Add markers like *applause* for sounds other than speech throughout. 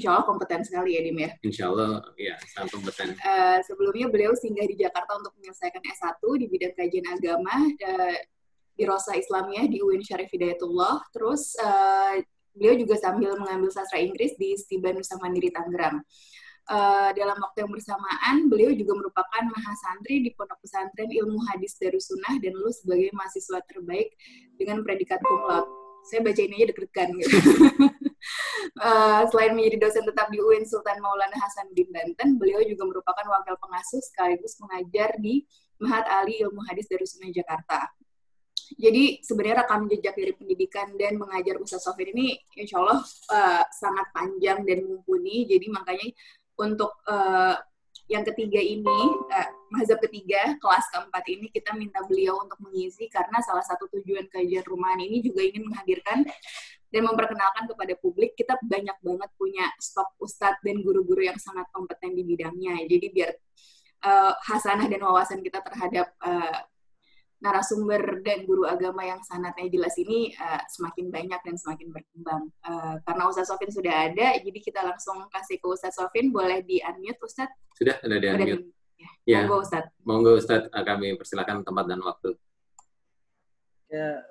insya Allah kompeten sekali ya Dim ya. Insya Allah ya sangat kompeten. Uh, sebelumnya beliau singgah di Jakarta untuk menyelesaikan S1 di bidang kajian agama uh, di Rosa Islamiyah di UIN Syarif Hidayatullah. Terus uh, beliau juga sambil mengambil sastra Inggris di Stiban Nusa Mandiri Tangerang. Uh, dalam waktu yang bersamaan, beliau juga merupakan mahasantri di Pondok Pesantren Ilmu Hadis Darussunnah dan lulus sebagai mahasiswa terbaik dengan predikat cum laude. Saya baca ini aja deg-degan gitu. *laughs* uh, selain menjadi dosen tetap di UIN Sultan Maulana Hasanuddin Banten, beliau juga merupakan wakil pengasuh sekaligus mengajar di Mahat Ali Ilmu Hadis Darussunnah Jakarta. Jadi sebenarnya rekam jejak dari pendidikan dan mengajar Ustaz Sofir ini insya Allah uh, sangat panjang dan mumpuni. Jadi makanya untuk uh, yang ketiga ini, uh, mazhab ketiga, kelas keempat ini kita minta beliau untuk mengisi karena salah satu tujuan kajian rumahan ini juga ingin menghadirkan dan memperkenalkan kepada publik kita banyak banget punya stok ustadz dan guru-guru yang sangat kompeten di bidangnya. Jadi biar uh, hasanah dan wawasan kita terhadap uh, narasumber dan guru agama yang sanatnya jelas ini uh, semakin banyak dan semakin berkembang. Uh, karena Ustaz Sofin sudah ada, jadi kita langsung kasih ke Ustaz Sofin. Boleh di-unmute, Ustaz? Sudah, sudah di-unmute. Ya. ya. Monggo, Ustaz. Monggo, Ustaz. Eh, kami persilakan tempat dan waktu. Ya,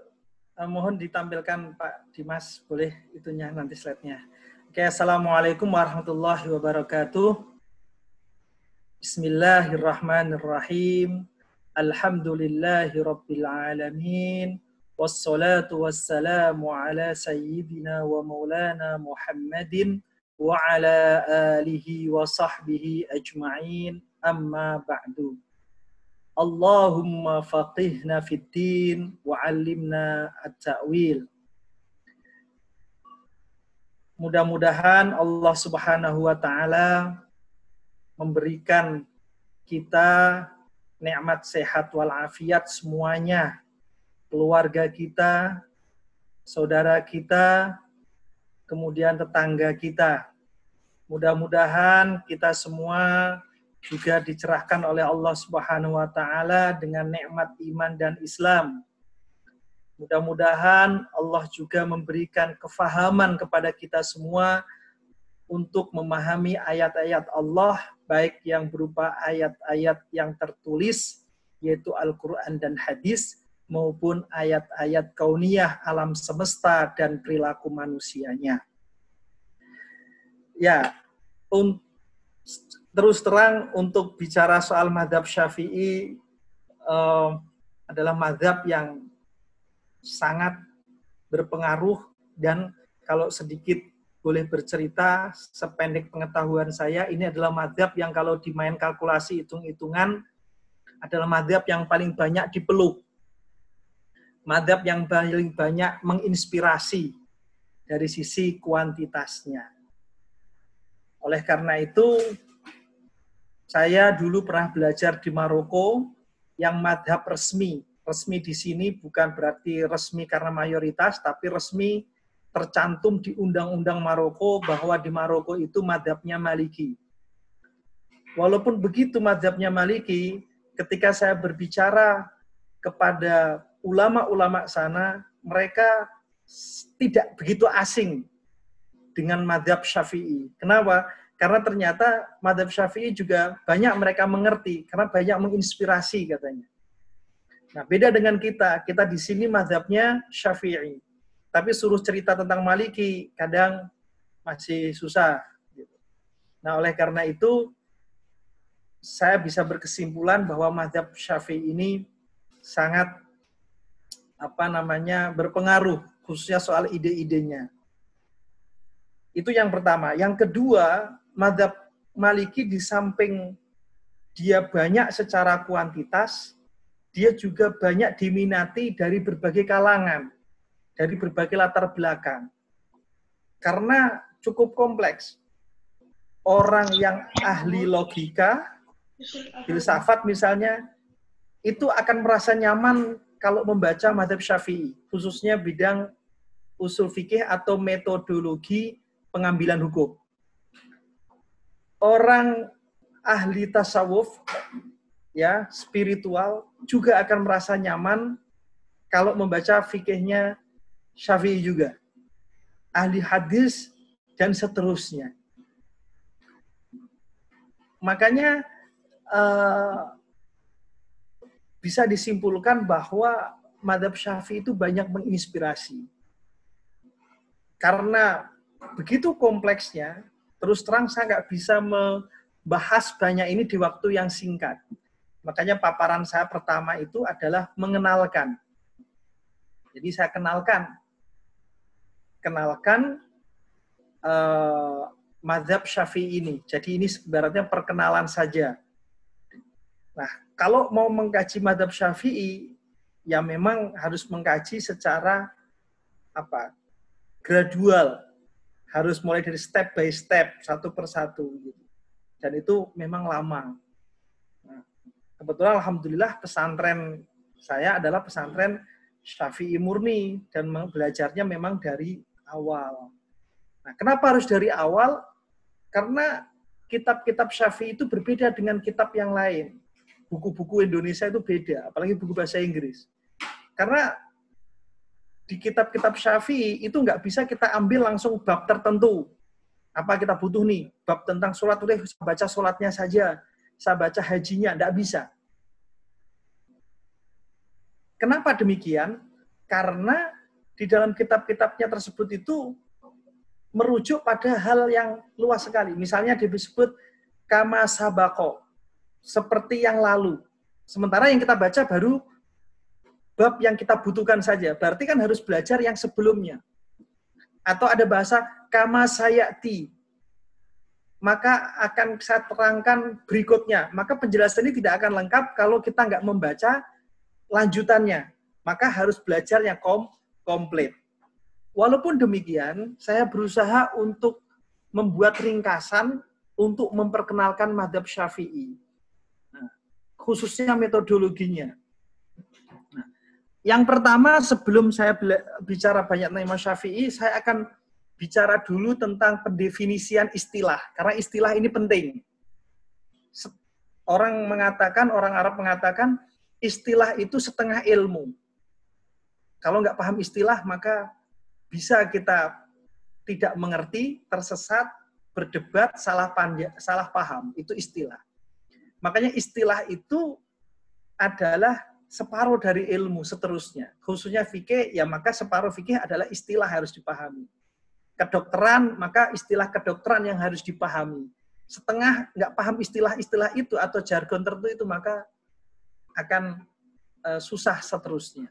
Eh, mohon ditampilkan Pak Dimas, boleh itunya nanti slide-nya. Oke, Assalamualaikum warahmatullahi wabarakatuh. Bismillahirrahmanirrahim. Alhamdulillahi rabbil alamin. Wassalatu wassalamu ala sayyidina wa maulana Muhammadin wa ala alihi wa sahbihi ajma'in amma ba'du. Allahumma faqihna fitin wa 'allimna at-ta'wil. Mudah-mudahan Allah Subhanahu wa taala memberikan kita nikmat sehat walafiat semuanya. Keluarga kita, saudara kita, kemudian tetangga kita. Mudah-mudahan kita semua juga dicerahkan oleh Allah Subhanahu wa taala dengan nikmat iman dan Islam. Mudah-mudahan Allah juga memberikan kefahaman kepada kita semua untuk memahami ayat-ayat Allah, baik yang berupa ayat-ayat yang tertulis, yaitu Al-Quran dan hadis, maupun ayat-ayat kauniyah alam semesta dan perilaku manusianya. Ya, un, terus terang untuk bicara soal madhab syafi'i uh, adalah madhab yang sangat berpengaruh dan kalau sedikit boleh bercerita sependek pengetahuan saya, ini adalah madhab yang kalau dimain kalkulasi hitung-hitungan, adalah madhab yang paling banyak dipeluk. Madhab yang paling banyak menginspirasi dari sisi kuantitasnya. Oleh karena itu, saya dulu pernah belajar di Maroko yang madhab resmi. Resmi di sini bukan berarti resmi karena mayoritas, tapi resmi tercantum di Undang-Undang Maroko bahwa di Maroko itu madhabnya Maliki. Walaupun begitu madhabnya Maliki, ketika saya berbicara kepada ulama-ulama sana, mereka tidak begitu asing dengan madhab syafi'i. Kenapa? Karena ternyata madhab syafi'i juga banyak mereka mengerti, karena banyak menginspirasi katanya. Nah, beda dengan kita. Kita di sini madhabnya syafi'i tapi suruh cerita tentang Maliki kadang masih susah. Gitu. Nah, oleh karena itu saya bisa berkesimpulan bahwa madhab Syafi'i ini sangat apa namanya berpengaruh khususnya soal ide-idenya. Itu yang pertama. Yang kedua, madhab Maliki di samping dia banyak secara kuantitas, dia juga banyak diminati dari berbagai kalangan dari berbagai latar belakang. Karena cukup kompleks. Orang yang ahli logika, filsafat misalnya, itu akan merasa nyaman kalau membaca madhab syafi'i, khususnya bidang usul fikih atau metodologi pengambilan hukum. Orang ahli tasawuf, ya spiritual, juga akan merasa nyaman kalau membaca fikihnya Syafi'i juga. Ahli hadis dan seterusnya. makanya uh, bisa disimpulkan bahwa madhab syafi'i itu banyak menginspirasi. Karena begitu kompleksnya, terus terang saya nggak bisa membahas banyak ini di waktu yang singkat. Makanya paparan saya pertama itu adalah mengenalkan. Jadi saya kenalkan, kenalkan uh, madhab syafi'i ini. Jadi ini sebenarnya perkenalan saja. Nah, kalau mau mengkaji madhab syafi'i, ya memang harus mengkaji secara apa gradual harus mulai dari step by step satu persatu gitu. dan itu memang lama nah, kebetulan alhamdulillah pesantren saya adalah pesantren Syafi'i murni dan belajarnya memang dari awal. Nah, kenapa harus dari awal? Karena kitab-kitab Syafi'i itu berbeda dengan kitab yang lain. Buku-buku Indonesia itu beda, apalagi buku bahasa Inggris. Karena di kitab-kitab Syafi'i itu nggak bisa kita ambil langsung bab tertentu. Apa kita butuh nih? Bab tentang sholat, udah baca sholatnya saja. Saya baca hajinya, nggak bisa. Kenapa demikian? Karena di dalam kitab-kitabnya tersebut itu merujuk pada hal yang luas sekali. Misalnya disebut kama sabako, seperti yang lalu. Sementara yang kita baca baru bab yang kita butuhkan saja. Berarti kan harus belajar yang sebelumnya. Atau ada bahasa kama sayati. Maka akan saya terangkan berikutnya. Maka penjelasan ini tidak akan lengkap kalau kita nggak membaca lanjutannya. Maka harus belajar yang kom komplit. Walaupun demikian, saya berusaha untuk membuat ringkasan untuk memperkenalkan madhab syafi'i. Nah, khususnya metodologinya. Yang pertama sebelum saya bicara banyak tentang Imam Syafi'i, saya akan bicara dulu tentang pendefinisian istilah. Karena istilah ini penting. Orang mengatakan, orang Arab mengatakan, istilah itu setengah ilmu. Kalau nggak paham istilah, maka bisa kita tidak mengerti, tersesat, berdebat, salah, salah paham. Itu istilah. Makanya istilah itu adalah separuh dari ilmu seterusnya. Khususnya fikih, ya maka separuh fikih adalah istilah harus dipahami. Kedokteran, maka istilah kedokteran yang harus dipahami. Setengah nggak paham istilah-istilah itu atau jargon tertentu itu, maka akan uh, susah seterusnya.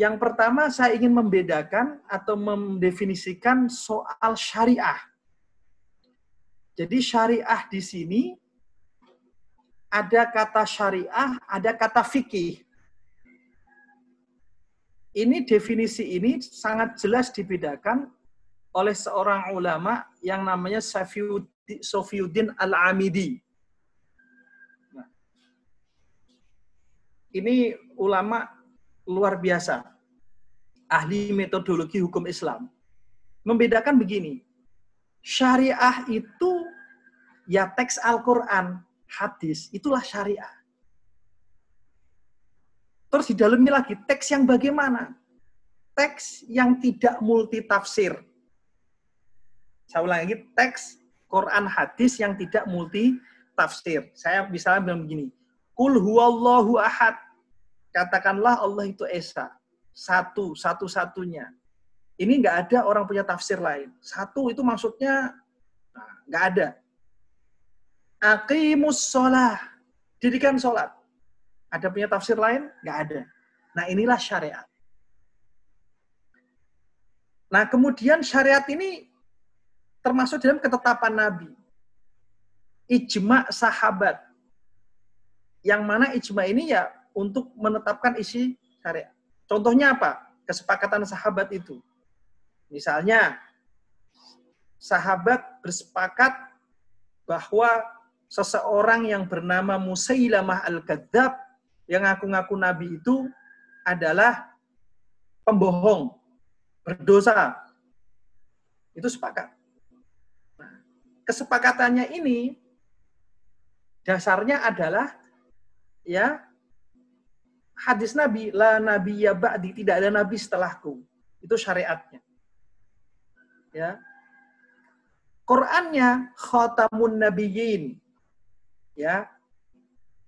Yang pertama saya ingin membedakan atau mendefinisikan soal syariah. Jadi syariah di sini ada kata syariah, ada kata fikih. Ini definisi ini sangat jelas dibedakan oleh seorang ulama yang namanya Sofiuddin Al-Amidi. Nah, ini ulama luar biasa, ahli metodologi hukum Islam. Membedakan begini, syariah itu ya teks Al-Quran, hadis, itulah syariah. Terus di dalamnya lagi teks yang bagaimana? Teks yang tidak multi tafsir. Saya ulang lagi, teks Quran hadis yang tidak multi tafsir. Saya misalnya bilang begini, Kul huwallahu ahad. Katakanlah Allah itu Esa. Satu, satu-satunya. Ini nggak ada orang punya tafsir lain. Satu itu maksudnya nah, nggak ada. Aqimus sholah. Didikan sholat. Ada punya tafsir lain? Nggak ada. Nah inilah syariat. Nah kemudian syariat ini termasuk dalam ketetapan Nabi. Ijma sahabat. Yang mana ijma ini ya untuk menetapkan isi syariat. Contohnya apa? Kesepakatan sahabat itu. Misalnya, sahabat bersepakat bahwa seseorang yang bernama Musailamah Al-Kadzab yang ngaku-ngaku nabi itu adalah pembohong, berdosa. Itu sepakat. Nah, kesepakatannya ini dasarnya adalah ya hadis Nabi la nabi ya ba'di tidak ada nabi setelahku. Itu syariatnya. Ya. Qurannya khatamun nabiyyin ya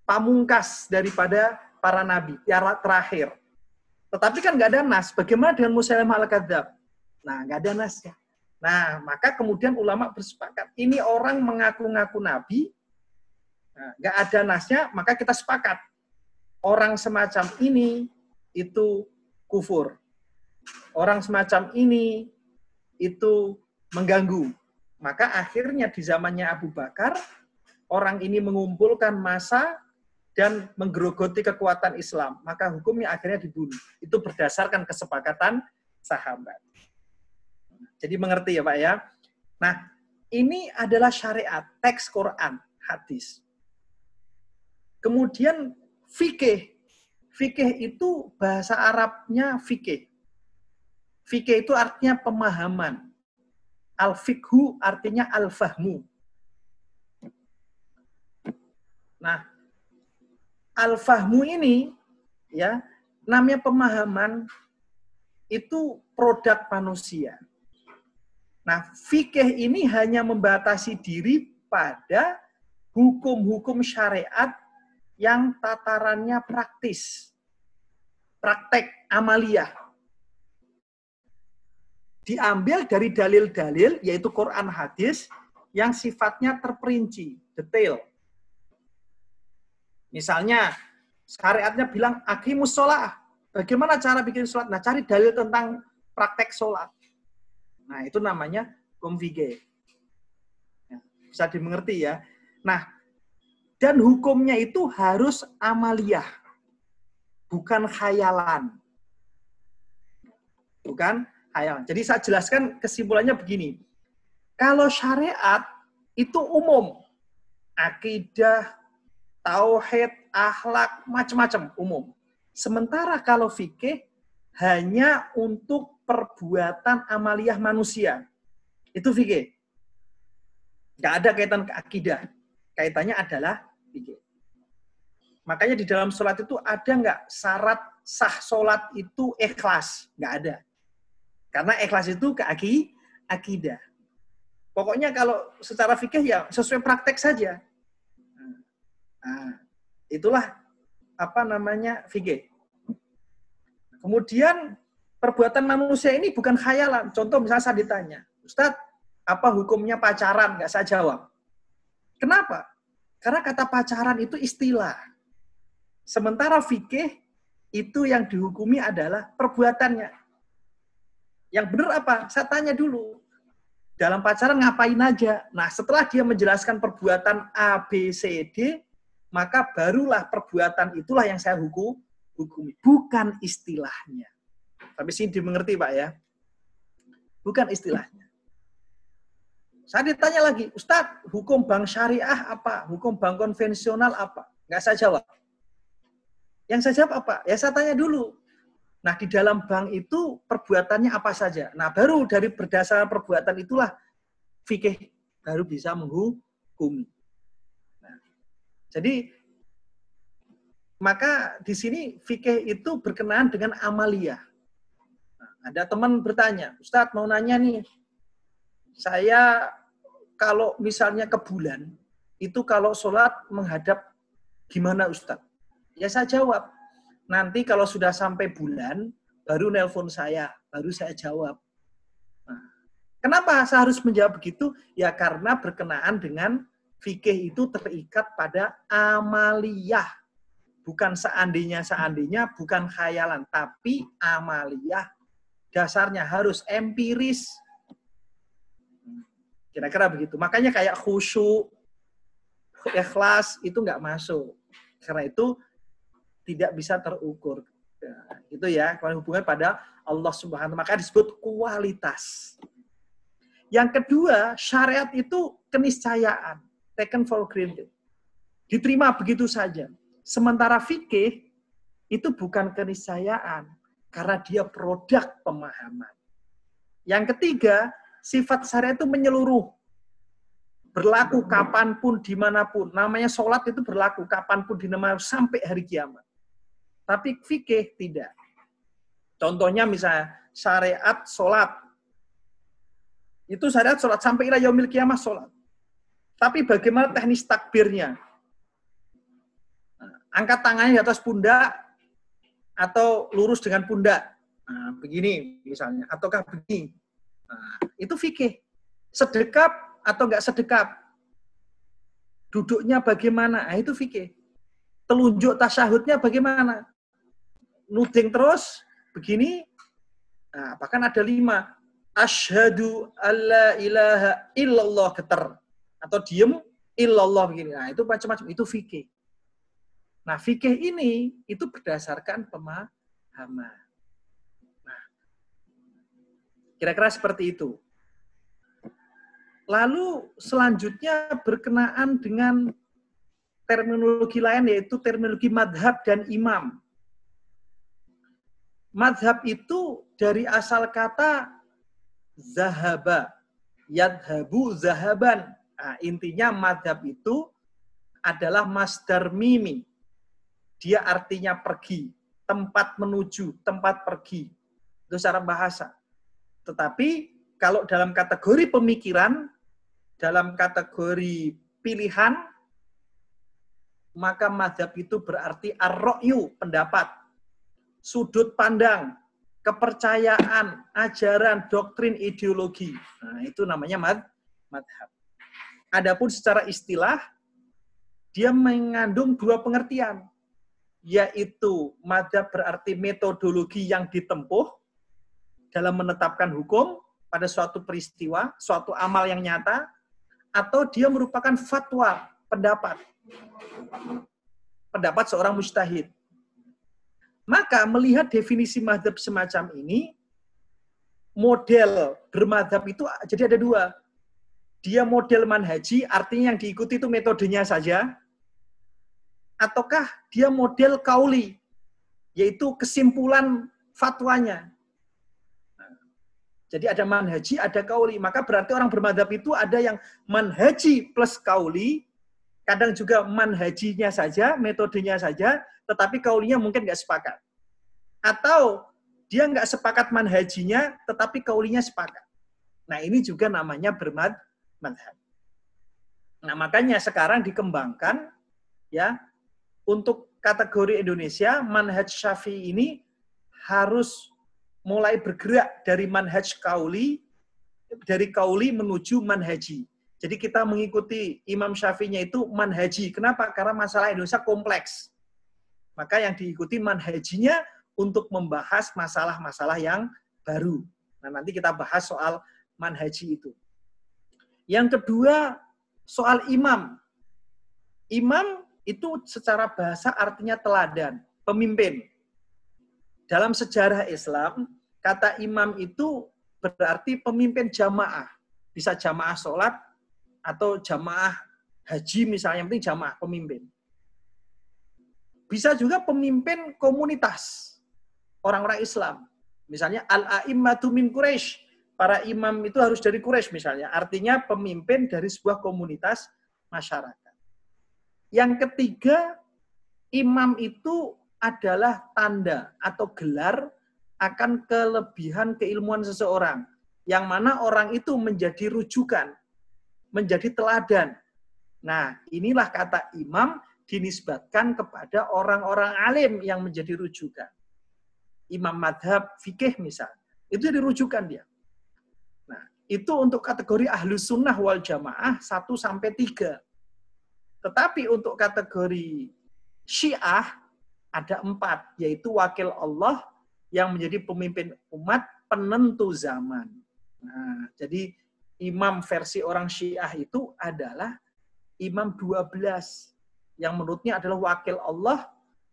pamungkas daripada para nabi, yang terakhir. Tetapi kan nggak ada nas. Bagaimana dengan Musailamah al-Kadzab? Nah, nggak ada nasnya. Nah, maka kemudian ulama bersepakat. Ini orang mengaku-ngaku nabi, nah, nggak ada nasnya, maka kita sepakat. Orang semacam ini itu kufur. Orang semacam ini itu mengganggu. Maka akhirnya di zamannya Abu Bakar, orang ini mengumpulkan masa dan menggerogoti kekuatan Islam. Maka hukumnya akhirnya dibunuh. Itu berdasarkan kesepakatan sahabat. Jadi mengerti ya Pak ya. Nah, ini adalah syariat, teks Quran, hadis. Kemudian fikih. Fikih itu bahasa Arabnya fikih. Fikih itu artinya pemahaman. Al-fikhu artinya al-fahmu. Nah, al-fahmu ini ya namanya pemahaman itu produk manusia. Nah, fikih ini hanya membatasi diri pada hukum-hukum syariat yang tatarannya praktis. Praktek amalia. Diambil dari dalil-dalil, yaitu Quran hadis, yang sifatnya terperinci, detail. Misalnya, syariatnya bilang, akimus sholat. Bagaimana cara bikin sholat? Nah, cari dalil tentang praktek sholat. Nah, itu namanya konfige. Ya, bisa dimengerti ya. Nah, dan hukumnya itu harus amaliyah. Bukan khayalan. Bukan khayalan. Jadi saya jelaskan kesimpulannya begini. Kalau syariat itu umum. Akidah, tauhid, akhlak, macam-macam umum. Sementara kalau fikih hanya untuk perbuatan amaliyah manusia. Itu fikih. Nggak ada kaitan ke akidah. Kaitannya adalah fikih. Makanya di dalam sholat itu ada nggak syarat sah sholat itu ikhlas? Nggak ada. Karena ikhlas itu ke akidah. Pokoknya kalau secara fikih ya sesuai praktek saja. Nah, itulah apa namanya fikih. Kemudian perbuatan manusia ini bukan khayalan. Contoh misalnya saya ditanya, Ustadz, apa hukumnya pacaran? Nggak saya jawab. Kenapa? Karena kata pacaran itu istilah. Sementara fikih itu yang dihukumi adalah perbuatannya. Yang benar apa? Saya tanya dulu. Dalam pacaran ngapain aja? Nah, setelah dia menjelaskan perbuatan A, B, C, D, maka barulah perbuatan itulah yang saya hukum, hukumi. Bukan istilahnya. Tapi sini dimengerti Pak ya. Bukan istilahnya. Saya ditanya lagi, Ustadz, hukum bank syariah apa? Hukum bank konvensional apa? Nggak saya jawab. Yang saya jawab apa? Ya saya tanya dulu. Nah, di dalam bank itu perbuatannya apa saja? Nah, baru dari berdasarkan perbuatan itulah fikih baru bisa menghukumi. Nah, jadi maka di sini fikih itu berkenaan dengan amalia. Ada teman bertanya, Ustadz mau nanya nih, saya kalau misalnya ke bulan, itu kalau sholat menghadap gimana Ustadz? Ya saya jawab, nanti kalau sudah sampai bulan, baru nelpon saya, baru saya jawab. Nah, kenapa saya harus menjawab begitu? Ya karena berkenaan dengan fikih itu terikat pada amaliyah. Bukan seandainya-seandainya, bukan khayalan, tapi amaliyah dasarnya harus empiris. Kira-kira begitu. Makanya kayak khusyuk, ikhlas itu nggak masuk. Karena itu tidak bisa terukur. Ya, itu ya, kalau hubungan pada Allah Subhanahu maka disebut kualitas. Yang kedua, syariat itu keniscayaan, taken for granted. Diterima begitu saja. Sementara fikih itu bukan keniscayaan, karena dia produk pemahaman. Yang ketiga, sifat syariat itu menyeluruh. Berlaku kapan pun, di mana pun. Namanya sholat itu berlaku kapan pun, di mana pun, sampai hari kiamat. Tapi fikih tidak. Contohnya misalnya, syariat sholat. Itu syariat sholat, sampai ila yaumil kiamat sholat. Tapi bagaimana teknis takbirnya? angkat tangannya di atas pundak atau lurus dengan pundak. Nah, begini misalnya, ataukah begini. Nah, itu fikih. Sedekap atau enggak sedekap. Duduknya bagaimana? Nah, itu fikih. Telunjuk tasyahudnya bagaimana? Nuding terus, begini. Nah, bahkan ada lima. Ashadu alla ilaha illallah geter. Atau diem, illallah begini. Nah, itu macam-macam. Itu fikih. Nah, fikih ini itu berdasarkan pemahaman. Nah, kira-kira seperti itu. Lalu selanjutnya berkenaan dengan terminologi lain yaitu terminologi madhab dan imam. Madhab itu dari asal kata zahaba, yadhabu zahaban. Nah, intinya madhab itu adalah masdar mimi, dia artinya pergi, tempat menuju, tempat pergi. Itu secara bahasa. Tetapi kalau dalam kategori pemikiran, dalam kategori pilihan, maka madhab itu berarti ar pendapat, sudut pandang, kepercayaan, ajaran, doktrin, ideologi. Nah, itu namanya mad madhab. Adapun secara istilah, dia mengandung dua pengertian yaitu madhab berarti metodologi yang ditempuh dalam menetapkan hukum pada suatu peristiwa, suatu amal yang nyata, atau dia merupakan fatwa, pendapat. Pendapat seorang mustahid. Maka melihat definisi madhab semacam ini, model bermadhab itu jadi ada dua. Dia model manhaji, artinya yang diikuti itu metodenya saja, ataukah dia model kauli, yaitu kesimpulan fatwanya. Jadi ada manhaji, ada kauli. Maka berarti orang bermadhab itu ada yang manhaji plus kauli, kadang juga manhajinya saja, metodenya saja, tetapi kaulinya mungkin nggak sepakat. Atau dia nggak sepakat manhajinya, tetapi kaulinya sepakat. Nah ini juga namanya bermadhab. Nah makanya sekarang dikembangkan ya untuk kategori Indonesia, manhaj syafi'i ini harus mulai bergerak dari manhaj kauli, dari kauli menuju manhaji. Jadi kita mengikuti Imam Syafi'inya itu manhaji. Kenapa? Karena masalah Indonesia kompleks. Maka yang diikuti manhajinya untuk membahas masalah-masalah yang baru. Nah, nanti kita bahas soal manhaji itu. Yang kedua, soal imam. Imam itu secara bahasa artinya teladan, pemimpin. Dalam sejarah Islam, kata imam itu berarti pemimpin jamaah. Bisa jamaah sholat atau jamaah haji misalnya, yang penting jamaah pemimpin. Bisa juga pemimpin komunitas orang-orang Islam. Misalnya al-a'immatu min Quraisy. Para imam itu harus dari Quraisy misalnya. Artinya pemimpin dari sebuah komunitas masyarakat. Yang ketiga, imam itu adalah tanda atau gelar akan kelebihan keilmuan seseorang. Yang mana orang itu menjadi rujukan, menjadi teladan. Nah, inilah kata imam dinisbatkan kepada orang-orang alim yang menjadi rujukan. Imam madhab fikih misalnya. Itu dirujukan dia. Itu untuk kategori ahlu sunnah wal jamaah 1 sampai 3. Tetapi untuk kategori Syiah ada empat, yaitu wakil Allah yang menjadi pemimpin umat penentu zaman. Nah, jadi imam versi orang Syiah itu adalah imam 12 yang menurutnya adalah wakil Allah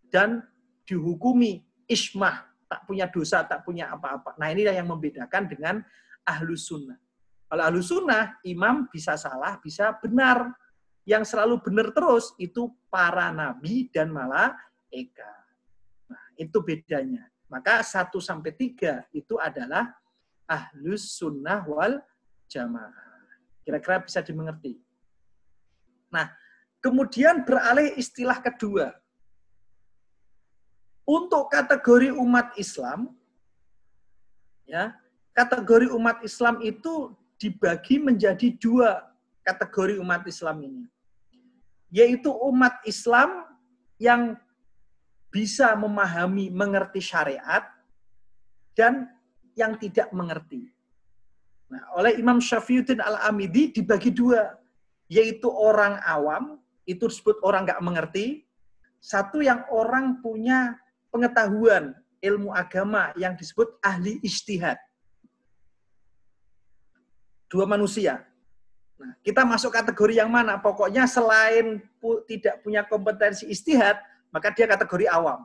dan dihukumi ismah, tak punya dosa, tak punya apa-apa. Nah inilah yang membedakan dengan ahlu sunnah. Kalau ahlu sunnah, imam bisa salah, bisa benar yang selalu benar terus itu para nabi dan malaikat. Nah, itu bedanya. Maka 1 sampai 3 itu adalah ahlus sunnah wal jamaah. Kira-kira bisa dimengerti. Nah, kemudian beralih istilah kedua. Untuk kategori umat Islam, ya, kategori umat Islam itu dibagi menjadi dua kategori umat Islam ini. Yaitu umat Islam yang bisa memahami, mengerti syariat, dan yang tidak mengerti. Nah, oleh Imam Syafiuddin Al-Amidi dibagi dua, yaitu orang awam, itu disebut orang nggak mengerti, satu yang orang punya pengetahuan ilmu agama yang disebut ahli istihad. Dua manusia. Nah, kita masuk kategori yang mana? Pokoknya selain pu tidak punya kompetensi istihad, maka dia kategori awam.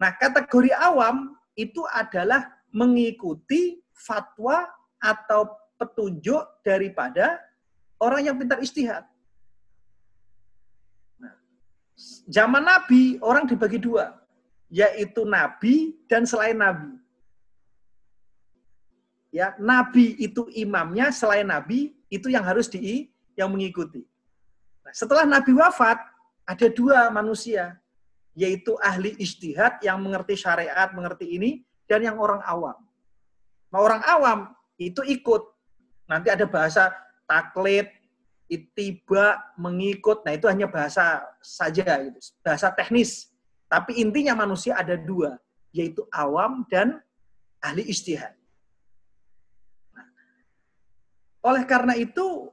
Nah, kategori awam itu adalah mengikuti fatwa atau petunjuk daripada orang yang pintar istihad. Nah, zaman Nabi orang dibagi dua, yaitu Nabi dan selain Nabi. Ya, Nabi itu imamnya, selain Nabi itu yang harus di yang mengikuti. Nah, setelah Nabi wafat, ada dua manusia, yaitu ahli istihad yang mengerti syariat, mengerti ini, dan yang orang awam. Nah, orang awam itu ikut. Nanti ada bahasa taklid, itiba, mengikut. Nah, itu hanya bahasa saja, gitu. bahasa teknis. Tapi intinya manusia ada dua, yaitu awam dan ahli istihad. Nah, oleh karena itu,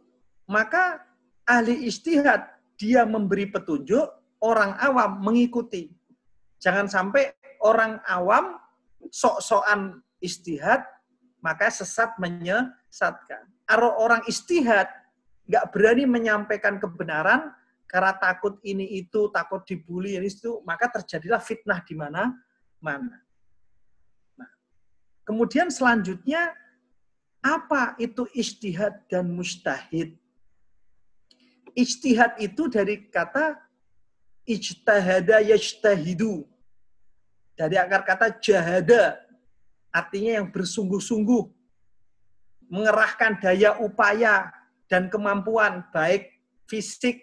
maka ahli istihad dia memberi petunjuk, orang awam mengikuti. Jangan sampai orang awam sok-sokan istihad, maka sesat menyesatkan. Orang istihad nggak berani menyampaikan kebenaran karena takut ini itu, takut dibully ini itu, maka terjadilah fitnah di mana mana. Nah, kemudian selanjutnya apa itu istihad dan mustahid? Istihad itu dari kata ijtahada yajtahidu. Dari akar kata jahada, artinya yang bersungguh-sungguh mengerahkan daya upaya dan kemampuan baik fisik,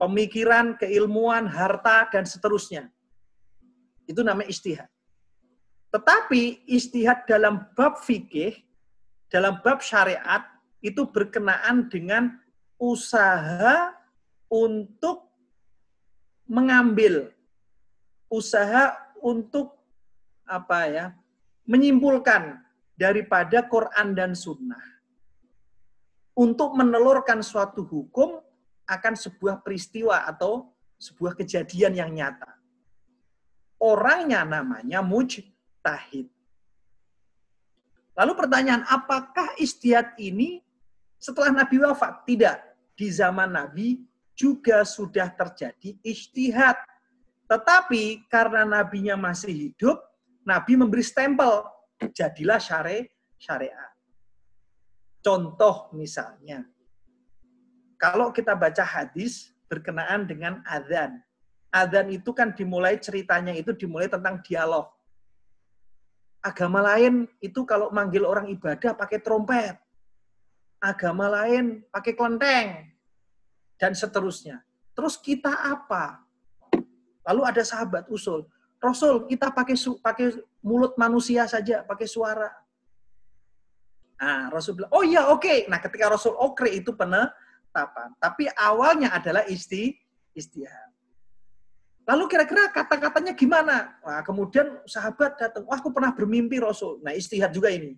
pemikiran, keilmuan, harta dan seterusnya. Itu namanya istihad. Tetapi istihad dalam bab fikih, dalam bab syariat itu berkenaan dengan usaha untuk mengambil usaha untuk apa ya menyimpulkan daripada Quran dan Sunnah untuk menelurkan suatu hukum akan sebuah peristiwa atau sebuah kejadian yang nyata. Orangnya namanya mujtahid. Lalu pertanyaan, apakah istiad ini setelah Nabi wafat? Tidak. Di zaman Nabi juga sudah terjadi istihad. Tetapi karena nabinya masih hidup, Nabi memberi stempel, jadilah syari syariat. Contoh misalnya, kalau kita baca hadis berkenaan dengan adzan. Adzan itu kan dimulai ceritanya itu dimulai tentang dialog. Agama lain itu kalau manggil orang ibadah pakai trompet. Agama lain pakai kelenteng. Dan seterusnya. Terus kita apa? Lalu ada sahabat usul, Rasul, kita pakai pakai mulut manusia saja, pakai suara. Nah, Rasul bilang, oh iya oke. Okay. Nah, ketika Rasul okay, itu penetapan. Tapi awalnya adalah isti istihad. Lalu kira-kira kata-katanya gimana? Nah, kemudian sahabat datang, wah aku pernah bermimpi Rasul. Nah, istihad juga ini.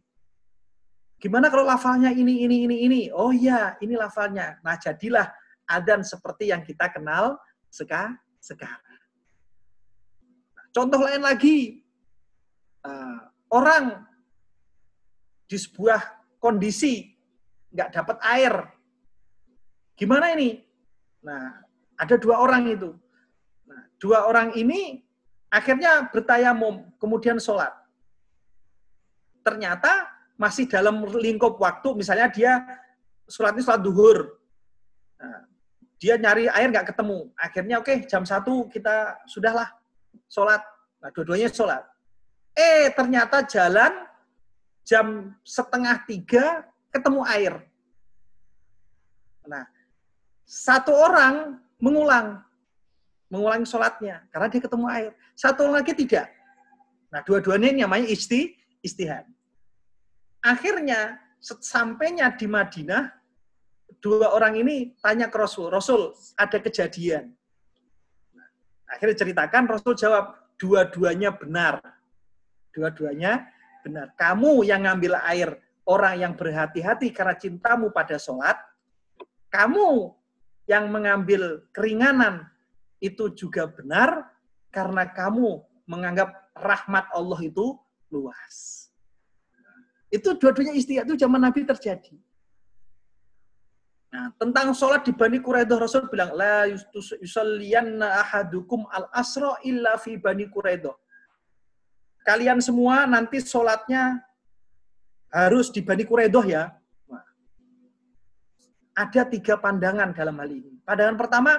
Gimana kalau lafalnya ini, ini, ini, ini? Oh iya, ini lafalnya. Nah, jadilah adan seperti yang kita kenal sekarang. Contoh lain lagi, uh, orang di sebuah kondisi nggak dapat air. Gimana ini? Nah, ada dua orang itu. Nah, dua orang ini akhirnya bertayamum, kemudian sholat. Ternyata masih dalam lingkup waktu, misalnya dia sholat ini sholat duhur. Nah, dia nyari air nggak ketemu. Akhirnya oke, okay, jam satu kita sudahlah sholat. Nah, dua-duanya sholat. Eh, ternyata jalan jam setengah tiga ketemu air. Nah, satu orang mengulang, mengulangi sholatnya karena dia ketemu air. Satu lagi tidak. Nah, dua-duanya ini namanya isti, istihad. Akhirnya, sampainya di Madinah, dua orang ini tanya ke Rasul, Rasul, ada kejadian Akhirnya ceritakan Rasul jawab, dua-duanya benar. Dua-duanya benar. Kamu yang ngambil air, orang yang berhati-hati karena cintamu pada sholat, kamu yang mengambil keringanan itu juga benar karena kamu menganggap rahmat Allah itu luas. Itu dua-duanya istiadat itu zaman Nabi terjadi. Nah, tentang sholat di Bani Quraidah Rasul bilang la yusalliyanna ahadukum al asro illa fi Bani Quraidah. Kalian semua nanti sholatnya harus di Bani Quraidah ya. Nah, ada tiga pandangan dalam hal ini. Pandangan pertama,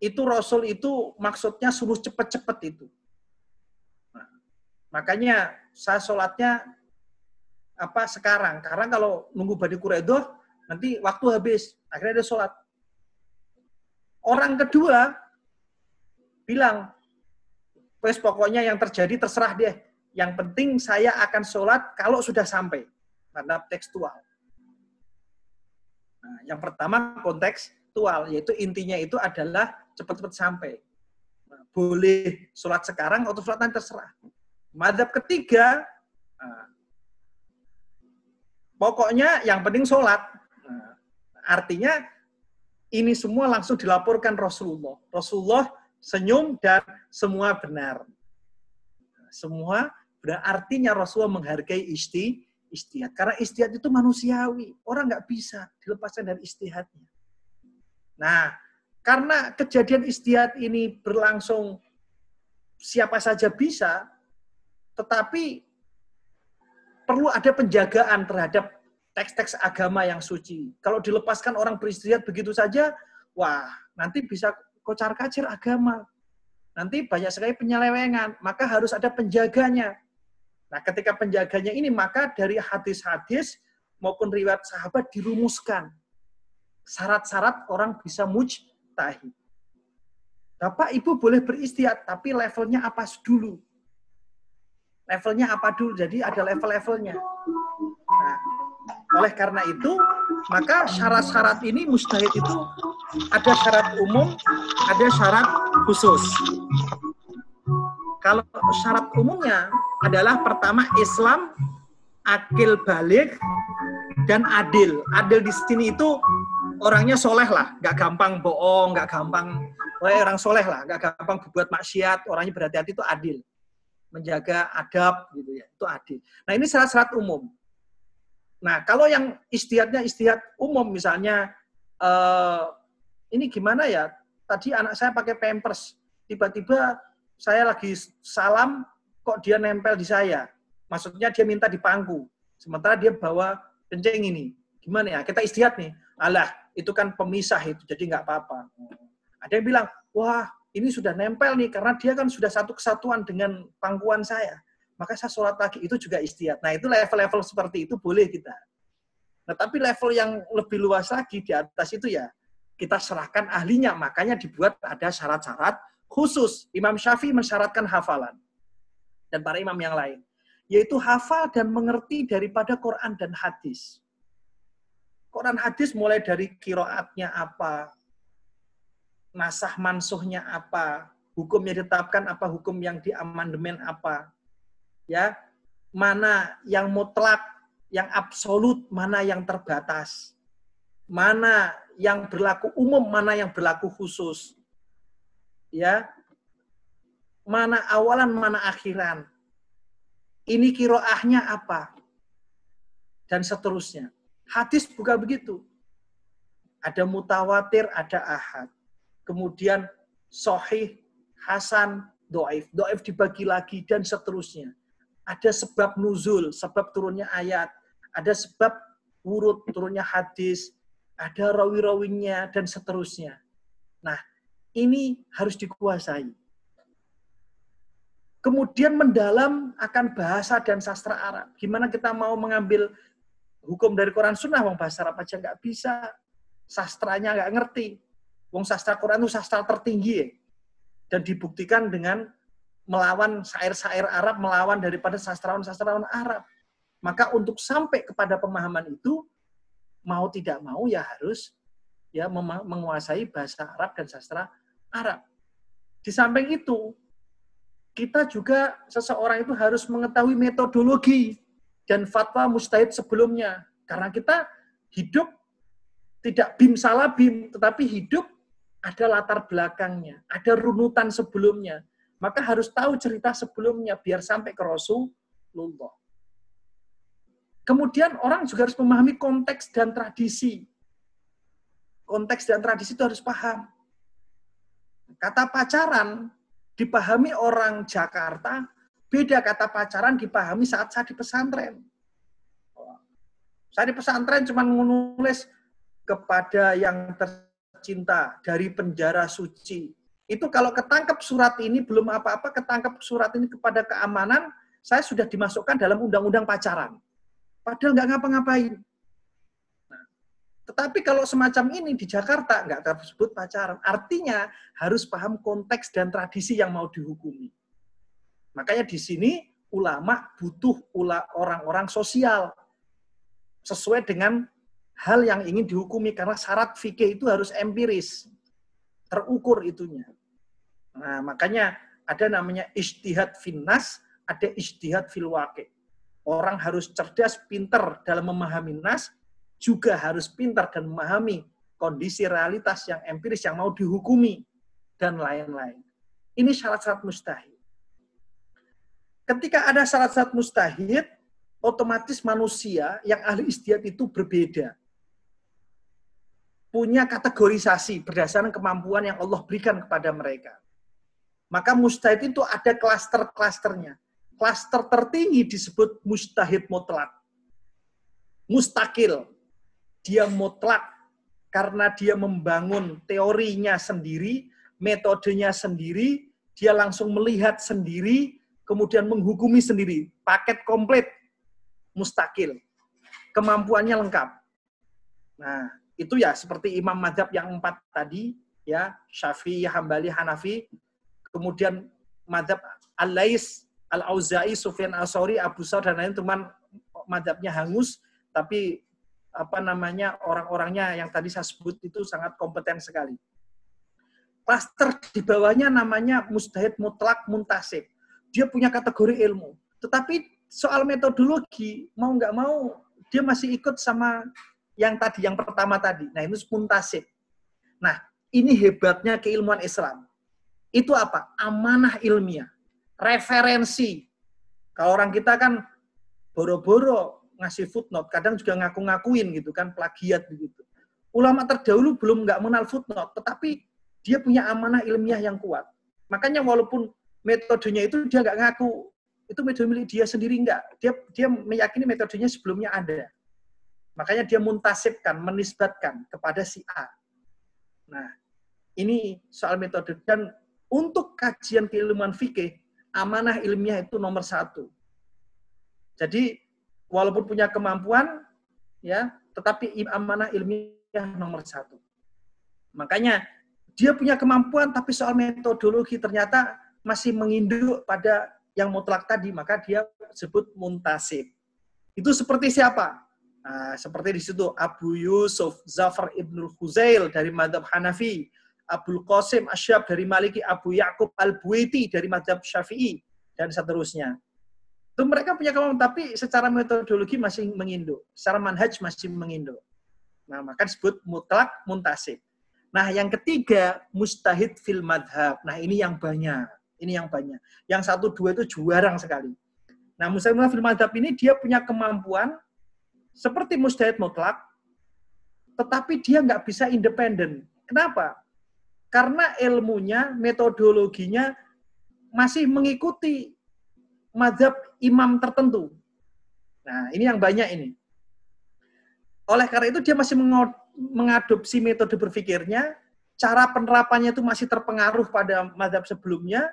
itu Rasul itu maksudnya suruh cepet-cepet itu. Nah, makanya saya sholatnya apa sekarang. Karena kalau nunggu Bani Quraidah, nanti waktu habis. Akhirnya dia sholat. Orang kedua bilang, wes pokoknya yang terjadi terserah dia. Yang penting saya akan sholat kalau sudah sampai. Karena tekstual. Nah, yang pertama kontekstual, yaitu intinya itu adalah cepat-cepat sampai. Nah, boleh sholat sekarang atau sholat nanti terserah. Madhab ketiga, nah, Pokoknya yang penting sholat. Nah, artinya ini semua langsung dilaporkan Rasulullah. Rasulullah senyum dan semua benar. Semua benar. Artinya Rasulullah menghargai isti, istihad. Karena istihad itu manusiawi. Orang nggak bisa dilepaskan dari istihadnya. Nah, karena kejadian istihad ini berlangsung siapa saja bisa, tetapi perlu ada penjagaan terhadap teks-teks agama yang suci. Kalau dilepaskan orang beristirahat begitu saja, wah, nanti bisa kocar kacir agama. Nanti banyak sekali penyelewengan, maka harus ada penjaganya. Nah, ketika penjaganya ini, maka dari hadis-hadis maupun riwayat sahabat dirumuskan. Syarat-syarat orang bisa mujtahid. Bapak, Ibu boleh beristiad, tapi levelnya apa dulu? levelnya apa dulu. Jadi ada level-levelnya. Nah, oleh karena itu, maka syarat-syarat ini mustahid itu ada syarat umum, ada syarat khusus. Kalau syarat umumnya adalah pertama Islam, akil balik, dan adil. Adil di sini itu orangnya soleh lah, nggak gampang bohong, nggak gampang, orang soleh lah, nggak gampang berbuat maksiat, orangnya berhati-hati itu adil menjaga adab gitu ya itu adil. Nah ini syarat-syarat umum. Nah kalau yang istiadatnya istiadat umum misalnya uh, ini gimana ya? Tadi anak saya pakai pampers, tiba-tiba saya lagi salam kok dia nempel di saya. Maksudnya dia minta dipangku. Sementara dia bawa kencing ini. Gimana ya? Kita istiadat nih. Alah, itu kan pemisah itu, jadi nggak apa-apa. Ada yang bilang, wah ini sudah nempel nih karena dia kan sudah satu kesatuan dengan pangkuan saya. Maka saya sholat lagi itu juga istiadat. Nah itu level-level seperti itu boleh kita. Nah tapi level yang lebih luas lagi di atas itu ya kita serahkan ahlinya. Makanya dibuat ada syarat-syarat khusus. Imam Syafi'i mensyaratkan hafalan. Dan para imam yang lain. Yaitu hafal dan mengerti daripada Quran dan hadis. Quran hadis mulai dari kiroatnya apa, nasah mansuhnya apa, hukumnya ditetapkan apa, hukum yang diamandemen apa. Ya, mana yang mutlak, yang absolut, mana yang terbatas. Mana yang berlaku umum, mana yang berlaku khusus. Ya. Mana awalan, mana akhiran. Ini kiroahnya apa? Dan seterusnya. Hadis bukan begitu. Ada mutawatir, ada ahad kemudian sohih, hasan, doif. Doif dibagi lagi, dan seterusnya. Ada sebab nuzul, sebab turunnya ayat. Ada sebab urut turunnya hadis. Ada rawi-rawinya, dan seterusnya. Nah, ini harus dikuasai. Kemudian mendalam akan bahasa dan sastra Arab. Gimana kita mau mengambil hukum dari Quran Sunnah, wong bahasa Arab aja nggak bisa. Sastranya nggak ngerti. Wong sastra Quran itu sastra tertinggi ya. Dan dibuktikan dengan melawan syair-syair Arab, melawan daripada sastrawan-sastrawan Arab. Maka untuk sampai kepada pemahaman itu, mau tidak mau ya harus ya menguasai bahasa Arab dan sastra Arab. Di samping itu, kita juga seseorang itu harus mengetahui metodologi dan fatwa mustahid sebelumnya. Karena kita hidup tidak bim salah bim, tetapi hidup ada latar belakangnya, ada runutan sebelumnya. Maka harus tahu cerita sebelumnya biar sampai ke Rasulullah. Kemudian orang juga harus memahami konteks dan tradisi. Konteks dan tradisi itu harus paham. Kata pacaran dipahami orang Jakarta, beda kata pacaran dipahami saat saya di pesantren. Saya di pesantren cuma menulis kepada yang tercinta dari penjara suci. Itu kalau ketangkep surat ini belum apa-apa, ketangkep surat ini kepada keamanan, saya sudah dimasukkan dalam undang-undang pacaran. Padahal nggak ngapa-ngapain. Nah, tetapi kalau semacam ini di Jakarta nggak tersebut pacaran. Artinya harus paham konteks dan tradisi yang mau dihukumi. Makanya di sini ulama butuh orang-orang sosial sesuai dengan hal yang ingin dihukumi karena syarat fikih itu harus empiris terukur itunya. Nah, makanya ada namanya istihad finnas, ada istihad fil Orang harus cerdas, pinter dalam memahami nas, juga harus pintar dan memahami kondisi realitas yang empiris yang mau dihukumi dan lain-lain. Ini syarat-syarat mustahil. Ketika ada syarat-syarat mustahil, otomatis manusia yang ahli istiadat itu berbeda. Punya kategorisasi berdasarkan kemampuan yang Allah berikan kepada mereka. Maka mustahid itu ada klaster-klasternya. Klaster tertinggi disebut mustahid mutlak. Mustakil. Dia mutlak karena dia membangun teorinya sendiri, metodenya sendiri, dia langsung melihat sendiri, kemudian menghukumi sendiri, paket komplit, mustakil. Kemampuannya lengkap. Nah, itu ya seperti imam madhab yang empat tadi, ya Syafi'i, Hambali, Hanafi, kemudian madhab Al-Lais, Al-Auza'i, Sufyan Al-Sauri, Abu Saud, dan lain teman madhabnya hangus, tapi apa namanya orang-orangnya yang tadi saya sebut itu sangat kompeten sekali. Klaster di bawahnya namanya mustahid mutlak muntasib dia punya kategori ilmu. Tetapi soal metodologi, mau nggak mau, dia masih ikut sama yang tadi, yang pertama tadi. Nah, itu muntasib. Nah, ini hebatnya keilmuan Islam. Itu apa? Amanah ilmiah. Referensi. Kalau orang kita kan boro-boro ngasih footnote, kadang juga ngaku-ngakuin gitu kan, plagiat begitu. Ulama terdahulu belum nggak mengenal footnote, tetapi dia punya amanah ilmiah yang kuat. Makanya walaupun metodenya itu dia nggak ngaku. Itu metode milik dia sendiri nggak. Dia dia meyakini metodenya sebelumnya ada. Makanya dia muntasibkan menisbatkan kepada si A. Nah ini soal metode. Dan untuk kajian keilmuan fikih amanah ilmiah itu nomor satu. Jadi walaupun punya kemampuan ya tetapi amanah ilmiah nomor satu. Makanya dia punya kemampuan tapi soal metodologi ternyata masih menginduk pada yang mutlak tadi, maka dia sebut muntasib. Itu seperti siapa? Nah, seperti di situ Abu Yusuf Zafar ibnul Huzail dari madhab Hanafi, Abu Qasim Asyab dari Maliki, Abu Yaqub Al-Buiti dari madhab Syafi'i, dan seterusnya. Itu mereka punya kemampuan, tapi secara metodologi masih menginduk. Secara manhaj masih menginduk. Nah, maka disebut mutlak muntasib. Nah, yang ketiga, mustahid fil madhab. Nah, ini yang banyak. Ini yang banyak. Yang satu dua itu jarang sekali. Nah, Muslim fil madhab ini dia punya kemampuan seperti mustahid mutlak, tetapi dia nggak bisa independen. Kenapa? Karena ilmunya, metodologinya masih mengikuti madhab imam tertentu. Nah, ini yang banyak ini. Oleh karena itu dia masih mengadopsi metode berpikirnya, cara penerapannya itu masih terpengaruh pada madhab sebelumnya,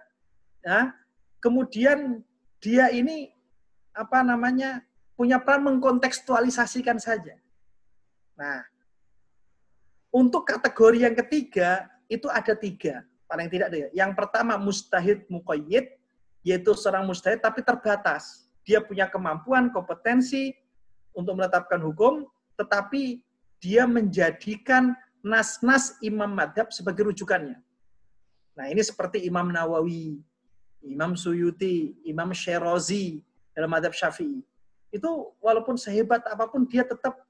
ya, kemudian dia ini apa namanya punya peran mengkontekstualisasikan saja. Nah, untuk kategori yang ketiga itu ada tiga, paling tidak ada. Yang pertama mustahid muqayyid, yaitu seorang mustahid tapi terbatas. Dia punya kemampuan, kompetensi untuk menetapkan hukum, tetapi dia menjadikan nas-nas imam madhab sebagai rujukannya. Nah, ini seperti Imam Nawawi, Imam Suyuti, Imam Syirazi dalam madhab Syafi'i. Itu walaupun sehebat apa pun dia tetap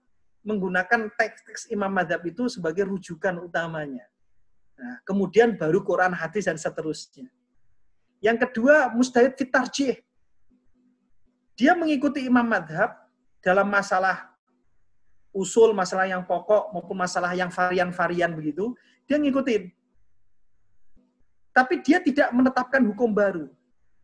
menggunakan teks-teks Imam Madhab itu sebagai rujukan utamanya. Nah, kemudian baru Quran, hadis, dan seterusnya. Yang kedua, mustahid fitarjih. Dia mengikuti Imam Madhab dalam masalah usul, masalah yang pokok, maupun masalah yang varian-varian begitu. Dia ngikutin. Tapi dia tidak menetapkan hukum baru.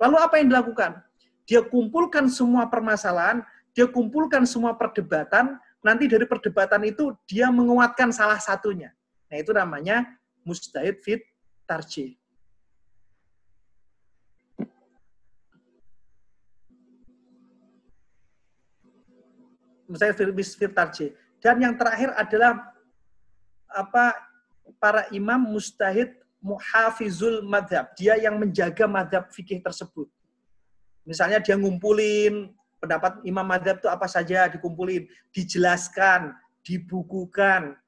Lalu apa yang dilakukan? Dia kumpulkan semua permasalahan, dia kumpulkan semua perdebatan, nanti dari perdebatan itu dia menguatkan salah satunya. Nah, itu namanya mustahid fit tarjih. Tarjih. Dan yang terakhir adalah apa para imam mustahid muhafizul madhab. Dia yang menjaga madhab fikih tersebut. Misalnya dia ngumpulin pendapat imam madhab itu apa saja, dikumpulin, dijelaskan, dibukukan,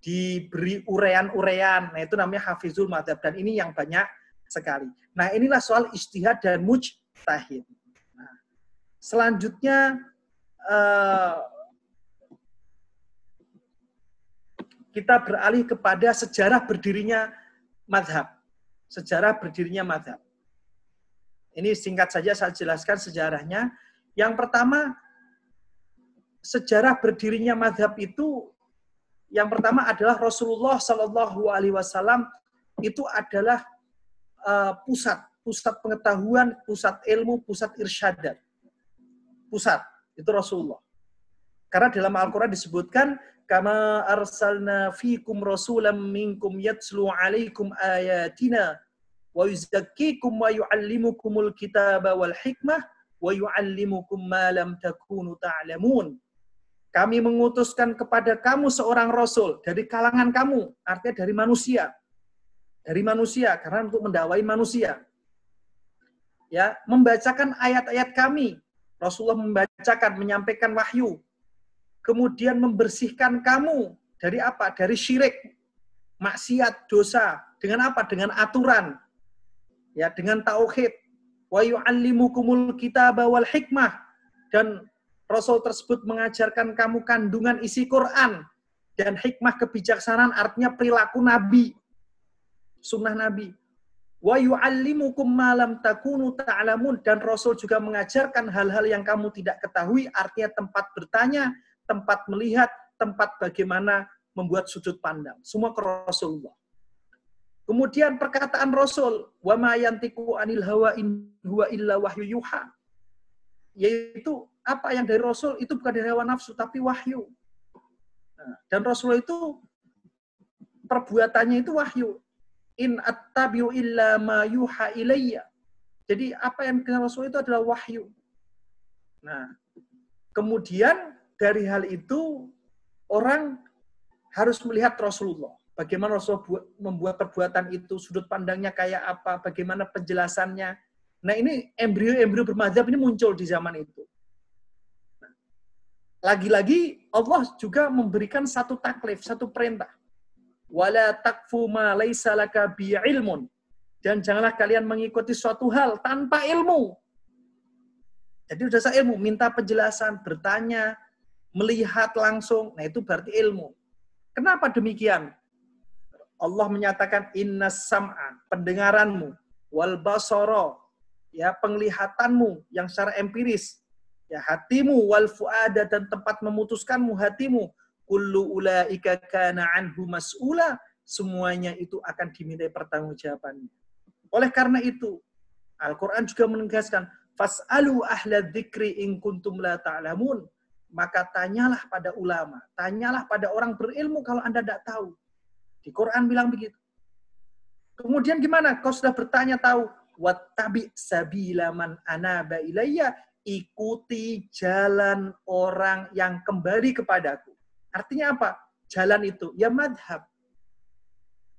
diberi urean-urean. Nah itu namanya hafizul madhab. Dan ini yang banyak sekali. Nah inilah soal istihad dan mujtahid. Nah, selanjutnya uh, kita beralih kepada sejarah berdirinya madhab. Sejarah berdirinya madhab. Ini singkat saja saya jelaskan sejarahnya. Yang pertama, sejarah berdirinya madhab itu yang pertama adalah Rasulullah Shallallahu Alaihi Wasallam itu adalah uh, pusat, pusat pengetahuan, pusat ilmu, pusat irsyadat. Pusat, itu Rasulullah. Karena dalam Al-Quran disebutkan kama arsalna fikum rasulam minkum yatslu alaikum ayatina wa yuzakkikum wa yuallimukumul kitaba wal hikmah wa yuallimukum ma lam takunu ta'lamun. Kami mengutuskan kepada kamu seorang rasul dari kalangan kamu, artinya dari manusia. Dari manusia karena untuk mendakwai manusia. Ya, membacakan ayat-ayat kami. Rasulullah membacakan, menyampaikan wahyu kemudian membersihkan kamu dari apa? Dari syirik, maksiat, dosa. Dengan apa? Dengan aturan. Ya, dengan tauhid. Wa yu'allimukumul kitaba wal hikmah. Dan Rasul tersebut mengajarkan kamu kandungan isi Quran dan hikmah kebijaksanaan artinya perilaku Nabi. Sunnah Nabi. Wa yu'allimukum malam takunu ta'lamun dan Rasul juga mengajarkan hal-hal yang kamu tidak ketahui artinya tempat bertanya, tempat melihat, tempat bagaimana membuat sudut pandang. Semua ke Rasulullah. Kemudian perkataan Rasul, wa ma yantiku anil hawa in huwa illa wahyu yuha. Yaitu apa yang dari Rasul itu bukan dari hawa nafsu tapi wahyu. Nah, dan Rasul itu perbuatannya itu wahyu. In attabi'u illa ma yuha ilayya. Jadi apa yang dengan Rasul itu adalah wahyu. Nah, kemudian dari hal itu orang harus melihat Rasulullah. Bagaimana Rasulullah membuat perbuatan itu, sudut pandangnya kayak apa, bagaimana penjelasannya. Nah ini embrio-embrio bermadzhab ini muncul di zaman itu. Lagi-lagi Allah juga memberikan satu taklif, satu perintah. Wala takfu ma laisa laka ilmun. Dan janganlah kalian mengikuti suatu hal tanpa ilmu. Jadi udah saya ilmu, minta penjelasan, bertanya, melihat langsung, nah itu berarti ilmu. Kenapa demikian? Allah menyatakan inna sam'a, pendengaranmu, wal basara, ya penglihatanmu yang secara empiris, ya hatimu wal fuada dan tempat memutuskanmu hatimu, kullu ulaika kana anhu mas'ula, semuanya itu akan dimintai pertanggungjawabannya. Oleh karena itu, Al-Quran juga menegaskan, Fas'alu ahla dzikri in kuntum la ta'lamun maka tanyalah pada ulama, tanyalah pada orang berilmu kalau Anda tidak tahu. Di Quran bilang begitu. Kemudian gimana? Kau sudah bertanya tahu, wattabi sabila man anaba ilayya, ikuti jalan orang yang kembali kepadaku. Artinya apa? Jalan itu ya madhab.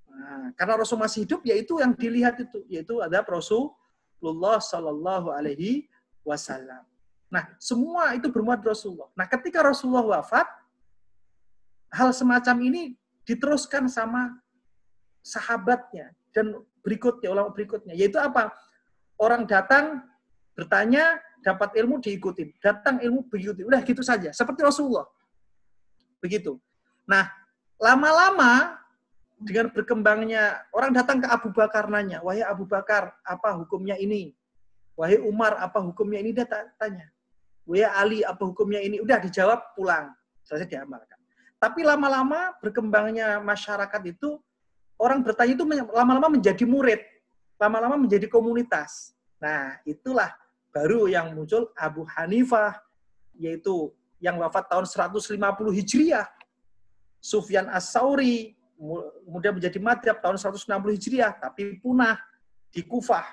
Nah, karena Rasul masih hidup, yaitu yang dilihat itu, yaitu ada Rasulullah Shallallahu Alaihi Wasallam. Nah, semua itu bermuat Rasulullah. Nah, ketika Rasulullah wafat, hal semacam ini diteruskan sama sahabatnya dan berikutnya, ulama berikutnya. Yaitu apa? Orang datang, bertanya, dapat ilmu diikuti. Datang ilmu diikuti. Udah gitu saja. Seperti Rasulullah. Begitu. Nah, lama-lama dengan berkembangnya orang datang ke Abu Bakar nanya, wahai Abu Bakar, apa hukumnya ini? Wahai Umar, apa hukumnya ini? Dia tanya. Wahai Ali, apa hukumnya ini? Udah dijawab, pulang. Selesai diamalkan. Tapi lama-lama berkembangnya masyarakat itu, orang bertanya itu lama-lama menjadi murid. Lama-lama menjadi komunitas. Nah, itulah baru yang muncul Abu Hanifah, yaitu yang wafat tahun 150 Hijriah. Sufyan As-Sauri, kemudian menjadi madhab tahun 160 Hijriah, tapi punah di Kufah.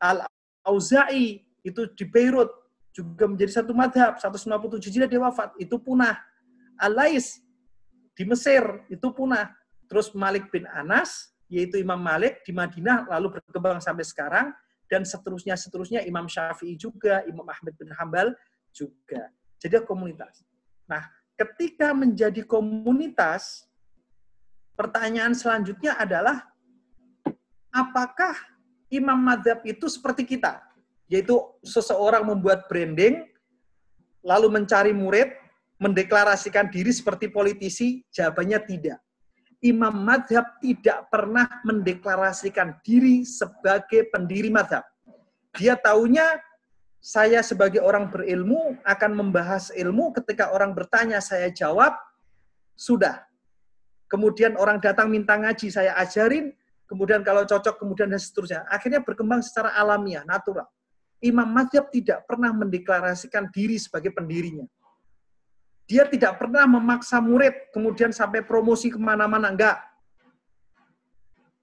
Al-Auza'i itu di Beirut, juga menjadi satu madhab, 157 Hijriah dia wafat, itu punah. Al-Lais di Mesir, itu punah. Terus Malik bin Anas, yaitu Imam Malik di Madinah, lalu berkembang sampai sekarang, dan seterusnya, seterusnya Imam Syafi'i juga, Imam Ahmad bin Hambal juga. Jadi komunitas. Nah, ketika menjadi komunitas, pertanyaan selanjutnya adalah apakah imam madhab itu seperti kita? Yaitu seseorang membuat branding, lalu mencari murid, mendeklarasikan diri seperti politisi? Jawabannya tidak. Imam madhab tidak pernah mendeklarasikan diri sebagai pendiri madhab. Dia taunya saya sebagai orang berilmu akan membahas ilmu ketika orang bertanya saya jawab, sudah kemudian orang datang minta ngaji, saya ajarin, kemudian kalau cocok, kemudian dan seterusnya. Akhirnya berkembang secara alamiah, natural. Imam Madhab tidak pernah mendeklarasikan diri sebagai pendirinya. Dia tidak pernah memaksa murid, kemudian sampai promosi ke mana-mana, enggak.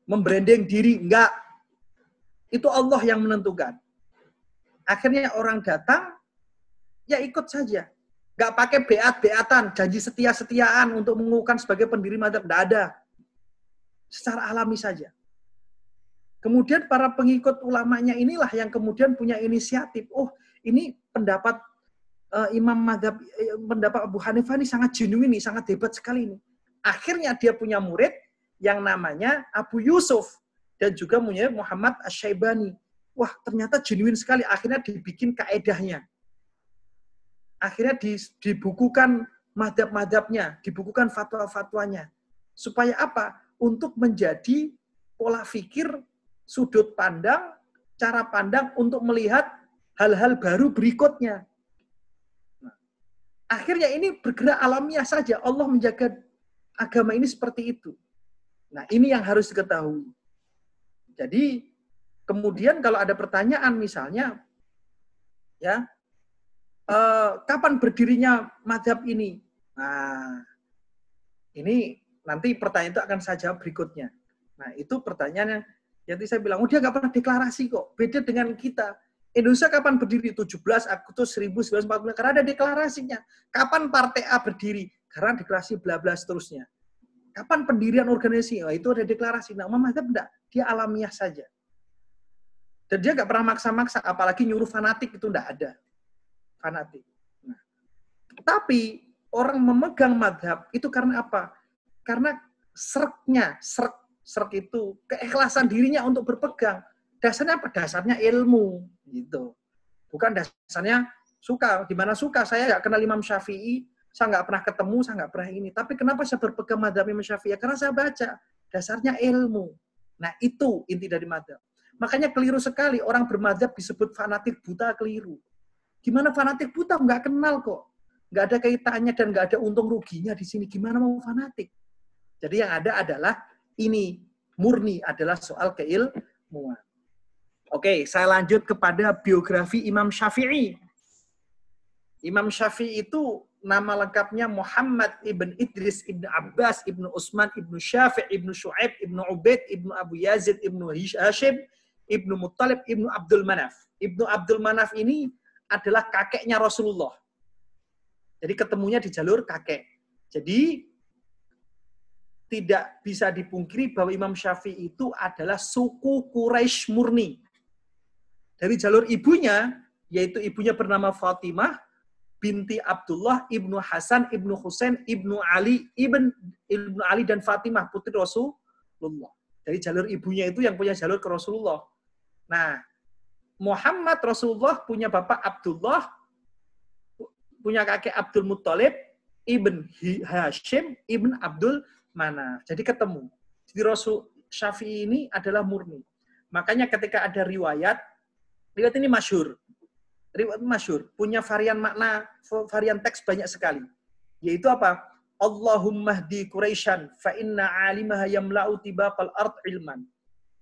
Membranding diri, enggak. Itu Allah yang menentukan. Akhirnya orang datang, ya ikut saja. Nggak pakai beat-beatan, janji setia-setiaan untuk mengukuhkan sebagai pendiri madhab. Nggak ada. Secara alami saja. Kemudian para pengikut ulamanya inilah yang kemudian punya inisiatif. Oh, ini pendapat uh, Imam Madhab, uh, pendapat Abu Hanifah ini sangat genuine, ini sangat hebat sekali ini. Akhirnya dia punya murid yang namanya Abu Yusuf dan juga punya Muhammad Asyaibani. Wah, ternyata genuine sekali. Akhirnya dibikin kaedahnya akhirnya dibukukan madhab-madhabnya, dibukukan fatwa-fatwanya. Supaya apa? Untuk menjadi pola pikir, sudut pandang, cara pandang untuk melihat hal-hal baru berikutnya. Nah, akhirnya ini bergerak alamiah saja. Allah menjaga agama ini seperti itu. Nah, ini yang harus diketahui. Jadi, kemudian kalau ada pertanyaan misalnya, ya eh, kapan berdirinya madhab ini? Nah, ini nanti pertanyaan itu akan jawab berikutnya. Nah, itu pertanyaannya. Jadi saya bilang, oh dia nggak pernah deklarasi kok. Beda dengan kita. Indonesia kapan berdiri? 17 Agustus 1945. Karena ada deklarasinya. Kapan partai A berdiri? Karena deklarasi bla bla seterusnya. Kapan pendirian organisasi? Oh, itu ada deklarasi. Nah, Muhammad enggak. Dia alamiah saja. Dan dia nggak pernah maksa-maksa, apalagi nyuruh fanatik itu enggak ada fanatik. Nah, tapi orang memegang madhab itu karena apa? Karena sereknya, serek, serek itu keikhlasan dirinya untuk berpegang. Dasarnya apa? Dasarnya ilmu, gitu. Bukan dasarnya suka. Gimana suka? Saya nggak kenal Imam Syafi'i, saya nggak pernah ketemu, saya nggak pernah ini. Tapi kenapa saya berpegang madhab Imam Syafi'i? Karena saya baca. Dasarnya ilmu. Nah, itu inti dari madhab. Makanya keliru sekali orang bermadhab disebut fanatik buta keliru. Gimana fanatik buta? Nggak kenal kok. Nggak ada kaitannya dan nggak ada untung ruginya di sini. Gimana mau fanatik? Jadi yang ada adalah ini murni adalah soal keilmuan. Oke, saya lanjut kepada biografi Imam Syafi'i. Imam Syafi'i itu nama lengkapnya Muhammad ibn Idris ibn Abbas ibn Utsman ibn Syafi' ibn Shu'aib ibn Ubaid ibn Abu Yazid ibn Hashim ibn Muttalib ibn Abdul Manaf. Ibnu Abdul Manaf ini adalah kakeknya Rasulullah. Jadi ketemunya di jalur kakek. Jadi tidak bisa dipungkiri bahwa Imam Syafi'i itu adalah suku Quraisy murni. Dari jalur ibunya, yaitu ibunya bernama Fatimah binti Abdullah ibnu Hasan ibnu Husain ibnu Ali ibn ibnu Ali dan Fatimah putri Rasulullah. Dari jalur ibunya itu yang punya jalur ke Rasulullah. Nah, Muhammad Rasulullah punya bapak Abdullah, punya kakek Abdul Muttalib, Ibn Hashim, Ibn Abdul Manaf. Jadi ketemu. Jadi Rasul Syafi'i ini adalah murni. Makanya ketika ada riwayat, riwayat ini masyur. Riwayat masyur, punya varian makna, varian teks banyak sekali. Yaitu apa? Allahumma di Quraisyan fa inna alimaha yamla'u tibaqal ard ilman.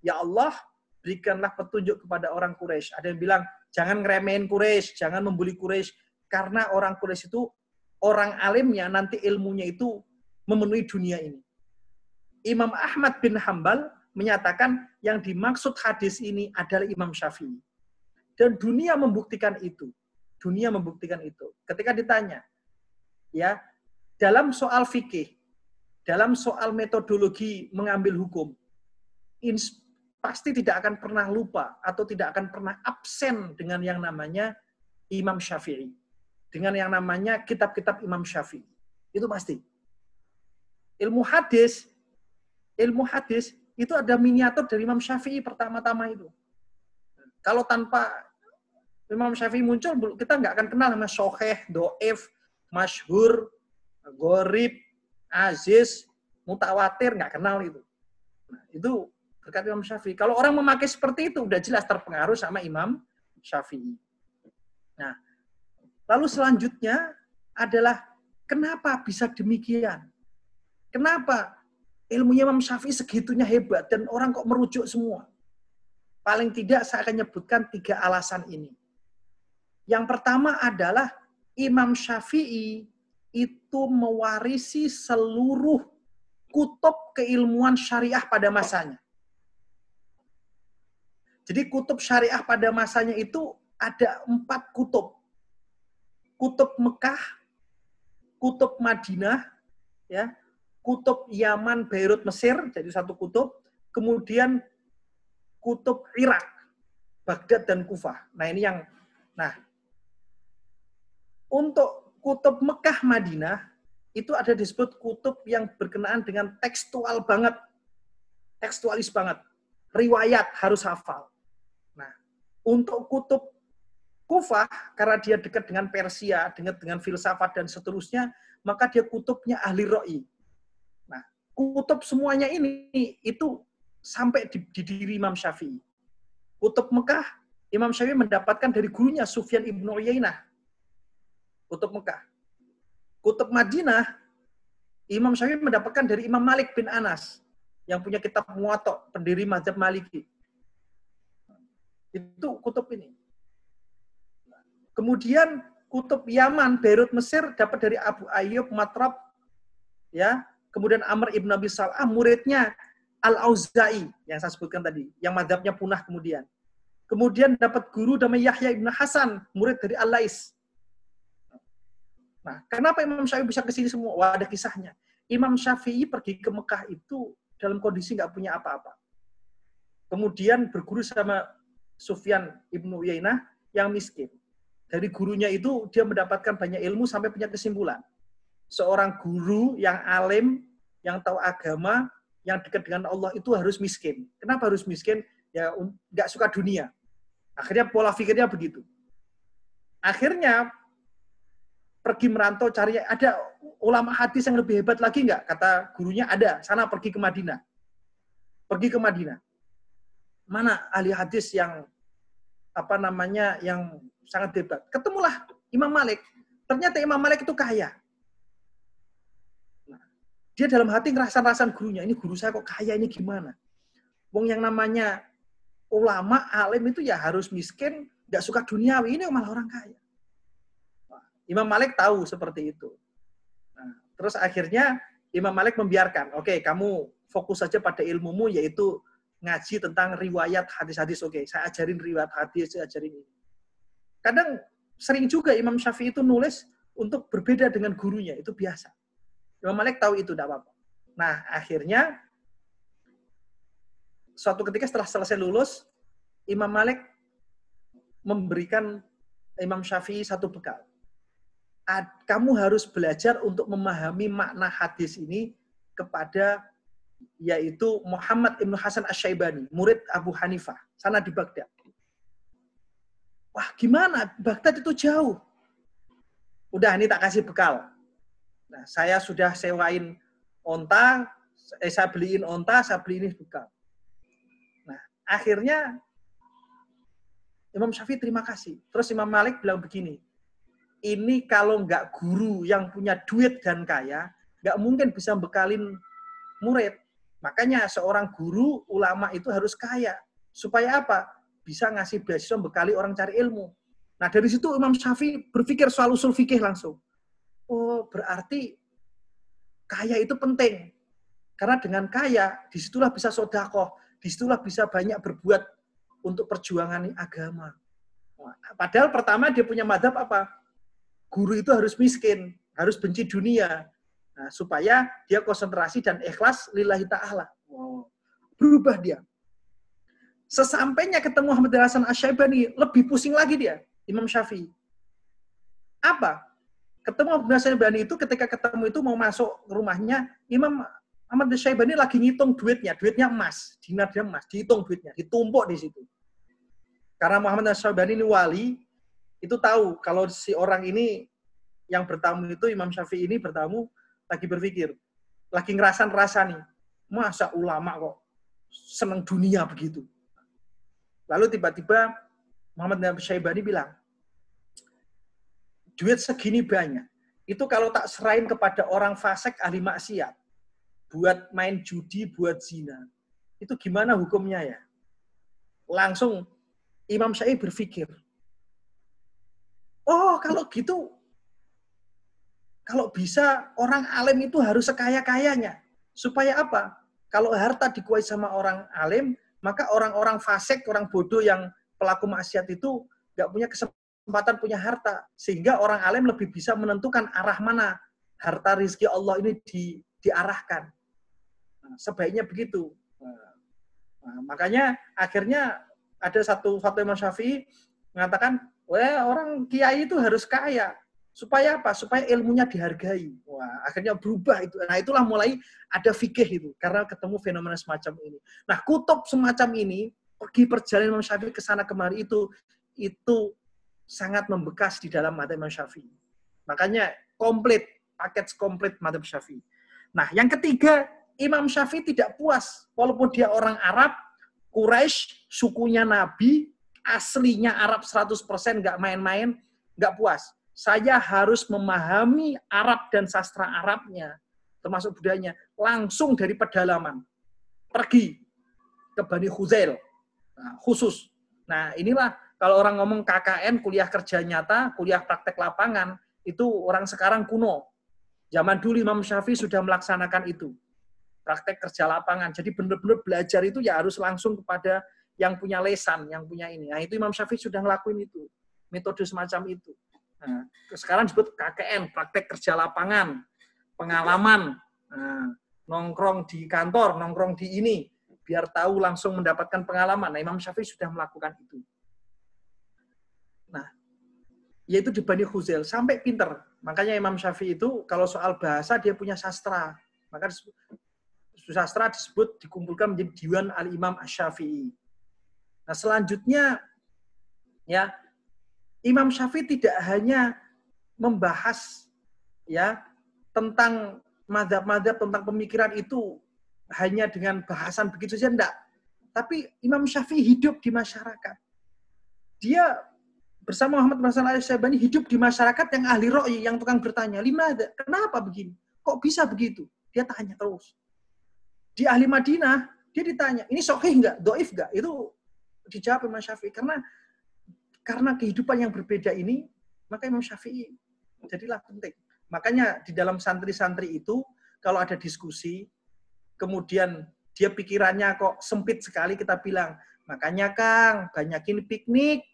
Ya Allah, berikanlah petunjuk kepada orang Quraisy. Ada yang bilang, jangan ngeremehin Quraisy, jangan membuli Quraisy karena orang Quraisy itu orang alimnya nanti ilmunya itu memenuhi dunia ini. Imam Ahmad bin Hambal menyatakan yang dimaksud hadis ini adalah Imam Syafi'i. Dan dunia membuktikan itu. Dunia membuktikan itu. Ketika ditanya, ya, dalam soal fikih, dalam soal metodologi mengambil hukum, pasti tidak akan pernah lupa atau tidak akan pernah absen dengan yang namanya Imam Syafi'i. Dengan yang namanya kitab-kitab Imam Syafi'i. Itu pasti. Ilmu hadis ilmu hadis itu ada miniatur dari Imam Syafi'i pertama-tama itu. Kalau tanpa Imam Syafi'i muncul, kita nggak akan kenal nama Soheh, Do'if, Masyhur, Gorib, Aziz, Mutawatir, nggak kenal itu. Nah, itu berkat Imam Syafi'i. Kalau orang memakai seperti itu, udah jelas terpengaruh sama Imam Syafi'i. Nah, lalu selanjutnya adalah kenapa bisa demikian? Kenapa ilmunya Imam Syafi'i segitunya hebat dan orang kok merujuk semua. Paling tidak saya akan nyebutkan tiga alasan ini. Yang pertama adalah Imam Syafi'i itu mewarisi seluruh kutub keilmuan syariah pada masanya. Jadi kutub syariah pada masanya itu ada empat kutub. Kutub Mekah, kutub Madinah, ya, kutub Yaman, Beirut, Mesir, jadi satu kutub. Kemudian kutub Irak, Baghdad dan Kufah. Nah ini yang, nah untuk kutub Mekah, Madinah, itu ada disebut kutub yang berkenaan dengan tekstual banget. Tekstualis banget. Riwayat harus hafal. Nah, untuk kutub Kufah, karena dia dekat dengan Persia, dekat dengan filsafat dan seterusnya, maka dia kutubnya ahli ro'i kutub semuanya ini itu sampai di, di diri Imam Syafi'i. Kutub Mekah, Imam Syafi'i mendapatkan dari gurunya Sufyan ibnu Uyainah. Kutub Mekah. Kutub Madinah, Imam Syafi'i mendapatkan dari Imam Malik bin Anas yang punya kitab Muwatta, pendiri mazhab Maliki. Itu kutub ini. Kemudian kutub Yaman, Beirut, Mesir dapat dari Abu Ayyub Matrab, ya Kemudian Amr ibn Abi Salah, muridnya Al-Auza'i, yang saya sebutkan tadi, yang madhabnya punah kemudian. Kemudian dapat guru namanya Yahya ibn Hasan, murid dari Al-Lais. Nah, kenapa Imam Syafi'i bisa ke sini semua? Wah, ada kisahnya. Imam Syafi'i pergi ke Mekah itu dalam kondisi nggak punya apa-apa. Kemudian berguru sama Sufyan ibnu Uyainah yang miskin. Dari gurunya itu dia mendapatkan banyak ilmu sampai punya kesimpulan seorang guru yang alim, yang tahu agama, yang dekat dengan Allah itu harus miskin. Kenapa harus miskin? Ya nggak suka dunia. Akhirnya pola pikirnya begitu. Akhirnya pergi merantau cari ada ulama hadis yang lebih hebat lagi nggak? Kata gurunya ada. Sana pergi ke Madinah. Pergi ke Madinah. Mana ahli hadis yang apa namanya yang sangat hebat? Ketemulah Imam Malik. Ternyata Imam Malik itu kaya dia dalam hati ngerasan-rasan gurunya, ini guru saya kok kaya ini gimana? Wong yang namanya ulama, alim itu ya harus miskin, nggak suka duniawi, ini malah orang kaya. Imam Malik tahu seperti itu. Nah, terus akhirnya Imam Malik membiarkan, oke okay, kamu fokus saja pada ilmumu yaitu ngaji tentang riwayat hadis-hadis. Oke, okay, saya ajarin riwayat hadis, saya ajarin ini. Kadang sering juga Imam Syafi'i itu nulis untuk berbeda dengan gurunya, itu biasa. Imam Malik tahu itu tidak apa-apa. Nah, akhirnya suatu ketika setelah selesai lulus, Imam Malik memberikan Imam Syafi'i satu bekal. Kamu harus belajar untuk memahami makna hadis ini kepada yaitu Muhammad Ibnu Hasan Asyaibani, murid Abu Hanifah, sana di Baghdad. Wah, gimana? Baghdad itu jauh. Udah, ini tak kasih bekal. Nah, saya sudah sewain onta, eh, saya beliin onta, saya beli ini bekal. Nah, akhirnya Imam Syafi'i terima kasih. Terus Imam Malik bilang begini, ini kalau nggak guru yang punya duit dan kaya, nggak mungkin bisa bekalin murid. Makanya seorang guru ulama itu harus kaya. Supaya apa? Bisa ngasih beasiswa bekali orang cari ilmu. Nah dari situ Imam Syafi'i berpikir soal usul fikih langsung. Oh berarti kaya itu penting. Karena dengan kaya, di situlah bisa sodakoh, di situlah bisa banyak berbuat untuk perjuangan agama. Padahal pertama dia punya madhab apa? Guru itu harus miskin, harus benci dunia. Nah, supaya dia konsentrasi dan ikhlas lillahi ta'ala. Wow. Berubah dia. Sesampainya ketemu Muhammad Hasan Asyaibani, lebih pusing lagi dia, Imam Syafi'i. Apa? Ketemu Muhammad Hasan Asyaibani itu ketika ketemu itu mau masuk rumahnya, Imam Ahmad Syaibani lagi ngitung duitnya, duitnya emas, dinar dia emas, dihitung duitnya, ditumpuk di situ. Karena Muhammad Syaibani ini wali, itu tahu kalau si orang ini yang bertamu itu Imam Syafi'i ini bertamu lagi berpikir, lagi ngerasan rasa nih, masa ulama kok senang dunia begitu. Lalu tiba-tiba Muhammad Syaibani bilang, duit segini banyak, itu kalau tak serahin kepada orang fasik ahli maksiat, buat main judi, buat zina, itu gimana hukumnya ya? Langsung Imam Syafi'i berpikir, oh kalau gitu, kalau bisa orang alim itu harus sekaya-kayanya. Supaya apa? Kalau harta dikuasai sama orang alim, maka orang-orang fasik, orang bodoh yang pelaku maksiat itu nggak punya kesempatan punya harta. Sehingga orang alim lebih bisa menentukan arah mana harta rizki Allah ini di, diarahkan. Nah, sebaiknya begitu. Nah, makanya akhirnya ada satu fatwa Imam Syafi'i mengatakan, wah orang kiai itu harus kaya. Supaya apa? Supaya ilmunya dihargai. Wah, akhirnya berubah itu. Nah, itulah mulai ada fikih itu karena ketemu fenomena semacam ini. Nah, kutub semacam ini pergi perjalanan Imam Syafi'i ke sana kemari itu itu sangat membekas di dalam mata Imam Syafi'i. Makanya komplit, paket komplit mata Syafi'i. Nah, yang ketiga, Imam Syafi'i tidak puas walaupun dia orang Arab, Quraisy, sukunya Nabi, aslinya Arab 100% nggak main-main, nggak puas. Saya harus memahami Arab dan sastra Arabnya, termasuk budayanya, langsung dari pedalaman. Pergi ke Bani Khuzail, nah, khusus. Nah, inilah kalau orang ngomong KKN, kuliah kerja nyata, kuliah praktek lapangan, itu orang sekarang kuno. Zaman dulu Imam Syafi'i sudah melaksanakan itu praktek kerja lapangan. Jadi benar-benar belajar itu ya harus langsung kepada yang punya lesan, yang punya ini. Nah, itu Imam Syafi'i sudah ngelakuin itu. Metode semacam itu. Nah, sekarang disebut KKN, praktek kerja lapangan, pengalaman, nah, nongkrong di kantor, nongkrong di ini, biar tahu langsung mendapatkan pengalaman. Nah, Imam Syafi'i sudah melakukan itu. Yaitu di Bani Khuzail, sampai pinter. Makanya Imam Syafi'i itu kalau soal bahasa dia punya sastra. Maka sastra disebut dikumpulkan menjadi Diwan Al-Imam Asy-Syafi'i. Nah, selanjutnya ya Imam Syafi'i tidak hanya membahas ya tentang madhab-madhab tentang pemikiran itu hanya dengan bahasan begitu saja enggak. Tapi Imam Syafi'i hidup di masyarakat. Dia bersama Muhammad Hasan hidup di masyarakat yang ahli ro'i, yang tukang bertanya, lima kenapa begini? Kok bisa begitu? Dia tanya terus di ahli Madinah, dia ditanya, ini sahih nggak, doif nggak? Itu dijawab Imam Syafi'i. Karena karena kehidupan yang berbeda ini, maka Imam Syafi'i jadilah penting. Makanya di dalam santri-santri itu, kalau ada diskusi, kemudian dia pikirannya kok sempit sekali, kita bilang, makanya Kang, banyakin piknik,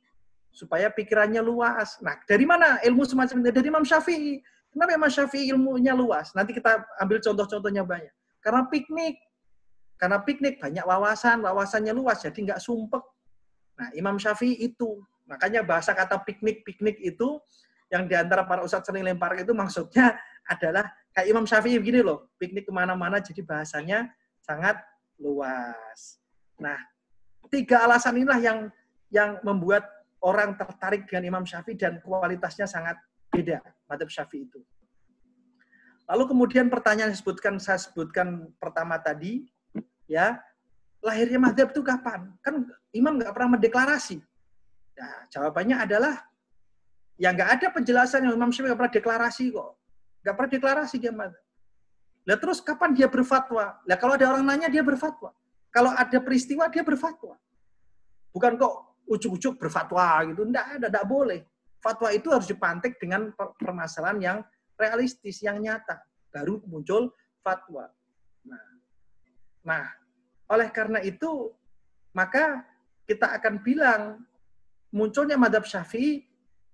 supaya pikirannya luas. Nah, dari mana ilmu semacam ini? Dari Imam Syafi'i. Kenapa Imam Syafi'i ilmunya luas? Nanti kita ambil contoh-contohnya banyak. Karena piknik, karena piknik banyak wawasan, wawasannya luas, jadi nggak sumpek. Nah, Imam Syafi'i itu. Makanya bahasa kata piknik-piknik itu, yang di antara para ustadz sering lempar itu maksudnya adalah kayak Imam Syafi'i begini loh, piknik ke mana-mana jadi bahasanya sangat luas. Nah, tiga alasan inilah yang yang membuat orang tertarik dengan Imam Syafi'i dan kualitasnya sangat beda madhab Syafi'i itu. Lalu kemudian pertanyaan yang disebutkan saya sebutkan pertama tadi, ya lahirnya madhab itu kapan? Kan Imam nggak pernah mendeklarasi. Nah, jawabannya adalah ya nggak ada penjelasan yang Imam Syafi'i nggak pernah deklarasi kok. Nggak pernah deklarasi dia madhab. Lah terus kapan dia berfatwa? Lah kalau ada orang nanya dia berfatwa. Kalau ada peristiwa dia berfatwa. Bukan kok ujuk-ujuk berfatwa gitu. Enggak ada, enggak boleh. Fatwa itu harus dipantik dengan permasalahan yang realistis, yang nyata. Baru muncul fatwa. Nah, nah oleh karena itu, maka kita akan bilang munculnya madhab syafi'i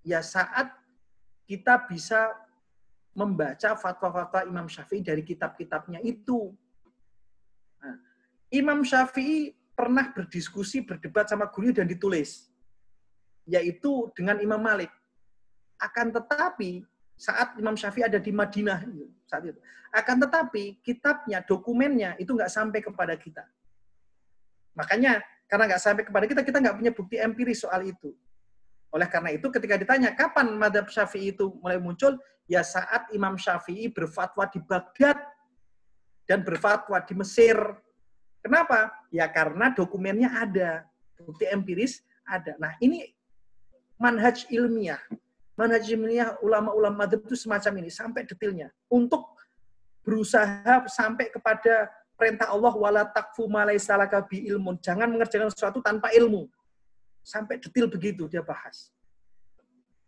ya saat kita bisa membaca fatwa-fatwa Imam Syafi'i dari kitab-kitabnya itu. Nah, Imam Syafi'i pernah berdiskusi, berdebat sama guru dan ditulis. Yaitu dengan Imam Malik. Akan tetapi, saat Imam Syafi'i ada di Madinah, saat itu, akan tetapi kitabnya, dokumennya itu nggak sampai kepada kita. Makanya, karena nggak sampai kepada kita, kita nggak punya bukti empiris soal itu. Oleh karena itu, ketika ditanya kapan madhab syafi'i itu mulai muncul, ya saat Imam Syafi'i berfatwa di Baghdad dan berfatwa di Mesir. Kenapa? Ya karena dokumennya ada, bukti empiris ada. Nah ini manhaj ilmiah. Manhaj ilmiah ulama-ulama madhab itu semacam ini, sampai detailnya. Untuk berusaha sampai kepada perintah Allah, wala takfu malaisalaka bi ilmun. Jangan mengerjakan sesuatu tanpa ilmu. Sampai detail begitu dia bahas.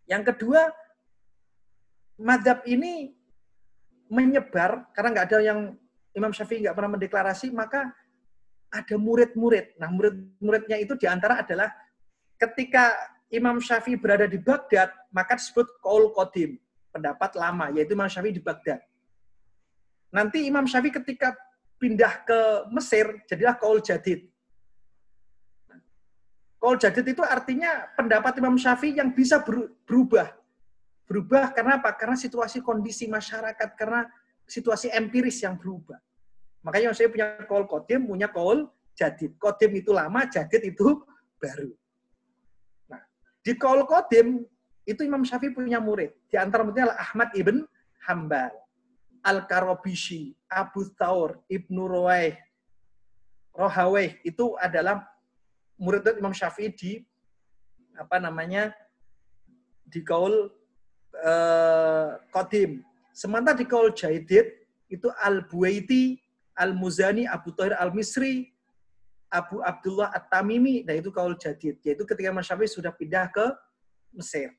Yang kedua, madhab ini menyebar karena nggak ada yang Imam Syafi'i nggak pernah mendeklarasi, maka ada murid-murid. Nah, murid-muridnya itu di antara adalah ketika Imam Syafi'i berada di Baghdad, maka disebut Qaul Qadim, pendapat lama, yaitu Imam Syafi'i di Baghdad. Nanti Imam Syafi'i ketika pindah ke Mesir, jadilah Qaul Jadid. Qaul Jadid itu artinya pendapat Imam Syafi'i yang bisa berubah Berubah karena apa? Karena situasi kondisi masyarakat, karena situasi empiris yang berubah. Makanya saya punya call kodim, punya call jadid. Kodim itu lama, jadid itu baru. Nah, di call kodim, itu Imam Syafi'i punya murid. Di antara muridnya adalah Ahmad ibn Hambal, Al-Karabishi, Abu Thawr, Ibnu Ruwaih, Rohaweh, itu adalah murid Imam Syafi'i di apa namanya di kaul uh, Qadim. Sementara di kaul Jaidid itu Al-Buaiti, Al-Muzani, Abu Tahir Al-Misri, Abu Abdullah At-Tamimi, nah itu kaul Jadid. Yaitu ketika Imam Syafi'i sudah pindah ke Mesir.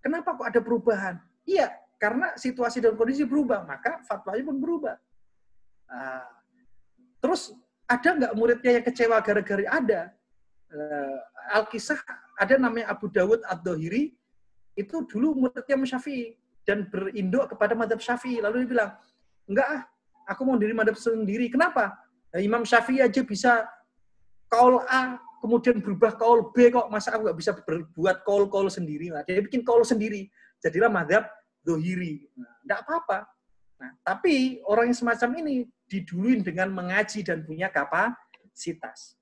Kenapa kok ada perubahan? Iya, karena situasi dan kondisi berubah, maka fatwanya pun berubah. Nah, terus ada nggak muridnya yang kecewa gara-gara ada? Uh, Al-Kisah ada namanya Abu Dawud Ad-Dohiri, itu dulu muridnya Syafi'i dan berinduk kepada madhab Syafi'i. Lalu dia bilang, enggak ah, aku mau diri madhab sendiri. Kenapa? Nah, Imam Syafi'i aja bisa kaul A, kemudian berubah kaul B kok. Masa aku nggak bisa berbuat kaul-kaul sendiri? Nah, dia bikin kaul sendiri. Jadilah madhab dohiri. Nah, enggak apa-apa. Nah, tapi orang yang semacam ini diduluin dengan mengaji dan punya kapasitas.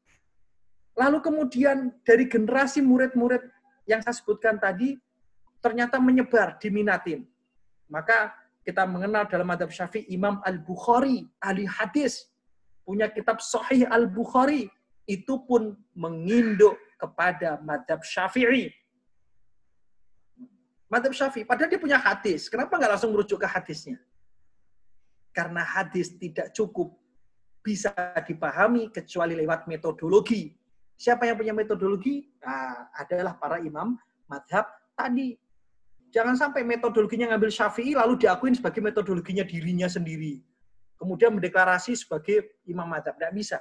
Lalu kemudian dari generasi murid-murid yang saya sebutkan tadi, ternyata menyebar, diminatin. Maka kita mengenal dalam madhab syafi'i Imam Al-Bukhari, ahli hadis, punya kitab Sahih Al-Bukhari, itu pun menginduk kepada madhab syafi'i. Madhab syafi'i, padahal dia punya hadis. Kenapa nggak langsung merujuk ke hadisnya? Karena hadis tidak cukup bisa dipahami kecuali lewat metodologi. Siapa yang punya metodologi? Nah, adalah para imam madhab tadi. Jangan sampai metodologinya ngambil Syafi'i lalu diakuin sebagai metodologinya dirinya sendiri. Kemudian mendeklarasi sebagai imam madhab. Tidak bisa.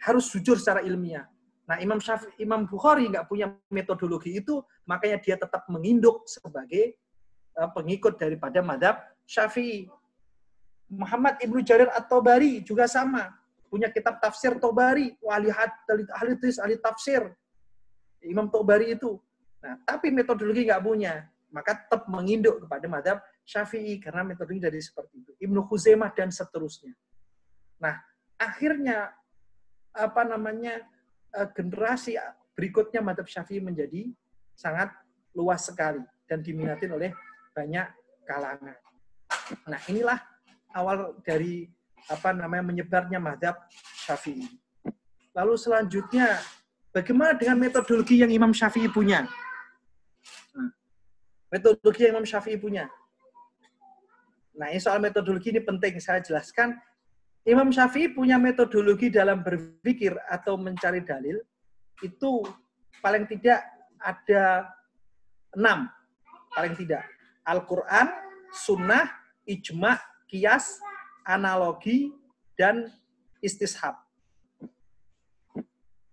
Harus jujur secara ilmiah. Nah, Imam Syafi'i, Imam Bukhari nggak punya metodologi itu, makanya dia tetap menginduk sebagai uh, pengikut daripada madhab Syafi'i. Muhammad Ibnu Jarir At-Tobari juga sama. Punya kitab tafsir Tobari, wali ahli, ahli, ahli tafsir. Imam Tobari itu. Nah, tapi metodologi nggak punya maka tetap menginduk kepada madhab Syafi'i karena metodenya dari seperti itu. Ibnu Khuzaimah dan seterusnya. Nah, akhirnya apa namanya eh, generasi berikutnya madhab syafi'i menjadi sangat luas sekali dan diminati oleh banyak kalangan. Nah inilah awal dari apa namanya menyebarnya madhab syafi'i. Lalu selanjutnya bagaimana dengan metodologi yang Imam Syafi'i punya? Metodologi yang Imam Syafi'i punya. Nah, ini soal metodologi ini penting saya jelaskan Imam Syafi'i punya metodologi dalam berpikir atau mencari dalil itu paling tidak ada enam, paling tidak. Al-Quran, Sunnah, Ijma, Kias, Analogi, dan Istishab.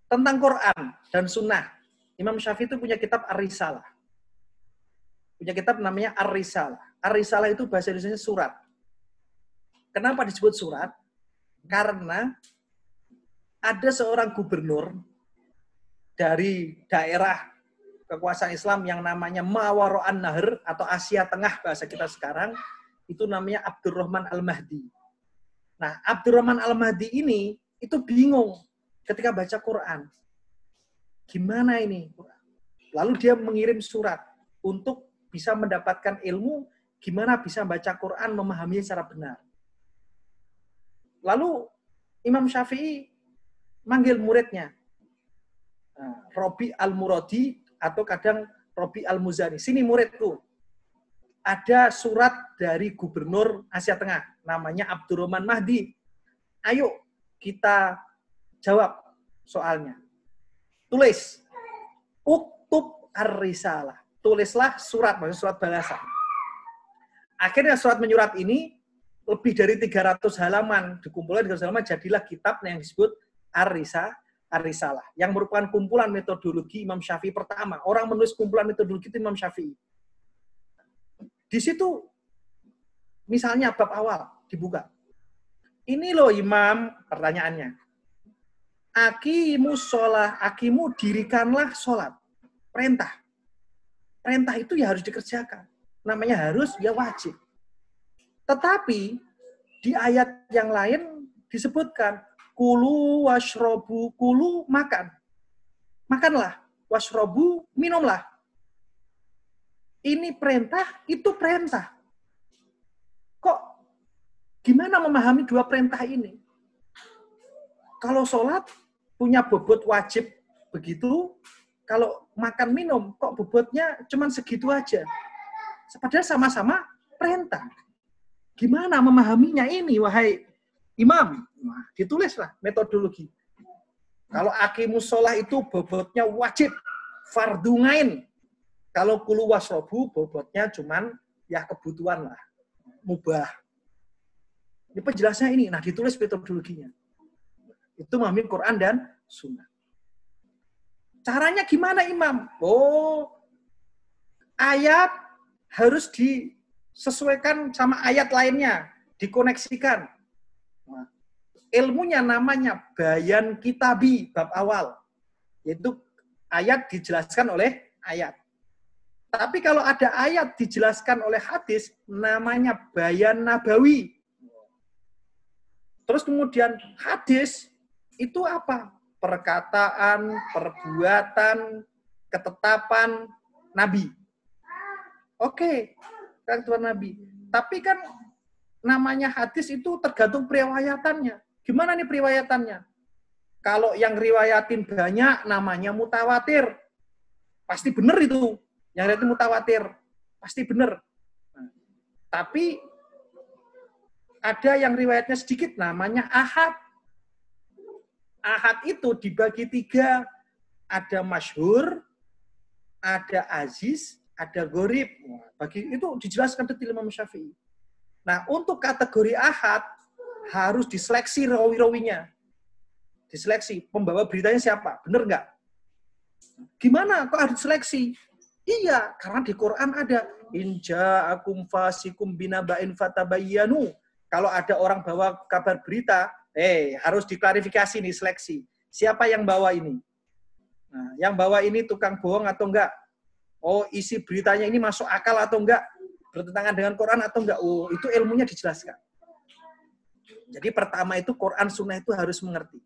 Tentang Quran dan Sunnah, Imam Syafi'i itu punya kitab Ar-Risalah. Punya kitab namanya Ar-Risalah. Ar-Risalah itu bahasa Indonesia surat. Kenapa disebut surat? Karena ada seorang gubernur dari daerah kekuasaan Islam yang namanya Mawaro'an Nahr atau Asia Tengah bahasa kita sekarang, itu namanya Abdurrahman Al-Mahdi. Nah, Abdurrahman Al-Mahdi ini itu bingung ketika baca Quran. Gimana ini? Lalu dia mengirim surat untuk bisa mendapatkan ilmu gimana bisa baca Quran memahaminya secara benar. Lalu Imam Syafi'i manggil muridnya. Nah, Robi Al-Muradi atau kadang Robi Al-Muzani. Sini muridku. Ada surat dari gubernur Asia Tengah. Namanya Abdurrahman Mahdi. Ayo kita jawab soalnya. Tulis. Uktub ar-risalah. Tulislah surat, maksudnya surat balasan. Akhirnya surat menyurat ini lebih dari 300 halaman dikumpulkan 300 halaman jadilah kitab yang disebut Ar-Risa Ar-Risalah yang merupakan kumpulan metodologi Imam Syafi'i pertama. Orang menulis kumpulan metodologi itu Imam Syafi'i. Di situ misalnya bab awal dibuka. Ini loh Imam pertanyaannya. Akimu sholat, akimu dirikanlah sholat. Perintah. Perintah itu ya harus dikerjakan. Namanya harus, ya wajib. Tetapi di ayat yang lain disebutkan kulu washrobu kulu makan. Makanlah, washrobu minumlah. Ini perintah, itu perintah. Kok gimana memahami dua perintah ini? Kalau sholat punya bobot wajib begitu, kalau makan minum kok bobotnya cuma segitu aja. Padahal sama-sama perintah. Gimana memahaminya ini, wahai imam? Nah, ditulislah metodologi. Kalau akimus sholah itu bobotnya wajib, fardungain. Kalau kulu wasrobu bobotnya cuman ya kebutuhan lah, mubah. Ini penjelasnya ini, nah ditulis metodologinya. Itu memahami Quran dan Sunnah. Caranya gimana imam? Oh, ayat harus di sesuaikan sama ayat lainnya, dikoneksikan. Nah, ilmunya namanya bayan kitabi bab awal, yaitu ayat dijelaskan oleh ayat. Tapi kalau ada ayat dijelaskan oleh hadis, namanya bayan nabawi. Terus kemudian hadis itu apa? Perkataan, perbuatan, ketetapan Nabi. Oke, kan Tuhan Nabi. Tapi kan namanya hadis itu tergantung periwayatannya. Gimana nih periwayatannya? Kalau yang riwayatin banyak namanya mutawatir. Pasti benar itu. Yang riwayatin mutawatir. Pasti benar. Tapi ada yang riwayatnya sedikit namanya ahad. Ahad itu dibagi tiga. Ada masyhur, ada aziz, ada gorib. Bagi itu dijelaskan detail Imam Syafi'i. Nah, untuk kategori ahad harus diseleksi rawi-rawinya. Diseleksi. Pembawa beritanya siapa? Benar nggak? Gimana kok harus diseleksi? Iya, karena di Quran ada inja akum fasikum binaba'in fatabayyanu. Kalau ada orang bawa kabar berita, eh harus diklarifikasi nih seleksi. Siapa yang bawa ini? Nah, yang bawa ini tukang bohong atau enggak? Oh, isi beritanya ini masuk akal atau enggak? Bertentangan dengan Quran atau enggak? Oh, itu ilmunya dijelaskan. Jadi pertama itu Quran Sunnah itu harus mengerti.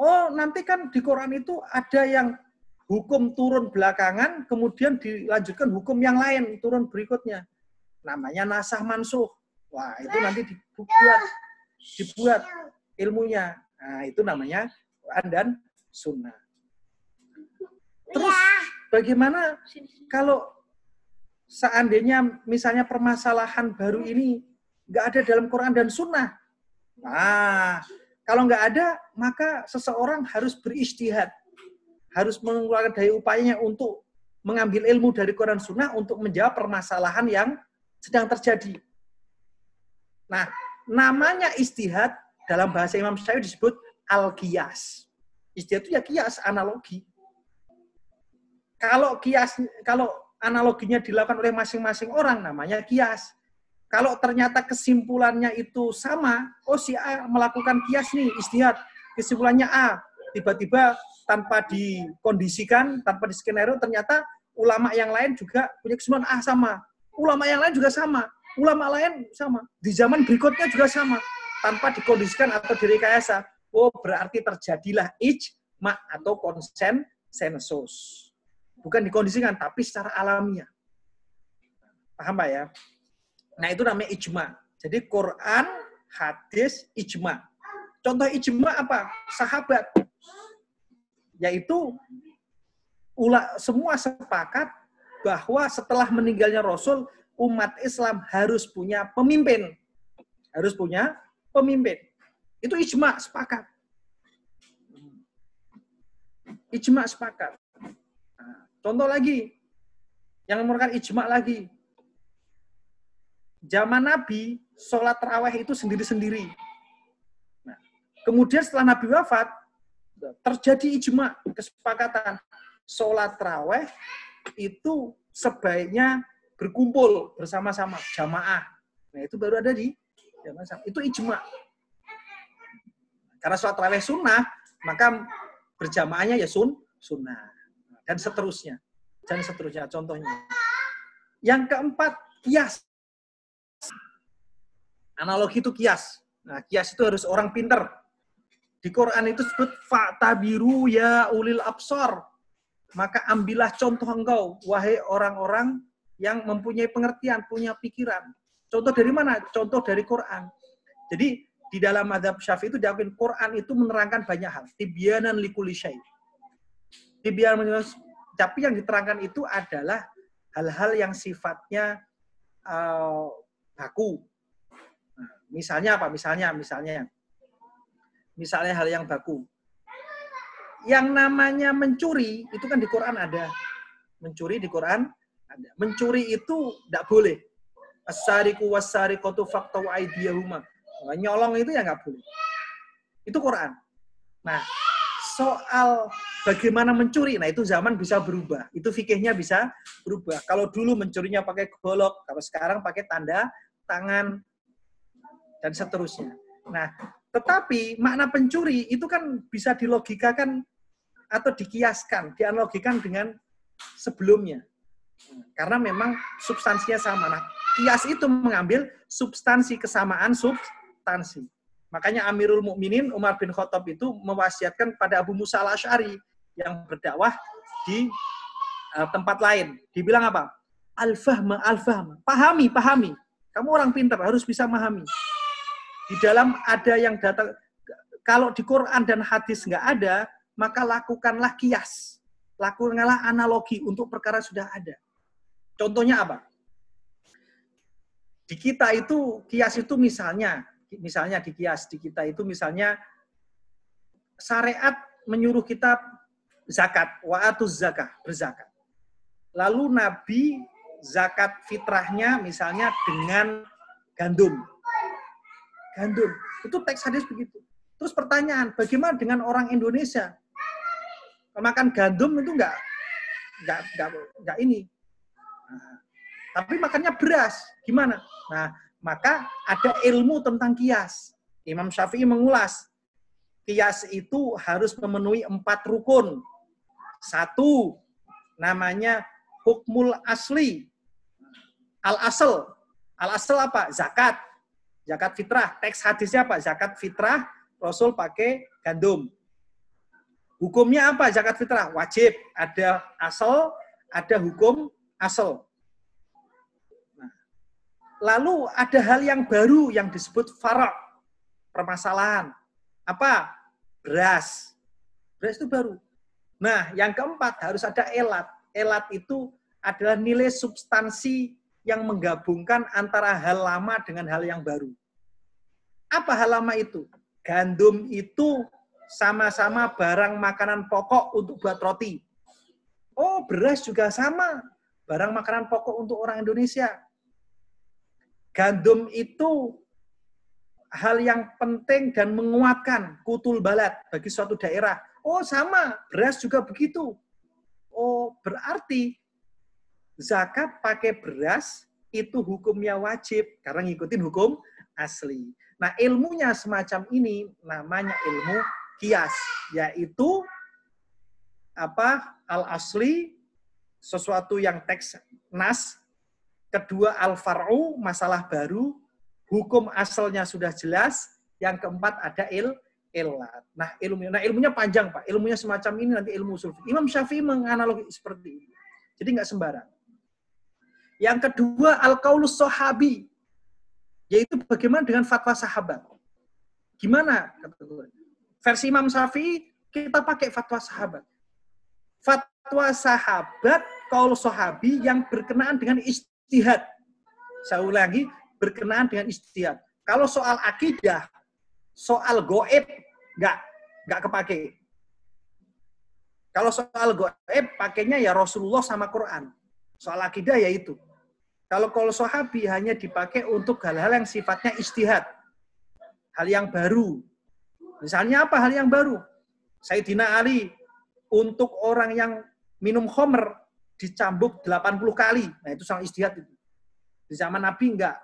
Oh, nanti kan di Quran itu ada yang hukum turun belakangan, kemudian dilanjutkan hukum yang lain turun berikutnya. Namanya nasah mansuh. Wah, itu nanti dibuat dibuat ilmunya. Nah, itu namanya Quran dan Sunnah. Terus bagaimana kalau seandainya misalnya permasalahan baru ini nggak ada dalam Quran dan Sunnah? Nah, kalau nggak ada, maka seseorang harus beristihad. Harus mengeluarkan daya upayanya untuk mengambil ilmu dari Quran Sunnah untuk menjawab permasalahan yang sedang terjadi. Nah, namanya istihad dalam bahasa Imam Syafi'i disebut al-qiyas. Istihad itu ya kias, analogi. Kalau kias, kalau analoginya dilakukan oleh masing-masing orang, namanya kias. Kalau ternyata kesimpulannya itu sama, oh si A melakukan kias nih, istihad. Kesimpulannya A, tiba-tiba tanpa dikondisikan, tanpa di skenario, ternyata ulama yang lain juga punya kesimpulan A sama. Ulama yang lain juga sama. Ulama lain sama. Di zaman berikutnya juga sama. Tanpa dikondisikan atau direkayasa. Oh, berarti terjadilah ijma atau konsensus. Bukan dikondisikan, tapi secara alamiah. Paham Pak ya? Nah, itu namanya ijma. Jadi Quran, hadis, ijma. Contoh ijma apa? Sahabat. Yaitu ula, semua sepakat bahwa setelah meninggalnya Rasul, umat Islam harus punya pemimpin. Harus punya pemimpin. Itu ijma, sepakat. Ijma sepakat. Nah, contoh lagi, yang merupakan ijma lagi, zaman Nabi, sholat terawih itu sendiri-sendiri. Nah, kemudian setelah Nabi wafat, terjadi ijma, kesepakatan. Sholat terawih itu sebaiknya berkumpul bersama-sama, jamaah. Nah, itu baru ada di jamaah. Itu ijma. Karena sholat terawih sunnah, maka berjamaahnya ya sun, sunnah. Dan seterusnya. Dan seterusnya, contohnya. Yang keempat, kias. Analogi itu kias. Nah, kias itu harus orang pinter. Di Quran itu disebut fa'tabiru ya ulil absor. Maka ambillah contoh engkau, wahai orang-orang yang mempunyai pengertian, punya pikiran. Contoh dari mana? Contoh dari Quran. Jadi di dalam madhab syafi'i itu diakui Quran itu menerangkan banyak hal. Tibyanan likuli syai. Tibyanan tapi yang diterangkan itu adalah hal-hal yang sifatnya uh, baku, Misalnya apa? Misalnya, misalnya, misalnya hal yang baku. Yang namanya mencuri itu kan di Quran ada. Mencuri di Quran. Mencuri itu tidak boleh. Asariku wasarikotu fakta aidiyahuma. Nyolong itu ya nggak boleh. Itu Quran. Nah, soal bagaimana mencuri, nah itu zaman bisa berubah. Itu fikihnya bisa berubah. Kalau dulu mencurinya pakai golok, kalau sekarang pakai tanda tangan dan seterusnya. Nah, tetapi makna pencuri itu kan bisa dilogikakan atau dikiaskan, dianalogikan dengan sebelumnya. Karena memang substansinya sama. Nah, kias itu mengambil substansi kesamaan substansi. Makanya Amirul Mukminin Umar bin Khattab itu mewasiatkan pada Abu Musa al-Ash'ari yang berdakwah di uh, tempat lain. Dibilang apa? Al-fahma, al-fahma. Pahami, pahami. Kamu orang pintar, harus bisa memahami. Di dalam ada yang datang, kalau di Quran dan hadis nggak ada, maka lakukanlah kias. Lakukanlah analogi untuk perkara sudah ada. Contohnya apa? Di kita itu, kias itu misalnya, misalnya di kias, di kita itu misalnya, syariat menyuruh kita zakat, wa'atuz zakah, berzakat. Lalu Nabi zakat fitrahnya misalnya dengan gandum gandum. Itu teks hadis begitu. Terus pertanyaan, bagaimana dengan orang Indonesia? Makan gandum itu enggak enggak enggak, enggak ini. Nah, tapi makannya beras, gimana? Nah, maka ada ilmu tentang kias. Imam Syafi'i mengulas, kias itu harus memenuhi empat rukun. Satu, namanya hukmul asli. Al-asal. Al-asal apa? Zakat Zakat fitrah, teks hadisnya apa? Zakat fitrah, Rasul pakai gandum. Hukumnya apa zakat fitrah? Wajib. Ada asal, ada hukum asal. Nah, lalu ada hal yang baru yang disebut farak. Permasalahan. Apa? Beras. Beras itu baru. Nah, yang keempat harus ada elat. Elat itu adalah nilai substansi yang menggabungkan antara hal lama dengan hal yang baru. Apa hal lama itu? Gandum itu sama-sama barang makanan pokok untuk buat roti. Oh, beras juga sama, barang makanan pokok untuk orang Indonesia. Gandum itu hal yang penting dan menguatkan kutul balat bagi suatu daerah. Oh sama, beras juga begitu. Oh berarti zakat pakai beras itu hukumnya wajib karena ngikutin hukum asli. Nah ilmunya semacam ini namanya ilmu kias, yaitu apa al asli sesuatu yang teks nas, kedua al faru masalah baru, hukum asalnya sudah jelas, yang keempat ada il ilat. Nah, ilmu nah ilmunya panjang, Pak. Ilmunya semacam ini nanti ilmu usul Imam Syafi'i menganalogi seperti ini. Jadi nggak sembarang. Yang kedua, al-qaulus sahabi. Yaitu bagaimana dengan fatwa sahabat. Gimana? Versi Imam Syafi'i, kita pakai fatwa sahabat. Fatwa sahabat, kaul sahabi yang berkenaan dengan istihad. Saya ulangi, berkenaan dengan istihad. Kalau soal akidah, soal goib nggak nggak kepake. Kalau soal goib pakainya ya Rasulullah sama Quran. Soal akidah ya itu. Kalau kalau sahabi hanya dipakai untuk hal-hal yang sifatnya istihad. Hal yang baru. Misalnya apa hal yang baru? Sayyidina Ali untuk orang yang minum khomer dicambuk 80 kali. Nah itu soal istihad itu. Di zaman Nabi enggak.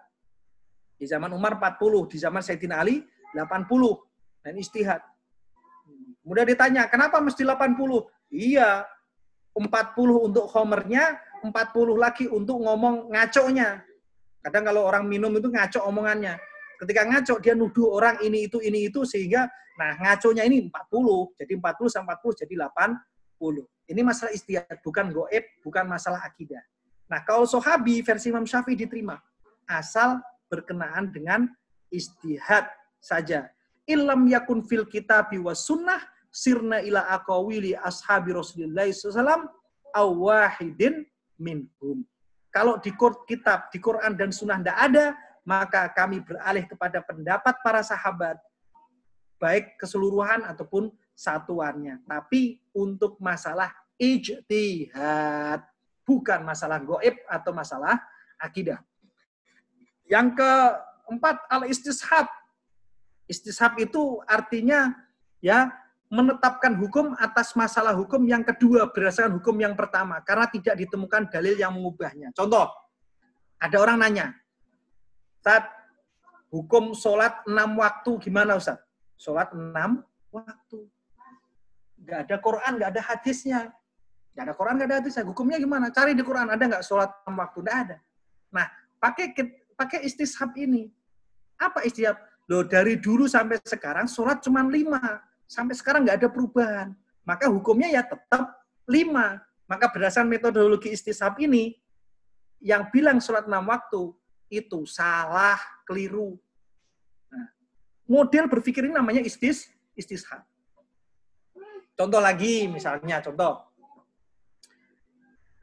Di zaman Umar 40, di zaman Sayyidina Ali 80 dan istihad. Kemudian ditanya, kenapa mesti 80? Iya, 40 untuk homernya, 40 lagi untuk ngomong ngaco-nya. Kadang kalau orang minum itu ngaco omongannya. Ketika ngaco, dia nuduh orang ini, itu, ini, itu, sehingga nah ngaco-nya ini 40. Jadi 40 sama 40 jadi 80. Ini masalah istihad, bukan goib, bukan masalah akidah. Nah, kalau sohabi versi Imam Syafi'i diterima. Asal berkenaan dengan istihad saja. Ilam yakun fil kitab wa sunnah sirna ila aqawili ashabi Rasulullah SAW awahidin minhum. Kalau di kitab, di Quran dan sunnah tidak ada, maka kami beralih kepada pendapat para sahabat, baik keseluruhan ataupun satuannya. Tapi untuk masalah ijtihad, bukan masalah goib atau masalah akidah. Yang keempat, al-istishab. Istishab itu artinya ya menetapkan hukum atas masalah hukum yang kedua berdasarkan hukum yang pertama karena tidak ditemukan dalil yang mengubahnya. Contoh, ada orang nanya, Ustaz, hukum sholat enam waktu gimana Ustaz? Sholat enam waktu. Gak ada Quran, gak ada hadisnya. Gak ada Quran, gak ada hadisnya. Hukumnya gimana? Cari di Quran, ada nggak sholat waktu? Gak ada. Nah, pakai pakai istishab ini. Apa istishab? Loh, dari dulu sampai sekarang sholat cuma lima. Sampai sekarang nggak ada perubahan. Maka hukumnya ya tetap lima. Maka berdasarkan metodologi istishab ini, yang bilang sholat enam waktu, itu salah, keliru. Nah, model berpikir ini namanya istis, istishab. Contoh lagi, misalnya, contoh.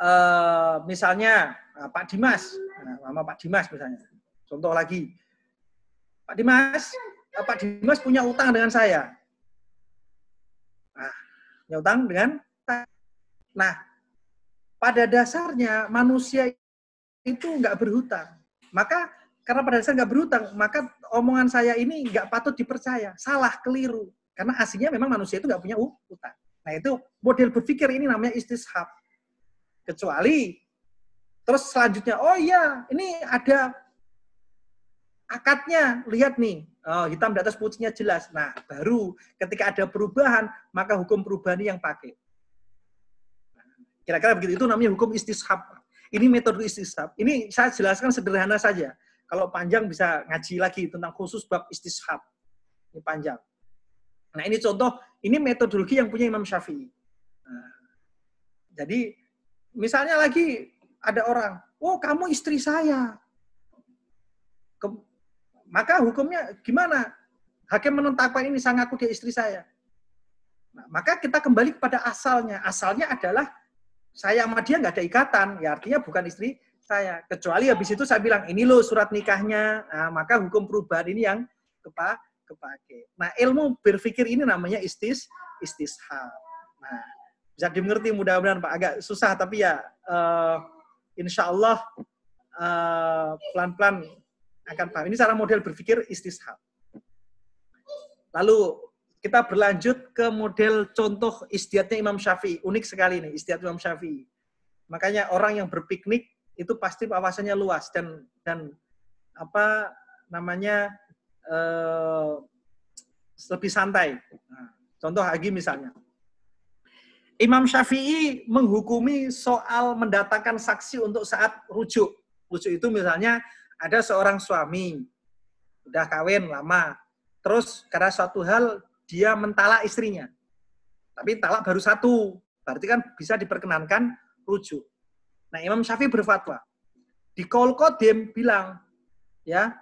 Uh, misalnya, uh, Pak Dimas, nah, nama Pak Dimas misalnya. Contoh lagi, Pak Dimas, eh, Pak Dimas punya utang dengan saya. Nah, punya utang dengan Nah, pada dasarnya manusia itu nggak berhutang. Maka karena pada dasarnya nggak berhutang, maka omongan saya ini nggak patut dipercaya, salah, keliru. Karena aslinya memang manusia itu nggak punya utang. Nah itu model berpikir ini namanya istishab. Kecuali terus selanjutnya, oh iya ini ada akadnya lihat nih oh, hitam di atas putihnya jelas nah baru ketika ada perubahan maka hukum perubahan yang pakai kira-kira begitu itu namanya hukum istishab ini metode istishab ini saya jelaskan sederhana saja kalau panjang bisa ngaji lagi tentang khusus bab istishab. Ini panjang. Nah ini contoh, ini metodologi yang punya Imam Syafi'i. Nah, jadi misalnya lagi ada orang, oh kamu istri saya. Ke, maka hukumnya gimana? Hakim menetapkan ini sang aku dia istri saya. Nah, maka kita kembali kepada asalnya. Asalnya adalah saya sama dia nggak ada ikatan, ya artinya bukan istri saya. Kecuali habis itu saya bilang ini loh surat nikahnya, nah, maka hukum perubahan ini yang kepa kepake. Nah ilmu berpikir ini namanya istis istishab. Nah bisa dimengerti mudah-mudahan Pak agak susah tapi ya uh, insya Allah uh, pelan-pelan akan paham. Ini cara model berpikir istishab. Lalu kita berlanjut ke model contoh istiadatnya Imam Syafi'i. Unik sekali nih istiadat Imam Syafi'i. Makanya orang yang berpiknik itu pasti wawasannya luas dan dan apa namanya eh, lebih santai. Nah, contoh lagi misalnya. Imam Syafi'i menghukumi soal mendatangkan saksi untuk saat rujuk. Rujuk itu misalnya ada seorang suami, udah kawin lama, terus karena suatu hal dia mentalak istrinya. Tapi talak baru satu, berarti kan bisa diperkenankan rujuk. Nah, Imam Syafi'i berfatwa. Di Qadim bilang, ya,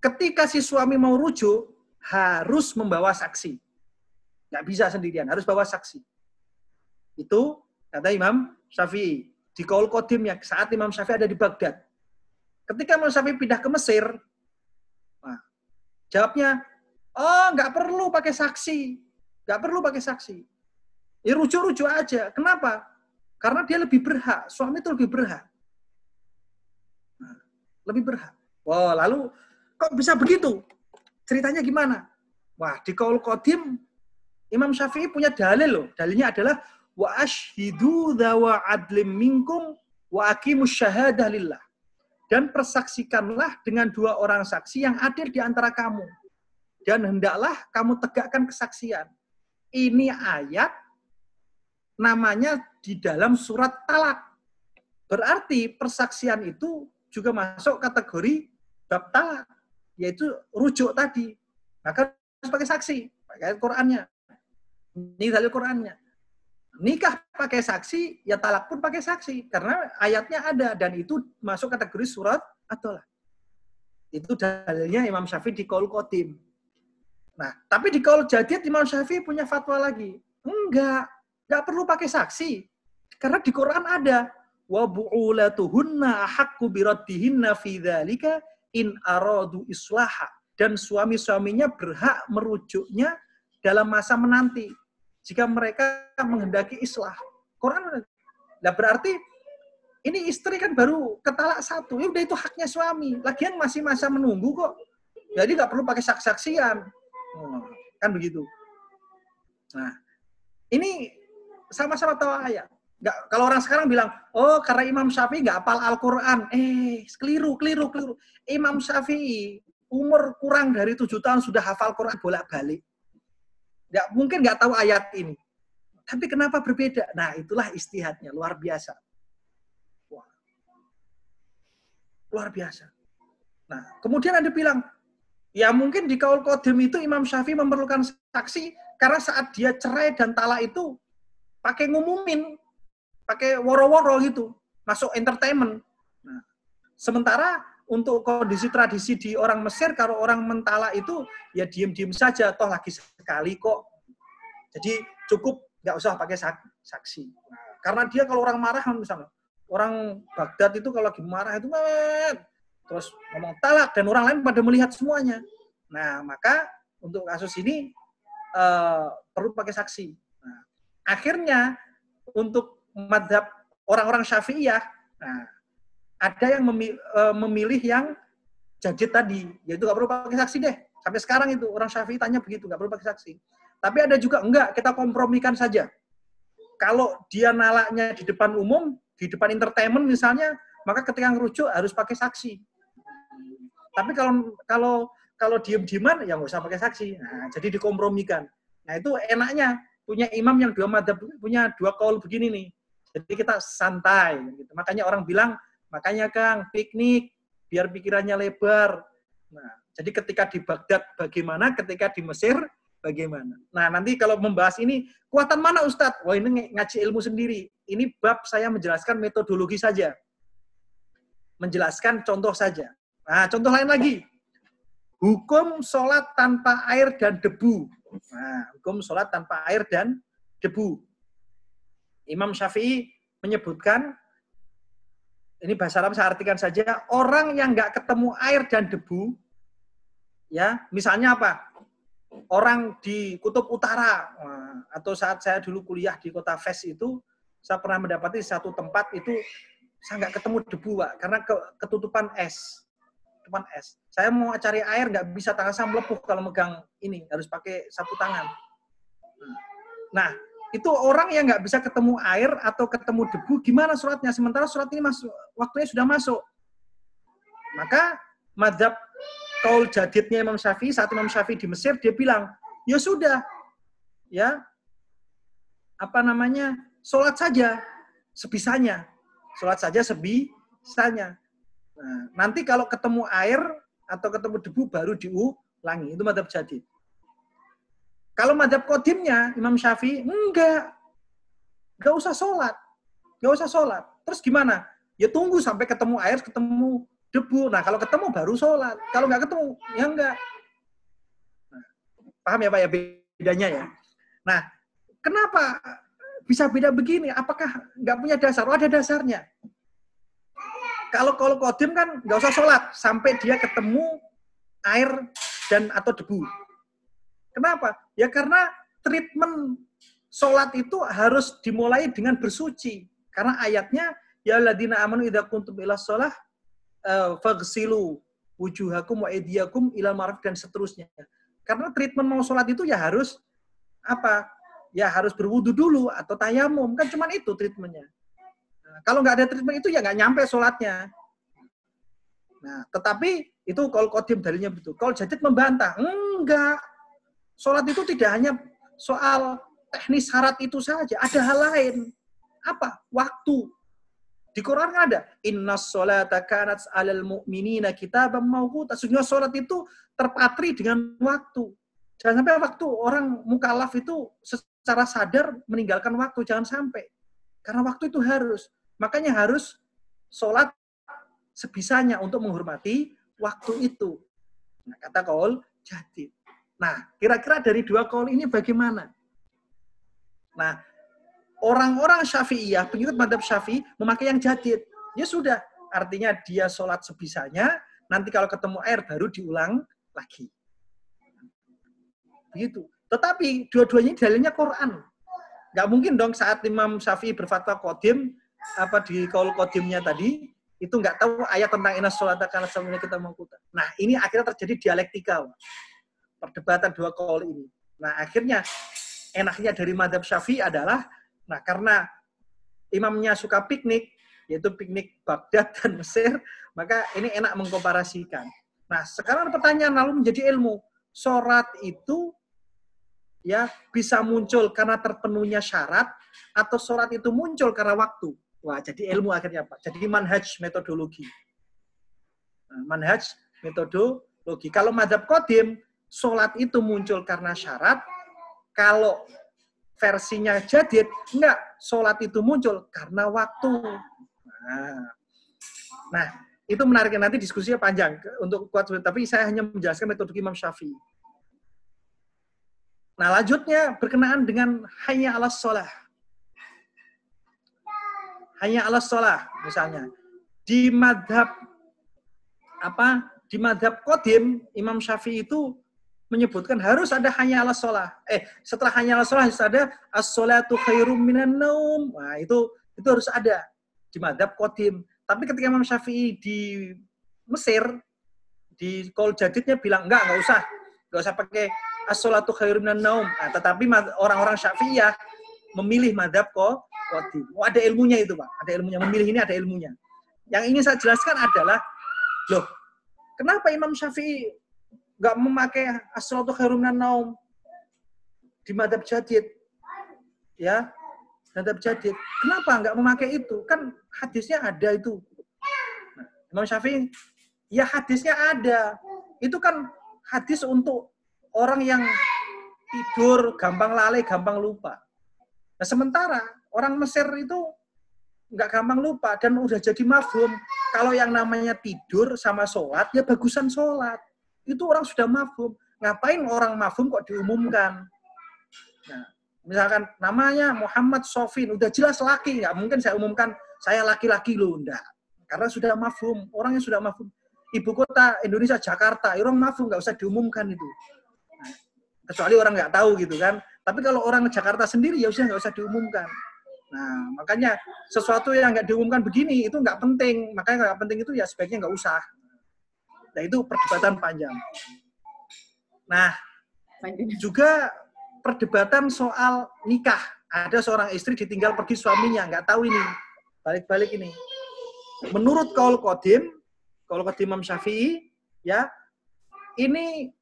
ketika si suami mau rujuk, harus membawa saksi. Nggak bisa sendirian, harus bawa saksi. Itu kata Imam Syafi'i. Di Qaul Qadim ya, saat Imam Syafi'i ada di Baghdad. Ketika Imam Syafi'i pindah ke Mesir, nah, jawabnya, Oh, nggak perlu pakai saksi. Nggak perlu pakai saksi. Ya rujuk-rujuk aja. Kenapa? Karena dia lebih berhak. Suami itu lebih berhak. Nah, lebih berhak. Wah, lalu kok bisa begitu? Ceritanya gimana? Wah, di Qaul Qadim Imam Syafi'i punya dalil loh. Dalilnya adalah wa ashhidu dawa adlim minkum wa aqimus syahadah lillah. Dan persaksikanlah dengan dua orang saksi yang adil di antara kamu dan hendaklah kamu tegakkan kesaksian. Ini ayat namanya di dalam surat talak. Berarti persaksian itu juga masuk kategori bab talak, yaitu rujuk tadi. Maka harus pakai saksi, pakai Qurannya. Ini dalil Qurannya. Nikah pakai saksi, ya talak pun pakai saksi. Karena ayatnya ada, dan itu masuk kategori surat atau Itu dalilnya Imam Syafi'i di Qaul Qadim. Nah, tapi di kaul jadid Imam Syafi'i punya fatwa lagi. Enggak, enggak perlu pakai saksi. Karena di Quran ada wa bu'ulatuhunna ahaqqu biraddihinna fi in aradu islaha. Dan suami-suaminya berhak merujuknya dalam masa menanti jika mereka menghendaki islah. Quran Nah, berarti ini istri kan baru ketalak satu. Ya udah itu haknya suami. Lagian masih masa menunggu kok. Jadi nggak perlu pakai saksian. Oh, kan begitu. Nah, ini sama-sama tahu ayat. Nggak, kalau orang sekarang bilang, oh karena Imam Syafi'i nggak hafal Al-Quran. Eh, keliru, keliru, keliru. Imam Syafi'i umur kurang dari tujuh tahun sudah hafal Quran bolak-balik. Nggak, mungkin nggak tahu ayat ini. Tapi kenapa berbeda? Nah, itulah istihadnya, luar biasa. Wah. Luar biasa. Nah, kemudian Anda bilang, Ya mungkin di kaul itu Imam Syafi'i memerlukan saksi karena saat dia cerai dan talak itu pakai ngumumin, pakai woro-woro gitu, masuk entertainment. Nah, sementara untuk kondisi tradisi di orang Mesir, kalau orang mentala itu ya diem-diem saja, toh lagi sekali kok. Jadi cukup nggak usah pakai saksi. Karena dia kalau orang marah misalnya, orang Baghdad itu kalau lagi marah itu terus ngomong talak dan orang lain pada melihat semuanya. Nah, maka untuk kasus ini uh, perlu pakai saksi. Nah, akhirnya untuk madhab orang-orang syafi'iyah, nah, ada yang memilih, uh, memilih yang jadid tadi, yaitu nggak perlu pakai saksi deh. Sampai sekarang itu orang syafi'i tanya begitu, nggak perlu pakai saksi. Tapi ada juga enggak, kita kompromikan saja. Kalau dia nalaknya di depan umum, di depan entertainment misalnya, maka ketika ngerujuk harus pakai saksi. Tapi kalau kalau kalau diem-dieman ya nggak usah pakai saksi. Nah, jadi dikompromikan. Nah itu enaknya punya imam yang dua madhab, punya dua kaul begini nih. Jadi kita santai. Gitu. Makanya orang bilang, makanya Kang piknik biar pikirannya lebar. Nah, jadi ketika di Baghdad bagaimana, ketika di Mesir bagaimana. Nah, nanti kalau membahas ini, kuatan mana Ustadz? Wah, ini ngaji ilmu sendiri. Ini bab saya menjelaskan metodologi saja. Menjelaskan contoh saja. Nah, contoh lain lagi. Hukum sholat tanpa air dan debu. Nah, hukum sholat tanpa air dan debu. Imam Syafi'i menyebutkan, ini bahasa Arab saya artikan saja, orang yang nggak ketemu air dan debu, ya misalnya apa? orang di kutub utara atau saat saya dulu kuliah di kota Fes itu saya pernah mendapati satu tempat itu saya nggak ketemu debu pak karena ke, ketutupan es ketutupan es saya mau cari air nggak bisa tangan saya melepuh kalau megang ini harus pakai sapu tangan nah itu orang yang nggak bisa ketemu air atau ketemu debu gimana suratnya? Sementara surat ini masuk waktunya sudah masuk. Maka madhab kaul jadidnya Imam Syafi'i saat Imam Syafi'i di Mesir dia bilang ya sudah ya apa namanya sholat saja sebisanya. Sholat saja sebisanya. Nah, nanti kalau ketemu air atau ketemu debu baru diulangi. Itu madhab jadid kalau madhab kodimnya Imam Syafi'i enggak enggak usah sholat enggak usah sholat terus gimana ya tunggu sampai ketemu air ketemu debu. Nah, kalau ketemu baru sholat. Kalau nggak ketemu, ya enggak. Nah, paham ya Pak ya bedanya ya? Nah, kenapa bisa beda begini? Apakah nggak punya dasar? Oh, ada dasarnya. Kalau kalau kodim kan nggak usah sholat sampai dia ketemu air dan atau debu. Kenapa? Ya karena treatment sholat itu harus dimulai dengan bersuci. Karena ayatnya ya ladina amanu idza kuntum ila sholah uh, fagsilu wujuhakum wa ediyakum ilal maraf dan seterusnya. Karena treatment mau sholat itu ya harus apa? Ya harus berwudu dulu atau tayamum. Kan cuma itu treatmentnya. Nah, kalau nggak ada treatment itu ya nggak nyampe sholatnya. Nah, tetapi itu kalau kodim dalilnya betul. Kalau jadid membantah, enggak. Sholat itu tidak hanya soal teknis syarat itu saja. Ada hal lain. Apa? Waktu. Di Quran kan ada inna sholata kanat alal mu'minina kitaban mawquta. Sesungguhnya sholat itu terpatri dengan waktu. Jangan sampai waktu orang mukallaf itu secara sadar meninggalkan waktu. Jangan sampai. Karena waktu itu harus. Makanya harus sholat sebisanya untuk menghormati waktu itu. Nah, kata kaul jadi. Nah, kira-kira dari dua kaul ini bagaimana? Nah, orang-orang Syafi'iyah, pengikut madhab Syafi'i, memakai yang jadid. Ya sudah, artinya dia sholat sebisanya, nanti kalau ketemu air baru diulang lagi. Begitu. Tetapi dua-duanya dalilnya Quran. Gak mungkin dong saat Imam Syafi'i berfatwa kodim, apa di kaul kodimnya tadi, itu nggak tahu ayat tentang inas sholat karena kita mengkuta. Nah ini akhirnya terjadi dialektika, perdebatan dua kaul ini. Nah akhirnya enaknya dari madhab syafi'i adalah Nah, karena imamnya suka piknik, yaitu piknik Baghdad dan Mesir, maka ini enak mengkomparasikan. Nah, sekarang pertanyaan lalu menjadi ilmu. Sholat itu ya bisa muncul karena terpenuhnya syarat atau sholat itu muncul karena waktu. Wah, jadi ilmu akhirnya Pak. Jadi manhaj metodologi. Nah, manhaj metodologi. Kalau madhab kodim, sholat itu muncul karena syarat. Kalau versinya jadid, enggak, sholat itu muncul karena waktu. Nah, nah itu menarik nanti diskusinya panjang untuk kuat tapi saya hanya menjelaskan metode Imam Syafi'i. Nah, lanjutnya berkenaan dengan hanya alas sholah. Hanya alas sholah, misalnya. Di madhab, apa, di madhab kodim, Imam Syafi'i itu menyebutkan harus ada hanya ala sholah. Eh, setelah hanya ala sholah harus ada as-sholatu khairum minan naum. Nah, itu itu harus ada di madhab kodim. Tapi ketika Imam Syafi'i di Mesir, di kol jadidnya bilang, enggak, enggak usah. Enggak usah pakai as-sholatu khairum minan naum. Nah, tetapi orang-orang Syafi'iyah memilih madhab kodim. Oh, ada ilmunya itu, Pak. Ada ilmunya. Memilih ini ada ilmunya. Yang ingin saya jelaskan adalah, loh, kenapa Imam Syafi'i nggak memakai asratu khairun naum di madhab jadid. Ya, madhab jadid. Kenapa nggak memakai itu? Kan hadisnya ada itu. Nah, Imam Syafi'i Ya hadisnya ada. Itu kan hadis untuk orang yang tidur, gampang lalai, gampang lupa. Nah sementara orang Mesir itu nggak gampang lupa dan udah jadi mafhum. Kalau yang namanya tidur sama sholat, ya bagusan sholat. Itu orang sudah mafhum. Ngapain orang mafhum kok diumumkan? Nah, misalkan namanya Muhammad Sofin, udah jelas laki, nggak mungkin saya umumkan saya laki-laki loh, enggak. Karena sudah mafhum, orangnya sudah mafhum. Ibu kota Indonesia Jakarta, orang mafhum nggak usah diumumkan itu. Nah, kecuali orang nggak tahu gitu kan. Tapi kalau orang Jakarta sendiri ya usah nggak usah diumumkan. Nah, makanya sesuatu yang nggak diumumkan begini itu nggak penting. Makanya nggak penting itu ya sebaiknya nggak usah. Nah, itu perdebatan panjang. Nah, juga perdebatan soal nikah. Ada seorang istri ditinggal pergi suaminya, nggak tahu ini. Balik-balik ini. Menurut kaul kodim, kaul kodim Imam Syafi'i, ya, ini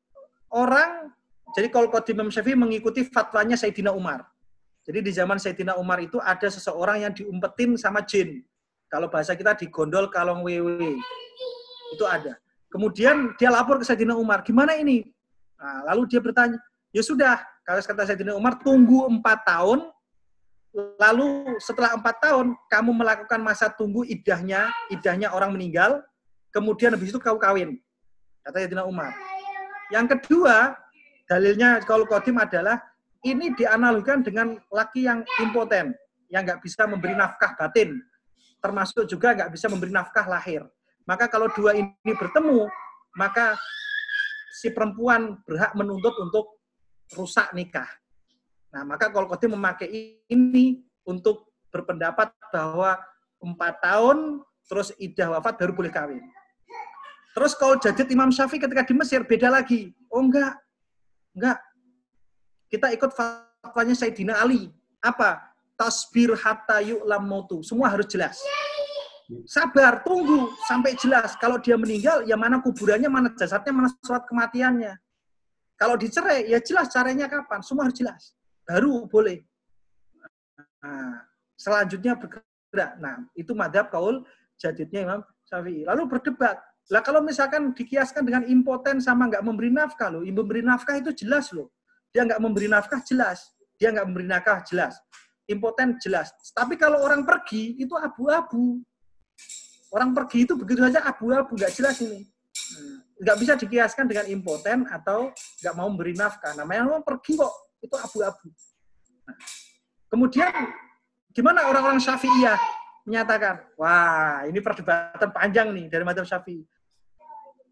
orang, jadi kaul kodim Imam Syafi'i mengikuti fatwanya Sayyidina Umar. Jadi di zaman Sayyidina Umar itu ada seseorang yang diumpetin sama jin. Kalau bahasa kita digondol kalong wewe. Itu ada. Kemudian dia lapor ke Sayyidina Umar, gimana ini? Nah, lalu dia bertanya, ya sudah, kalau kata Sayyidina Umar, tunggu empat tahun, lalu setelah empat tahun, kamu melakukan masa tunggu idahnya, idahnya orang meninggal, kemudian habis itu kau kawin. Kata Sayyidina Umar. Yang kedua, dalilnya kalau kodim adalah, ini dianalogikan dengan laki yang impoten, yang nggak bisa memberi nafkah batin, termasuk juga nggak bisa memberi nafkah lahir. Maka kalau dua ini bertemu, maka si perempuan berhak menuntut untuk rusak nikah. Nah, maka kalau kodim memakai ini untuk berpendapat bahwa empat tahun terus idah wafat baru boleh kawin. Terus kalau jadid Imam Syafi'i ketika di Mesir beda lagi. Oh enggak, enggak, kita ikut fatwanya Sayyidina Ali. Apa? Tasbir hatta yu'lam. Semua harus jelas. Sabar, tunggu sampai jelas. Kalau dia meninggal, ya mana kuburannya, mana jasadnya, mana surat kematiannya. Kalau dicerai, ya jelas caranya kapan. Semua harus jelas. Baru boleh. Nah, selanjutnya bergerak. Nah, itu madhab kaul jadidnya Imam Syafi'i. Lalu berdebat. Lah kalau misalkan dikiaskan dengan impoten sama nggak memberi nafkah loh. Memberi nafkah itu jelas loh. Dia nggak memberi nafkah jelas. Dia nggak memberi nafkah jelas. Impoten jelas. Tapi kalau orang pergi itu abu-abu. Orang pergi itu begitu saja abu-abu, nggak jelas ini. Nggak bisa dikiaskan dengan impoten atau nggak mau memberi nafkah. Namanya orang pergi kok, itu abu-abu. Nah, kemudian gimana orang-orang Syafi'iyah menyatakan, wah ini perdebatan panjang nih dari madhab Syafi'i.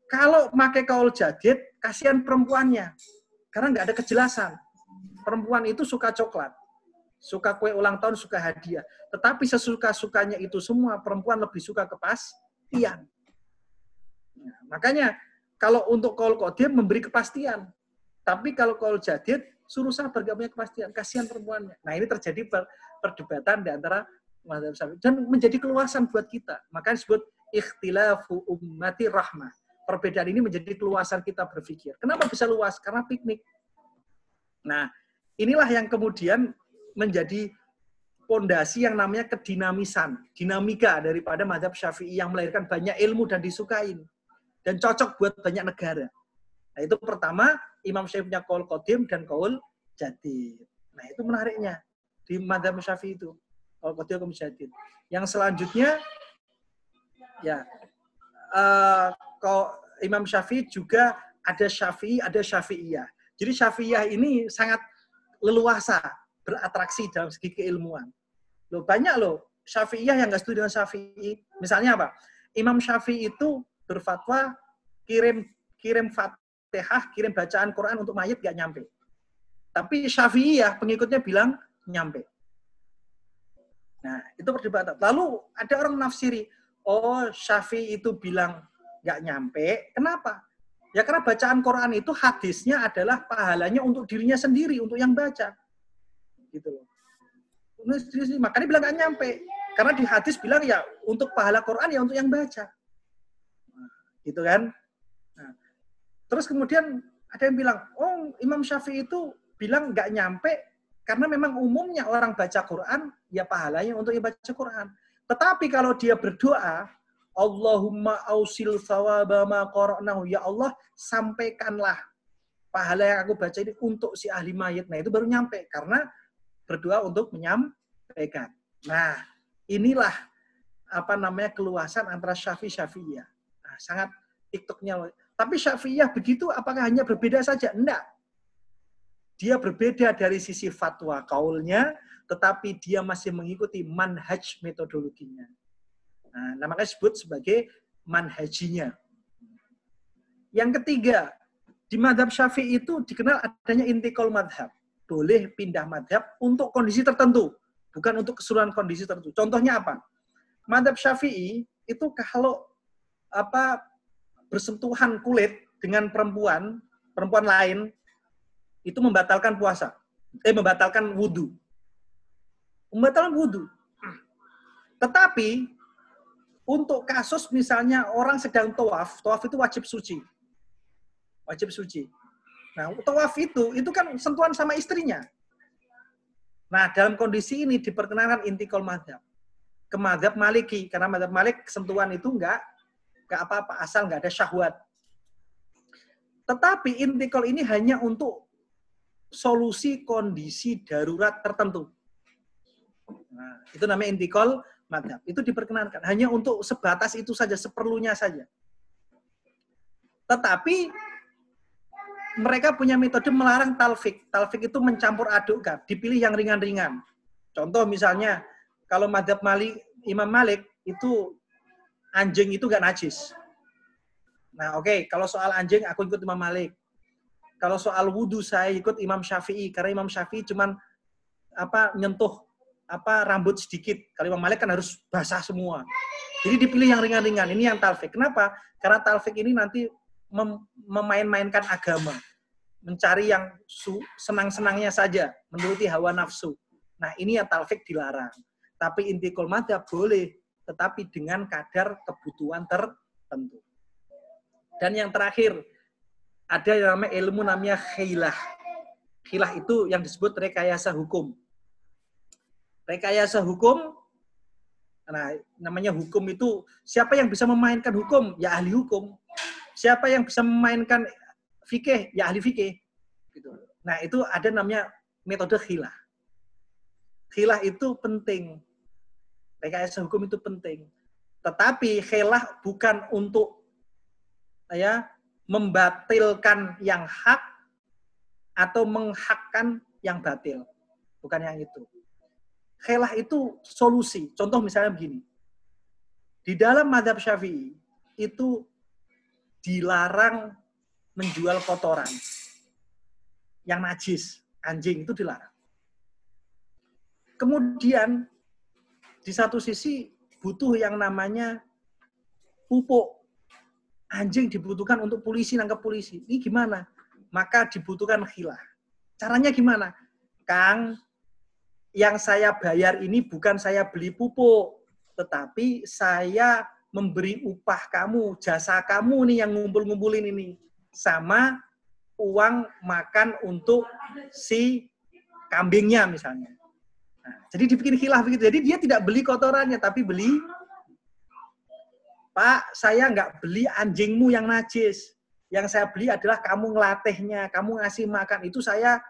Kalau pakai kaul jadid, kasihan perempuannya. Karena nggak ada kejelasan. Perempuan itu suka coklat, suka kue ulang tahun, suka hadiah. Tetapi sesuka-sukanya itu semua, perempuan lebih suka kepastian. Nah, makanya kalau untuk kaul kodim memberi kepastian. Tapi kalau kaul jadid, suruh sabar gak punya kepastian. Kasihan perempuannya. Nah ini terjadi perdebatan di antara mazhab Syafi'i dan menjadi keluasan buat kita. Makanya disebut ikhtilafu ummati rahmah perbedaan ini menjadi keluasan kita berpikir. Kenapa bisa luas? Karena piknik. Nah, inilah yang kemudian menjadi pondasi yang namanya kedinamisan, dinamika daripada madhab syafi'i yang melahirkan banyak ilmu dan disukain. Dan cocok buat banyak negara. Nah, itu pertama, Imam Syafi'i punya kaul kodim dan kaul jadid. Nah, itu menariknya di madhab syafi'i itu. Kaul kodim kaul jadid. Yang selanjutnya, ya, uh, kalau Imam Syafi'i juga ada Syafi'i, ada Syafi'iyah. Jadi Syafi'iyah ini sangat leluasa beratraksi dalam segi keilmuan. Loh, banyak loh Syafi'iyah yang nggak setuju dengan Syafi'i. Misalnya apa? Imam Syafi'i itu berfatwa kirim kirim Fatihah, kirim bacaan Quran untuk mayat nggak nyampe. Tapi Syafi'iyah pengikutnya bilang nyampe. Nah, itu perdebatan. Lalu ada orang nafsiri, oh Syafi'i itu bilang nggak nyampe. Kenapa? Ya karena bacaan Quran itu hadisnya adalah pahalanya untuk dirinya sendiri, untuk yang baca. Gitu loh. Makanya bilang nggak nyampe. Karena di hadis bilang ya untuk pahala Quran ya untuk yang baca. gitu kan. Nah, terus kemudian ada yang bilang, oh Imam Syafi'i itu bilang nggak nyampe karena memang umumnya orang baca Quran ya pahalanya untuk yang baca Quran. Tetapi kalau dia berdoa, Allahumma ausil thawaba ma qara'nahu. Ya Allah, sampaikanlah pahala yang aku baca ini untuk si ahli mayit. Nah, itu baru nyampe karena berdoa untuk menyampaikan. Nah, inilah apa namanya keluasan antara Syafi'i Syafi'iyah. Nah, sangat TikToknya. Tapi Syafi'iyah begitu apakah hanya berbeda saja? Enggak. Dia berbeda dari sisi fatwa kaulnya, tetapi dia masih mengikuti manhaj metodologinya. Nah, namanya disebut sebagai manhajinya. Yang ketiga, di madhab syafi'i itu dikenal adanya intikal madhab. Boleh pindah madhab untuk kondisi tertentu, bukan untuk keseluruhan kondisi tertentu. Contohnya apa? Madhab syafi'i itu kalau apa bersentuhan kulit dengan perempuan, perempuan lain, itu membatalkan puasa. Eh, membatalkan wudhu. Membatalkan wudhu. Tetapi, untuk kasus misalnya orang sedang tawaf, tawaf itu wajib suci. Wajib suci. Nah, tawaf itu, itu kan sentuhan sama istrinya. Nah, dalam kondisi ini diperkenalkan intikal madhab. Ke madhab maliki. Karena madhab malik sentuhan itu enggak, enggak apa-apa, asal enggak ada syahwat. Tetapi intikal ini hanya untuk solusi kondisi darurat tertentu. Nah, itu namanya intikal madhab. Itu diperkenankan. Hanya untuk sebatas itu saja, seperlunya saja. Tetapi mereka punya metode melarang talfik. Talfik itu mencampur adukkan, dipilih yang ringan-ringan. Contoh misalnya, kalau madhab Malik, Imam Malik, itu anjing itu gak najis. Nah oke, okay. kalau soal anjing aku ikut Imam Malik. Kalau soal wudhu saya ikut Imam Syafi'i karena Imam Syafi'i cuman apa nyentuh apa rambut sedikit. Kalau Imam Malik kan harus basah semua. Jadi dipilih yang ringan-ringan. Ini yang talfik. Kenapa? Karena talfik ini nanti mem memain-mainkan agama. Mencari yang senang-senangnya saja, menuruti hawa nafsu. Nah, ini yang talfik dilarang. Tapi inti madhab boleh, tetapi dengan kadar kebutuhan tertentu. Dan yang terakhir, ada yang namanya ilmu namanya khilah. Khilah itu yang disebut rekayasa hukum. Rekayasa hukum, nah namanya hukum itu siapa yang bisa memainkan hukum? Ya ahli hukum. Siapa yang bisa memainkan fikih? Ya ahli fikih. Gitu. Nah itu ada namanya metode khilah. Khilah itu penting. Rekayasa hukum itu penting. Tetapi khilah bukan untuk ya membatilkan yang hak atau menghakkan yang batil. Bukan yang itu. Khelah itu solusi. Contoh misalnya begini. Di dalam madhab syafi'i itu dilarang menjual kotoran. Yang najis, anjing itu dilarang. Kemudian di satu sisi butuh yang namanya pupuk anjing dibutuhkan untuk polisi nangkap polisi. Ini gimana? Maka dibutuhkan khilah. Caranya gimana? Kang, yang saya bayar ini bukan saya beli pupuk, tetapi saya memberi upah kamu, jasa kamu nih yang ngumpul-ngumpulin ini. Sama uang makan untuk si kambingnya misalnya. Nah, jadi dibikin khilah begitu. Jadi dia tidak beli kotorannya, tapi beli Pak, saya nggak beli anjingmu yang najis. Yang saya beli adalah kamu ngelatihnya, kamu ngasih makan. Itu saya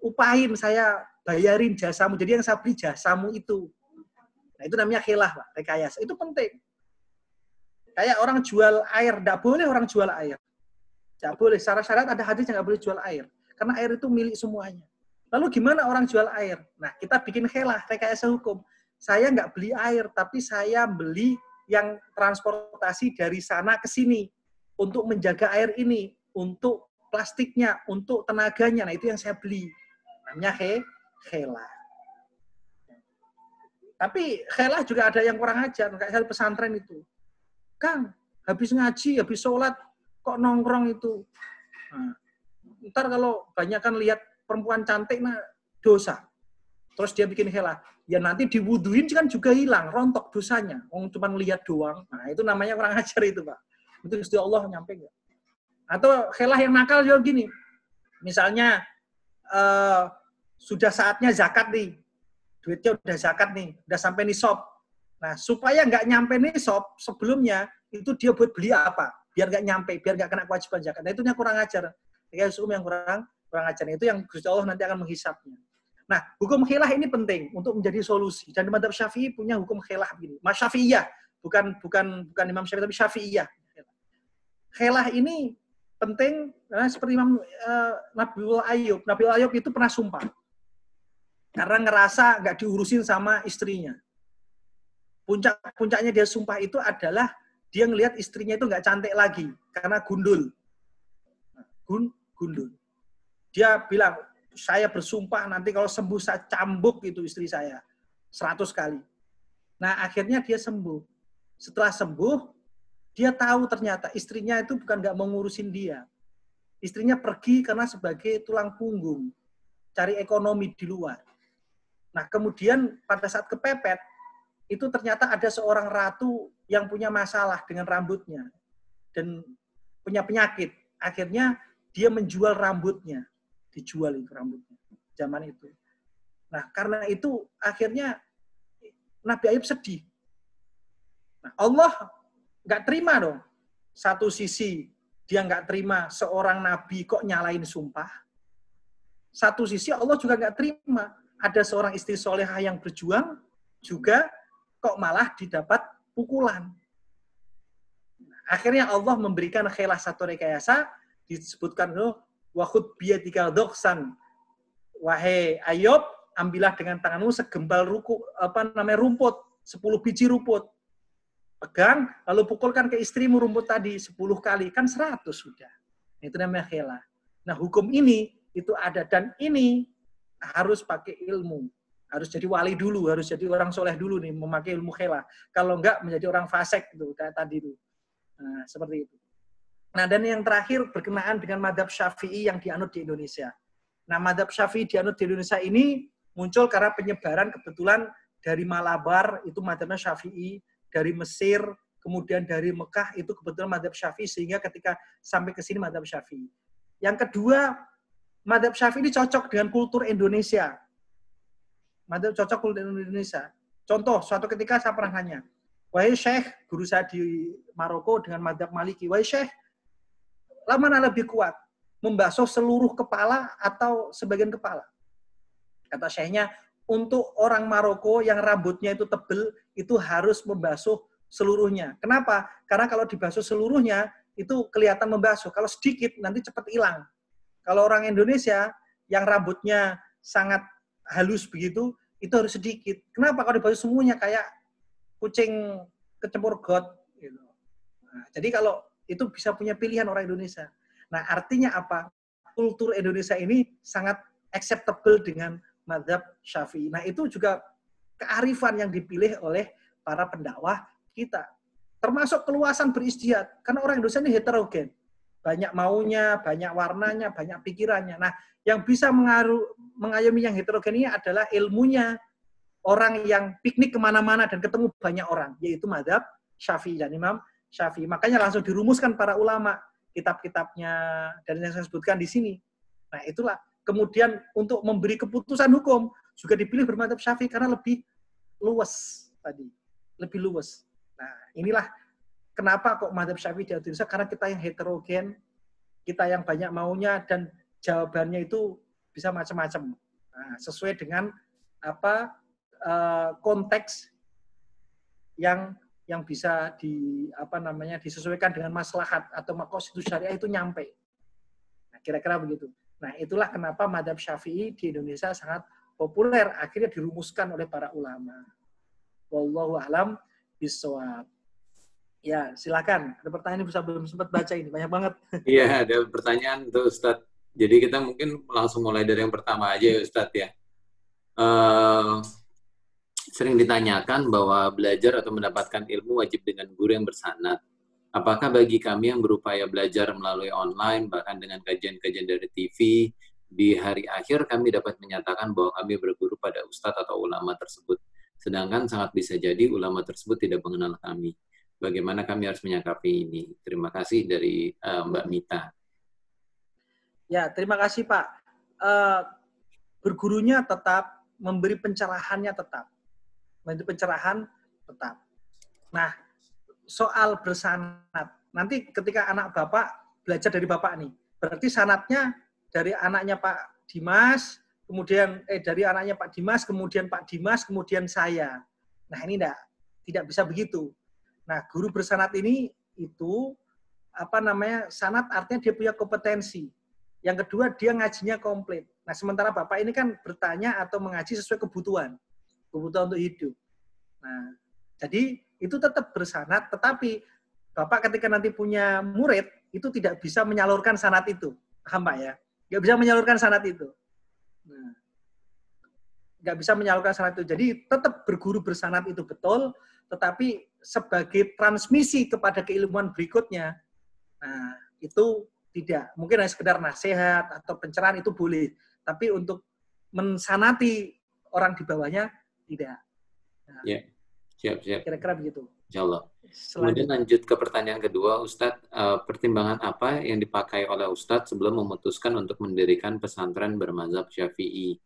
upahin, saya bayarin jasamu. Jadi yang saya beli jasamu itu. Nah, itu namanya khilah, Pak, rekayasa. Itu penting. Kayak orang jual air, tidak boleh orang jual air. Tidak boleh. Secara syarat ada hadis yang nggak boleh jual air. Karena air itu milik semuanya. Lalu gimana orang jual air? Nah, kita bikin khilah, rekayasa hukum. Saya nggak beli air, tapi saya beli yang transportasi dari sana ke sini untuk menjaga air ini, untuk plastiknya, untuk tenaganya. Nah, itu yang saya beli. Namanya he, hela. Tapi hela juga ada yang kurang ajar, kayak saya pesantren itu. Kang, habis ngaji, habis sholat, kok nongkrong itu? Nah, ntar kalau banyak kan lihat perempuan cantik, nah dosa. Terus dia bikin hela ya nanti diwuduin kan juga hilang, rontok dosanya. Wong cuma lihat doang. Nah, itu namanya kurang ajar itu, Pak. Itu Gusti Allah nyampe enggak? Atau helah yang nakal juga gini. Misalnya uh, sudah saatnya zakat nih. Duitnya udah zakat nih, udah sampai nih shop. Nah, supaya nggak nyampe nisab sebelumnya, itu dia buat beli apa? Biar nggak nyampe, biar nggak kena kewajiban zakat. Nah, itu yang kurang ajar. Kayak hukum yang kurang kurang ajar. Itu yang Gusti Allah nanti akan menghisapnya. Nah, hukum khilah ini penting untuk menjadi solusi. Dan di madhab syafi'i punya hukum khilah begini. Mas syafi'iyah, bukan bukan bukan Imam Syafi'i, tapi syafi'iyah. Khilah ini penting karena seperti Imam uh, Nabiul Ayub. Nabiul Ayub itu pernah sumpah. Karena ngerasa nggak diurusin sama istrinya. Puncak puncaknya dia sumpah itu adalah dia ngelihat istrinya itu nggak cantik lagi karena gundul. Gun, gundul. Dia bilang, saya bersumpah nanti kalau sembuh saya cambuk itu istri saya seratus kali. Nah akhirnya dia sembuh. Setelah sembuh, dia tahu ternyata istrinya itu bukan nggak mau ngurusin dia. Istrinya pergi karena sebagai tulang punggung, cari ekonomi di luar. Nah kemudian pada saat kepepet, itu ternyata ada seorang ratu yang punya masalah dengan rambutnya dan punya penyakit. Akhirnya dia menjual rambutnya dijual itu rambutnya zaman itu. Nah, karena itu akhirnya Nabi Ayub sedih. Nah, Allah nggak terima dong. Satu sisi dia nggak terima seorang nabi kok nyalain sumpah. Satu sisi Allah juga nggak terima ada seorang istri solehah yang berjuang juga kok malah didapat pukulan. Akhirnya Allah memberikan khilah satu rekayasa disebutkan loh wahud biadika doksan. Wahai Ayub, ambillah dengan tanganmu segembal ruku, apa namanya rumput, 10 biji rumput. Pegang, lalu pukulkan ke istrimu rumput tadi 10 kali, kan 100 sudah. Itu namanya khela. Nah, hukum ini itu ada dan ini harus pakai ilmu. Harus jadi wali dulu, harus jadi orang soleh dulu nih, memakai ilmu khela. Kalau enggak menjadi orang fasek itu kayak tadi itu. Nah, seperti itu. Nah, dan yang terakhir berkenaan dengan madhab syafi'i yang dianut di Indonesia. Nah, madhab syafi'i dianut di Indonesia ini muncul karena penyebaran kebetulan dari Malabar, itu madhabnya syafi'i, dari Mesir, kemudian dari Mekah, itu kebetulan madhab syafi'i, sehingga ketika sampai ke sini madhab syafi'i. Yang kedua, madhab syafi'i ini cocok dengan kultur Indonesia. Madhab cocok kultur Indonesia. Contoh, suatu ketika saya pernah nanya, Wahai Syekh, guru saya di Maroko dengan madhab Maliki, Wahai Syekh, mana lebih kuat? Membasuh seluruh kepala atau sebagian kepala? Kata syekhnya, untuk orang Maroko yang rambutnya itu tebel, itu harus membasuh seluruhnya. Kenapa? Karena kalau dibasuh seluruhnya, itu kelihatan membasuh. Kalau sedikit, nanti cepat hilang. Kalau orang Indonesia yang rambutnya sangat halus begitu, itu harus sedikit. Kenapa? Kalau dibasuh semuanya kayak kucing kecempur got. Gitu. Nah, jadi kalau itu bisa punya pilihan orang Indonesia. Nah, artinya apa? Kultur Indonesia ini sangat acceptable dengan madhab syafi'i. Nah, itu juga kearifan yang dipilih oleh para pendakwah kita. Termasuk keluasan beristiad. Karena orang Indonesia ini heterogen. Banyak maunya, banyak warnanya, banyak pikirannya. Nah, yang bisa mengaruh, mengayomi yang heterogen ini adalah ilmunya. Orang yang piknik ke mana-mana dan ketemu banyak orang. Yaitu madhab syafi'i dan imam Syafi'i. Makanya langsung dirumuskan para ulama kitab-kitabnya dan yang saya sebutkan di sini. Nah, itulah kemudian untuk memberi keputusan hukum juga dipilih bermadhab Syafi'i karena lebih luas tadi, lebih luas. Nah, inilah kenapa kok madhab Syafi'i di Indonesia karena kita yang heterogen, kita yang banyak maunya dan jawabannya itu bisa macam-macam. Nah, sesuai dengan apa uh, konteks yang yang bisa di apa namanya disesuaikan dengan maslahat atau itu syariah itu nyampe. Nah, kira-kira begitu. Nah, itulah kenapa madhab syafi'i di Indonesia sangat populer, akhirnya dirumuskan oleh para ulama. Wallahu alam bisawab. Ya, silakan. Ada pertanyaan bisa belum sempat baca ini, banyak banget. *laughs* Iya, ada pertanyaan tuh Ustadz. Jadi kita mungkin langsung mulai dari yang pertama aja ya Ustadz ya. Uh, sering ditanyakan bahwa belajar atau mendapatkan ilmu wajib dengan guru yang bersanad. Apakah bagi kami yang berupaya belajar melalui online, bahkan dengan kajian-kajian dari TV, di hari akhir kami dapat menyatakan bahwa kami berguru pada ustadz atau ulama tersebut. Sedangkan sangat bisa jadi ulama tersebut tidak mengenal kami. Bagaimana kami harus menyikapi ini? Terima kasih dari uh, Mbak Mita. Ya, terima kasih Pak. Uh, bergurunya tetap, memberi pencerahannya tetap memberi pencerahan tetap. Nah, soal bersanat. Nanti ketika anak Bapak belajar dari Bapak nih, berarti sanatnya dari anaknya Pak Dimas, kemudian eh dari anaknya Pak Dimas, kemudian Pak Dimas, kemudian saya. Nah, ini enggak tidak bisa begitu. Nah, guru bersanat ini itu apa namanya? Sanat artinya dia punya kompetensi. Yang kedua, dia ngajinya komplit. Nah, sementara Bapak ini kan bertanya atau mengaji sesuai kebutuhan. Kebutuhan untuk hidup. Nah, jadi itu tetap bersanat, tetapi Bapak ketika nanti punya murid, itu tidak bisa menyalurkan sanat itu. Paham Pak ya? Nggak bisa menyalurkan sanat itu. Nah, nggak bisa menyalurkan sanat itu. Jadi tetap berguru bersanat itu betul, tetapi sebagai transmisi kepada keilmuan berikutnya, nah itu tidak. Mungkin hanya sekedar nasihat atau pencerahan itu boleh. Tapi untuk mensanati orang di bawahnya, tidak. Nah, ya, siap, siap. Kira-kira begitu. Insya Allah. Kemudian lanjut ke pertanyaan kedua, Ustadz, uh, pertimbangan apa yang dipakai oleh Ustadz sebelum memutuskan untuk mendirikan pesantren bermazhab Syafi'i?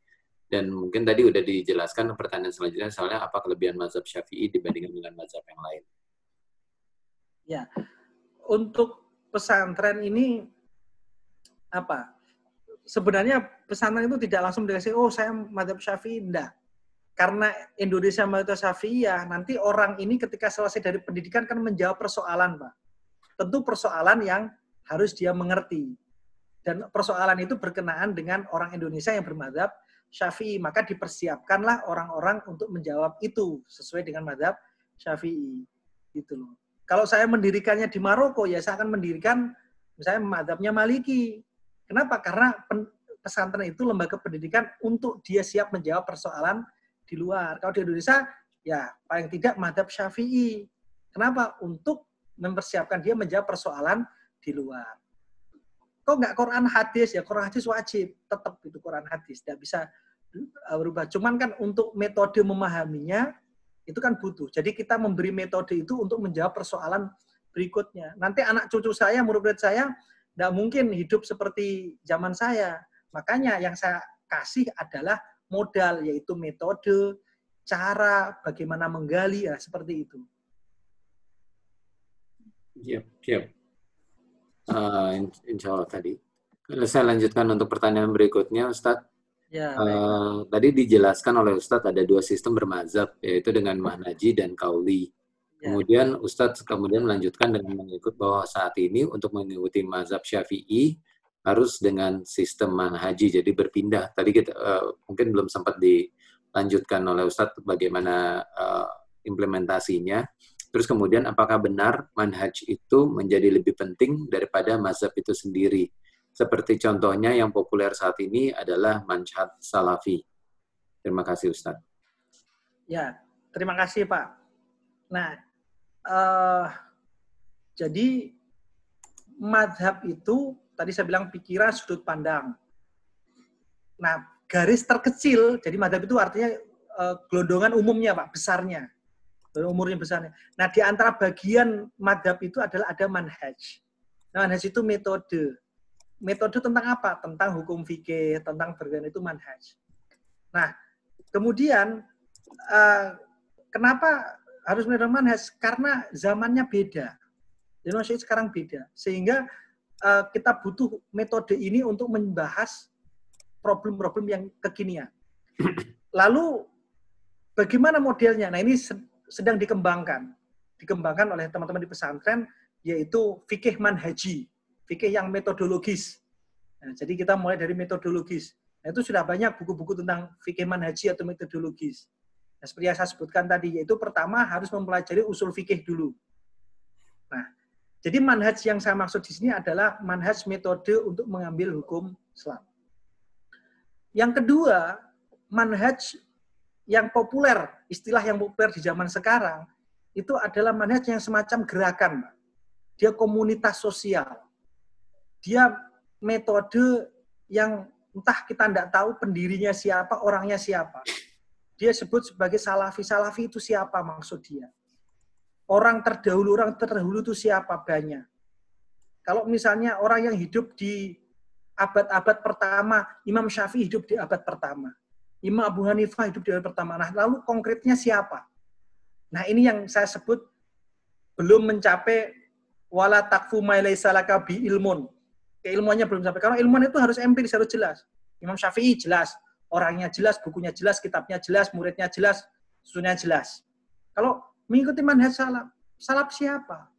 Dan mungkin tadi udah dijelaskan pertanyaan selanjutnya, soalnya apa kelebihan mazhab Syafi'i dibandingkan dengan mazhab yang lain? Ya, untuk pesantren ini apa? Sebenarnya pesantren itu tidak langsung dikasih, oh saya mazhab Syafi'i, enggak karena Indonesia mayoritas Syafi'iyah, nanti orang ini ketika selesai dari pendidikan kan menjawab persoalan, Pak. Tentu persoalan yang harus dia mengerti. Dan persoalan itu berkenaan dengan orang Indonesia yang bermadhab Syafi'i. Maka dipersiapkanlah orang-orang untuk menjawab itu sesuai dengan madhab Syafi'i. Gitu loh. Kalau saya mendirikannya di Maroko, ya saya akan mendirikan misalnya madhabnya Maliki. Kenapa? Karena pesantren itu lembaga pendidikan untuk dia siap menjawab persoalan di luar. Kalau di Indonesia, ya paling tidak madhab syafi'i. Kenapa? Untuk mempersiapkan dia menjawab persoalan di luar. Kok nggak Quran hadis? Ya Quran hadis wajib. Tetap itu Quran hadis. Tidak bisa uh, berubah. Cuman kan untuk metode memahaminya, itu kan butuh. Jadi kita memberi metode itu untuk menjawab persoalan berikutnya. Nanti anak cucu saya, murid-murid saya, tidak mungkin hidup seperti zaman saya. Makanya yang saya kasih adalah modal, yaitu metode, cara, bagaimana menggali, ya seperti itu. Siap, siap. Uh, insya Allah tadi. Kalau saya lanjutkan untuk pertanyaan berikutnya, Ustadz. Ya, uh, tadi dijelaskan oleh Ustadz ada dua sistem bermazhab, yaitu dengan mahnaji dan kauli. Ya. Kemudian Ustadz kemudian melanjutkan dengan mengikut bahwa saat ini untuk mengikuti mazhab syafi'i, harus dengan sistem manhaji jadi berpindah tadi kita uh, mungkin belum sempat dilanjutkan oleh Ustadz bagaimana uh, implementasinya terus kemudian apakah benar manhaj itu menjadi lebih penting daripada mazhab itu sendiri seperti contohnya yang populer saat ini adalah manhaj salafi terima kasih Ustadz ya terima kasih Pak nah uh, jadi madhab itu tadi saya bilang pikiran sudut pandang. Nah, garis terkecil, jadi madhab itu artinya uh, gelondongan umumnya, Pak, besarnya. Umurnya besarnya. Nah, di antara bagian madhab itu adalah ada manhaj. Nah, manhaj itu metode. Metode tentang apa? Tentang hukum fikih, tentang bergana itu manhaj. Nah, kemudian uh, kenapa harus metode manhaj? Karena zamannya beda. Indonesia sekarang beda. Sehingga uh, kita butuh metode ini untuk membahas problem-problem yang kekinian. Lalu bagaimana modelnya? Nah ini sedang dikembangkan, dikembangkan oleh teman-teman di pesantren, yaitu fikih manhaji, fikih yang metodologis. Nah, jadi kita mulai dari metodologis. Nah, itu sudah banyak buku-buku tentang fikih manhaji atau metodologis. Nah, seperti yang saya sebutkan tadi, yaitu pertama harus mempelajari usul fikih dulu. Nah, jadi manhaj yang saya maksud di sini adalah manhaj metode untuk mengambil hukum Islam. Yang kedua, manhaj yang populer, istilah yang populer di zaman sekarang, itu adalah manhaj yang semacam gerakan. Dia komunitas sosial. Dia metode yang entah kita tidak tahu pendirinya siapa, orangnya siapa. Dia sebut sebagai salafi. Salafi itu siapa maksud dia? orang terdahulu, orang terdahulu itu siapa banyak. Kalau misalnya orang yang hidup di abad-abad pertama, Imam Syafi'i hidup di abad pertama. Imam Abu Hanifah hidup di abad pertama. Nah, lalu konkretnya siapa? Nah ini yang saya sebut belum mencapai wala takfu salaka bi ilmun. Keilmuannya belum sampai. Karena ilmuwan itu harus empiris, harus jelas. Imam Syafi'i jelas, orangnya jelas, bukunya jelas, kitabnya jelas, muridnya jelas, susunya jelas. Kalau mengikuti manhaj salaf, salaf siapa?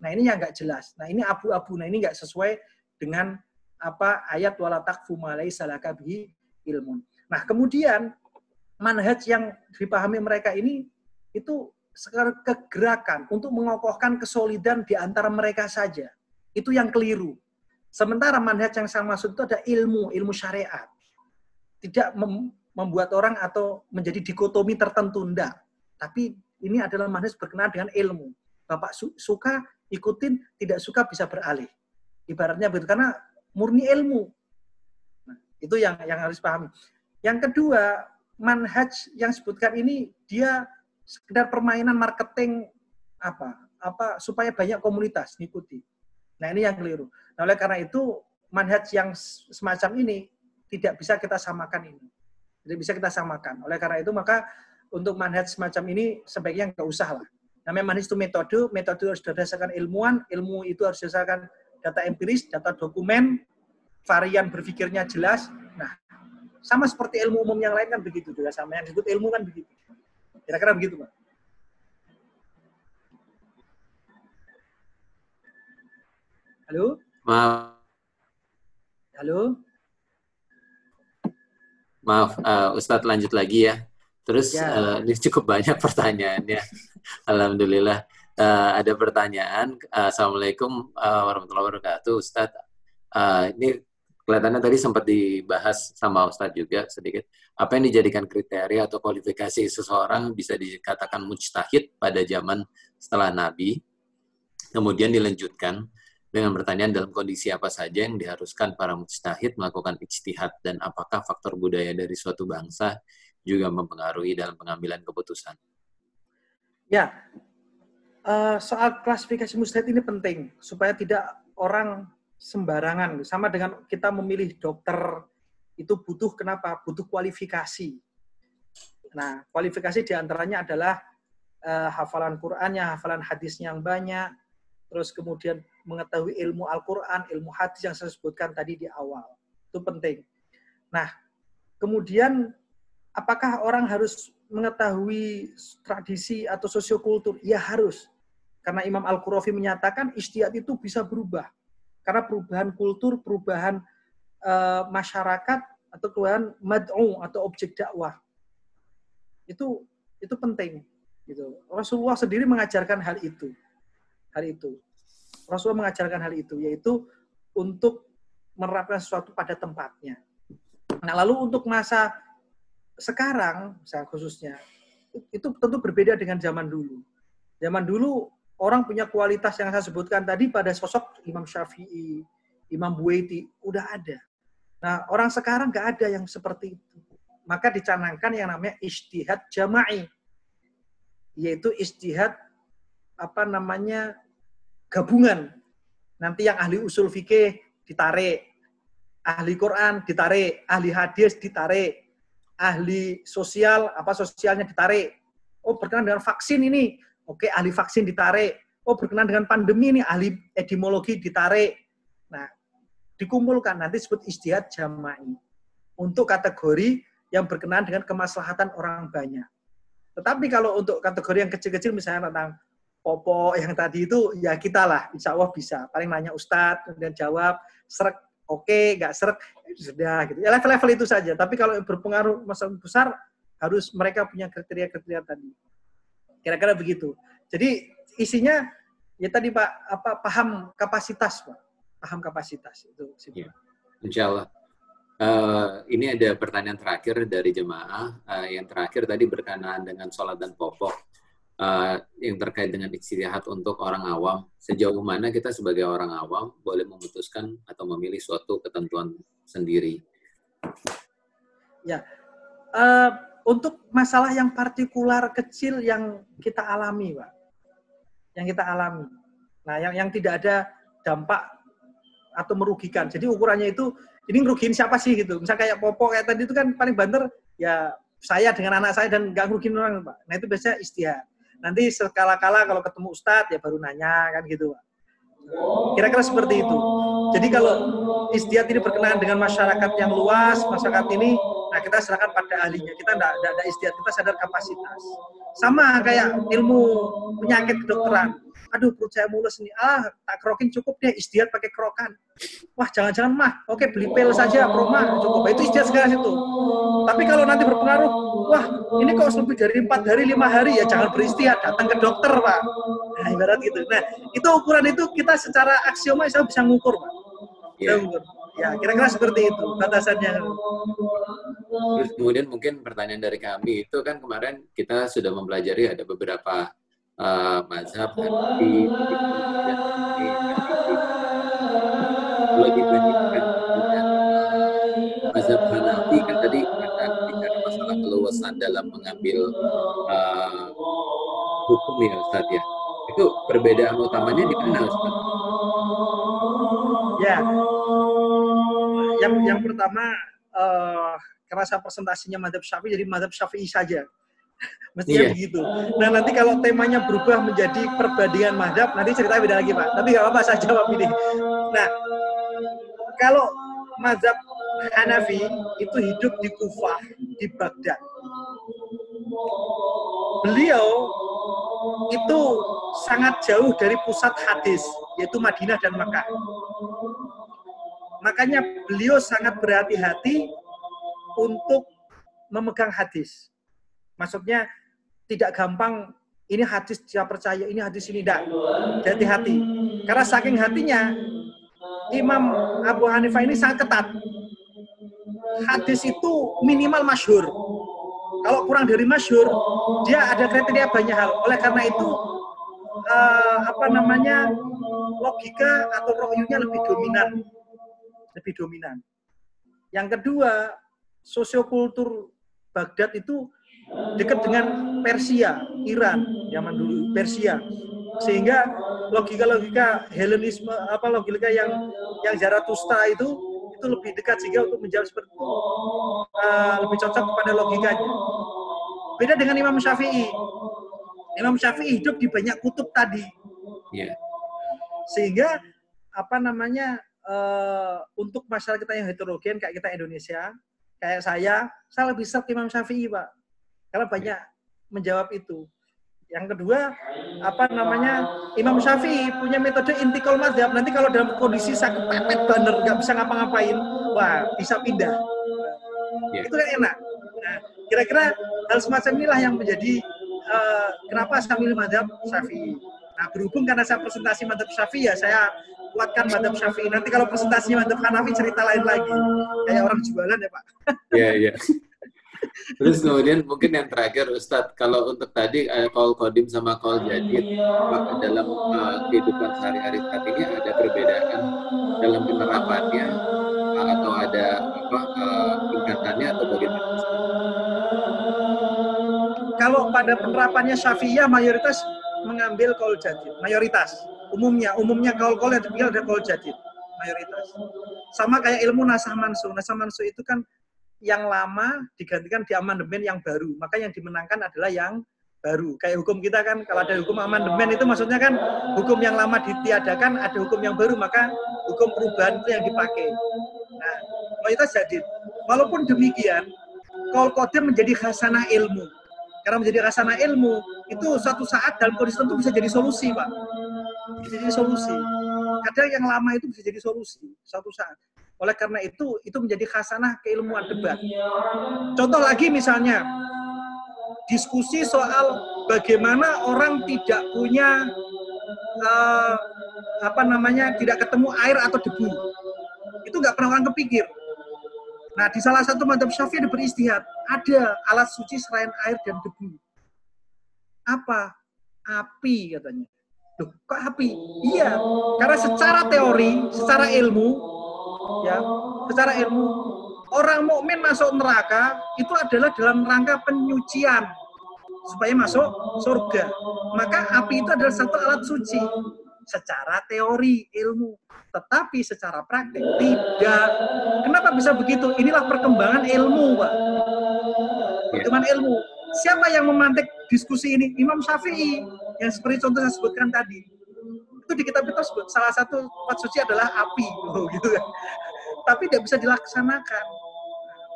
Nah ini yang nggak jelas. Nah ini abu-abu. Nah ini nggak sesuai dengan apa ayat wala takfu salaka bi ilmun. Nah kemudian manhaj yang dipahami mereka ini itu kegerakan untuk mengokohkan kesolidan di antara mereka saja. Itu yang keliru. Sementara manhaj yang saya maksud itu ada ilmu, ilmu syariat. Tidak membuat orang atau menjadi dikotomi tertentu, enggak. Tapi ini adalah manhaj berkenaan dengan ilmu. Bapak suka ikutin, tidak suka bisa beralih. Ibaratnya begitu, karena murni ilmu. Nah, itu yang yang harus pahami. Yang kedua, manhaj yang sebutkan ini dia sekedar permainan marketing apa apa supaya banyak komunitas ngikuti. Nah ini yang keliru. Nah oleh karena itu manhaj yang semacam ini tidak bisa kita samakan ini. Tidak bisa kita samakan. Oleh karena itu maka untuk manhaj semacam ini sebaiknya nggak usah lah. Namanya manhaj itu metode, metode harus berdasarkan ilmuwan, ilmu itu harus berdasarkan data empiris, data dokumen, varian berpikirnya jelas. Nah, sama seperti ilmu umum yang lain kan begitu juga sama yang disebut ilmu kan begitu. Kira-kira begitu, Pak. Halo? Maaf. Halo? Maaf, uh, Ustadz lanjut lagi ya. Terus ya. Uh, ini cukup banyak *laughs* pertanyaannya. Alhamdulillah. Uh, ada pertanyaan. Uh, Assalamualaikum uh, warahmatullahi wabarakatuh, Ustadz. Uh, ini kelihatannya tadi sempat dibahas sama Ustadz juga sedikit. Apa yang dijadikan kriteria atau kualifikasi seseorang bisa dikatakan mujtahid pada zaman setelah Nabi. Kemudian dilanjutkan dengan pertanyaan dalam kondisi apa saja yang diharuskan para mujtahid melakukan ijtihad dan apakah faktor budaya dari suatu bangsa juga mempengaruhi dalam pengambilan keputusan. Ya, uh, soal klasifikasi mujtahid ini penting supaya tidak orang sembarangan. Sama dengan kita memilih dokter itu butuh kenapa? Butuh kualifikasi. Nah, kualifikasi di antaranya adalah uh, hafalan Qur'annya, hafalan hadisnya yang banyak, terus kemudian mengetahui ilmu Al-Quran, ilmu hadis yang saya sebutkan tadi di awal. Itu penting. Nah, kemudian apakah orang harus mengetahui tradisi atau sosiokultur? Ya harus. Karena Imam Al-Qurafi menyatakan istiad itu bisa berubah. Karena perubahan kultur, perubahan uh, masyarakat atau perubahan mad'u atau objek dakwah itu itu penting gitu. Rasulullah sendiri mengajarkan hal itu. Hal itu. Rasulullah mengajarkan hal itu yaitu untuk menerapkan sesuatu pada tempatnya. Nah, lalu untuk masa sekarang, misalnya khususnya, itu tentu berbeda dengan zaman dulu. Zaman dulu orang punya kualitas yang saya sebutkan tadi pada sosok Imam Syafi'i, Imam Buaiti, udah ada. Nah, orang sekarang nggak ada yang seperti itu. Maka dicanangkan yang namanya istihad jama'i. Yaitu istihad apa namanya gabungan. Nanti yang ahli usul fikih ditarik, ahli Quran ditarik, ahli hadis ditarik, ahli sosial apa sosialnya ditarik. Oh berkenaan dengan vaksin ini, Oke, ahli vaksin ditarik. Oh, berkenan dengan pandemi ini, ahli epidemiologi ditarik. Nah, dikumpulkan, nanti disebut istihad jama'i. Untuk kategori yang berkenaan dengan kemaslahatan orang banyak. Tetapi kalau untuk kategori yang kecil-kecil, misalnya tentang popo yang tadi itu, ya kita lah, insya Allah bisa. Paling nanya Ustadz, kemudian jawab, serak, oke, okay, nggak serak, ya sudah. gitu. Ya level-level itu saja. Tapi kalau berpengaruh masalah besar, harus mereka punya kriteria-kriteria tadi. Kira-kira begitu. Jadi isinya ya tadi Pak apa paham kapasitas Pak. Paham kapasitas itu. Ya. Insya Allah. Uh, ini ada pertanyaan terakhir dari jemaah. Uh, yang terakhir tadi berkenaan dengan sholat dan popok. Uh, yang terkait dengan istirahat untuk orang awam. Sejauh mana kita sebagai orang awam boleh memutuskan atau memilih suatu ketentuan sendiri? Ya, uh, untuk masalah yang partikular kecil yang kita alami, Pak. Yang kita alami. Nah, yang yang tidak ada dampak atau merugikan. Jadi ukurannya itu ini ngerugiin siapa sih gitu. Misal kayak Popo kayak tadi itu kan paling banter ya saya dengan anak saya dan nggak ngerugiin orang, Pak. Nah, itu biasanya istihad. Nanti sekala-kala kalau ketemu ustadz ya baru nanya kan gitu Pak. Kira-kira seperti itu. Jadi kalau istiadat ini berkenaan dengan masyarakat yang luas, masyarakat ini, nah kita serahkan pada ahlinya. Kita tidak ada istiadat, kita sadar kapasitas. Sama kayak ilmu penyakit kedokteran aduh perut saya mulus nih, ah tak krokin cukup deh, istiadat pakai krokan. Wah jangan-jangan mah, oke beli pil saja, proma cukup. Itu istiadat sekarang itu. Tapi kalau nanti berpengaruh, wah ini kok lebih dari empat hari, lima hari ya jangan beristiadat, datang ke dokter pak. Nah ibarat gitu. Nah itu ukuran itu kita secara aksioma saya bisa ngukur pak. Bisa yeah. ngukur. Ya, kira-kira seperti itu batasannya. Terus kemudian mungkin pertanyaan dari kami itu kan kemarin kita sudah mempelajari ada beberapa uh, mazhab Hanafi, kalau dibandingkan dengan mazhab Hanafi kan tadi ada bicara masalah keluasan dalam mengambil uh, hukum ya Ustaz ya. Itu perbedaan utamanya di mana Ustaz? Ya, yang yang pertama uh, kerasa presentasinya madhab syafi'i jadi madhab syafi'i saja Mestinya yeah. begitu. Nah nanti kalau temanya berubah menjadi perbandingan madhab, nanti cerita beda lagi Pak. Tapi nggak apa-apa saya jawab ini. Nah, kalau madhab Hanafi itu hidup di Kufah, di Baghdad. Beliau itu sangat jauh dari pusat hadis, yaitu Madinah dan Makkah. Makanya beliau sangat berhati-hati untuk memegang hadis. Maksudnya tidak gampang ini hadis dia percaya, ini hadis ini tidak. Hati-hati. Karena saking hatinya, Imam Abu Hanifah ini sangat ketat. Hadis itu minimal masyhur. Kalau kurang dari masyhur, dia ada kriteria banyak hal. Oleh karena itu, uh, apa namanya, logika atau rohyunya lebih dominan. Lebih dominan. Yang kedua, sosiokultur Baghdad itu dekat dengan Persia, Iran zaman dulu Persia. Sehingga logika-logika Helenisme apa logika yang yang Zarathustra itu itu lebih dekat sehingga untuk menjawab seperti itu uh, lebih cocok kepada logikanya. Beda dengan Imam Syafi'i. Imam Syafi'i hidup di banyak kutub tadi. Yeah. Sehingga apa namanya uh, untuk masyarakat kita yang heterogen kayak kita Indonesia, kayak saya, saya lebih serp Imam Syafi'i, Pak karena banyak menjawab itu. Yang kedua, apa namanya Imam Syafi'i punya metode intikal madhab. Nanti kalau dalam kondisi sakit pepet banner, nggak bisa ngapa-ngapain, wah bisa pindah. Yeah. Itu kan enak. Nah, kira-kira hal semacam inilah yang menjadi uh, kenapa saya milih madhab Syafi'i. Nah, berhubung karena saya presentasi madhab Syafi'i ya, saya kuatkan madhab Syafi'i. Nanti kalau presentasinya madhab Hanafi cerita lain lagi. Kayak orang jualan ya Pak. Iya, yeah, iya. Yeah. Terus kemudian mungkin yang terakhir Ustadz, kalau untuk tadi uh, call kodim sama call jadid, maka dalam uh, kehidupan sehari-hari saat ini ada perbedaan dalam penerapannya uh, atau ada apa uh, tingkatannya atau bagaimana? Kalau pada penerapannya Syafi'iyah mayoritas mengambil call jadid, mayoritas. Umumnya, umumnya call-call yang terpilih ada call jadid, mayoritas. Sama kayak ilmu nasah mansuh. Nasah mansuh itu kan yang lama digantikan di amandemen yang baru. Maka yang dimenangkan adalah yang baru. Kayak hukum kita kan, kalau ada hukum amandemen itu maksudnya kan hukum yang lama ditiadakan, ada hukum yang baru, maka hukum perubahan itu yang dipakai. Nah, mayoritas jadi. Walaupun demikian, kol kodim menjadi khasanah ilmu. Karena menjadi khasanah ilmu, itu suatu saat dalam kondisi tertentu bisa jadi solusi, Pak. Bisa jadi solusi. Kadang yang lama itu bisa jadi solusi, suatu saat. Oleh karena itu, itu menjadi khasanah keilmuan debat. Contoh lagi misalnya, diskusi soal bagaimana orang tidak punya uh, apa namanya tidak ketemu air atau debu. Itu nggak pernah orang kepikir. Nah, di salah satu madhab syafi'i ada beristihad. Ada alat suci selain air dan debu. Apa? Api katanya. Loh, kok api? Iya, karena secara teori, secara ilmu, ya secara ilmu orang mukmin masuk neraka itu adalah dalam rangka penyucian supaya masuk surga. Maka api itu adalah satu alat suci secara teori ilmu, tetapi secara praktik tidak. Kenapa bisa begitu? Inilah perkembangan ilmu, Pak. Perkembangan ilmu. siapa yang memantik diskusi ini? Imam Syafi'i yang seperti contoh saya sebutkan tadi. Itu di kitab itu salah satu tempat suci adalah api, oh, gitu kan. Tapi tidak bisa dilaksanakan.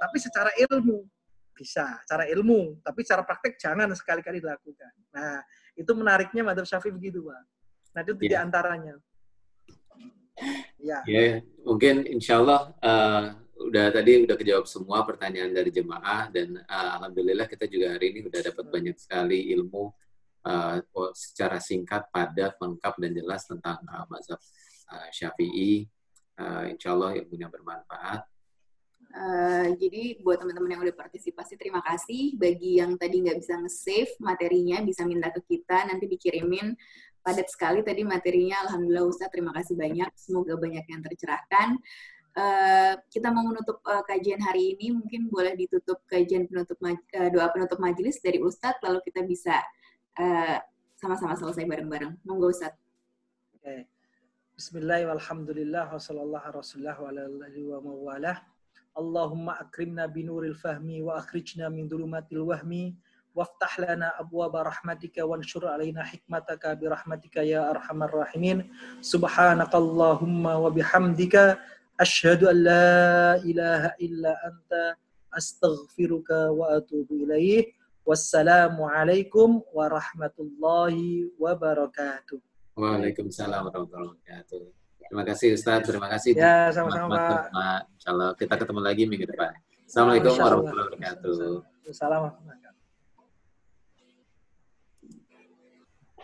Tapi secara ilmu bisa, cara ilmu, tapi cara praktek jangan sekali-kali dilakukan. Nah, itu menariknya Madhab Syafi'i begitu, Pak. Nah, itu yeah. di antaranya. Ya. Yeah, mungkin insya Allah uh, udah tadi udah kejawab semua pertanyaan dari jemaah dan uh, alhamdulillah kita juga hari ini udah dapat banyak sekali ilmu uh, secara singkat, padat, lengkap dan jelas tentang uh, mazhab uh, Syafi'i. Uh, insya Allah ilmunya bermanfaat. Uh, jadi buat teman-teman yang udah partisipasi terima kasih. Bagi yang tadi nggak bisa nge-save materinya bisa minta ke kita nanti dikirimin padat sekali tadi materinya. Alhamdulillah Ustaz terima kasih banyak. Semoga banyak yang tercerahkan. Uh, kita mau menutup uh, kajian hari ini mungkin boleh ditutup kajian penutup uh, doa penutup majelis dari Ustadz lalu kita bisa sama-sama uh, selesai bareng-bareng. Monggo Ustadz. Okay. Bismillahirrahmanirrahim. Alhamdulillah wa wa mawalah. Allahumma akrimna binuril fahmi wa akhrijna min dhulumatil wahmi lana abwaba rahmatika wanshur alaina hikmataka birahmatika ya arhamar rahimin subhanakallahumma wa bihamdika asyhadu an la ilaha illa anta astaghfiruka wa atubu ilaih wassalamu alaikum warahmatullahi wabarakatuh Waalaikumsalam warahmatullahi wabarakatuh Terima kasih Ustaz, terima kasih. Ya, sama-sama Pak. Insya Allah kita ketemu lagi minggu depan. Assalamualaikum warahmatullahi wabarakatuh. Assalamualaikum.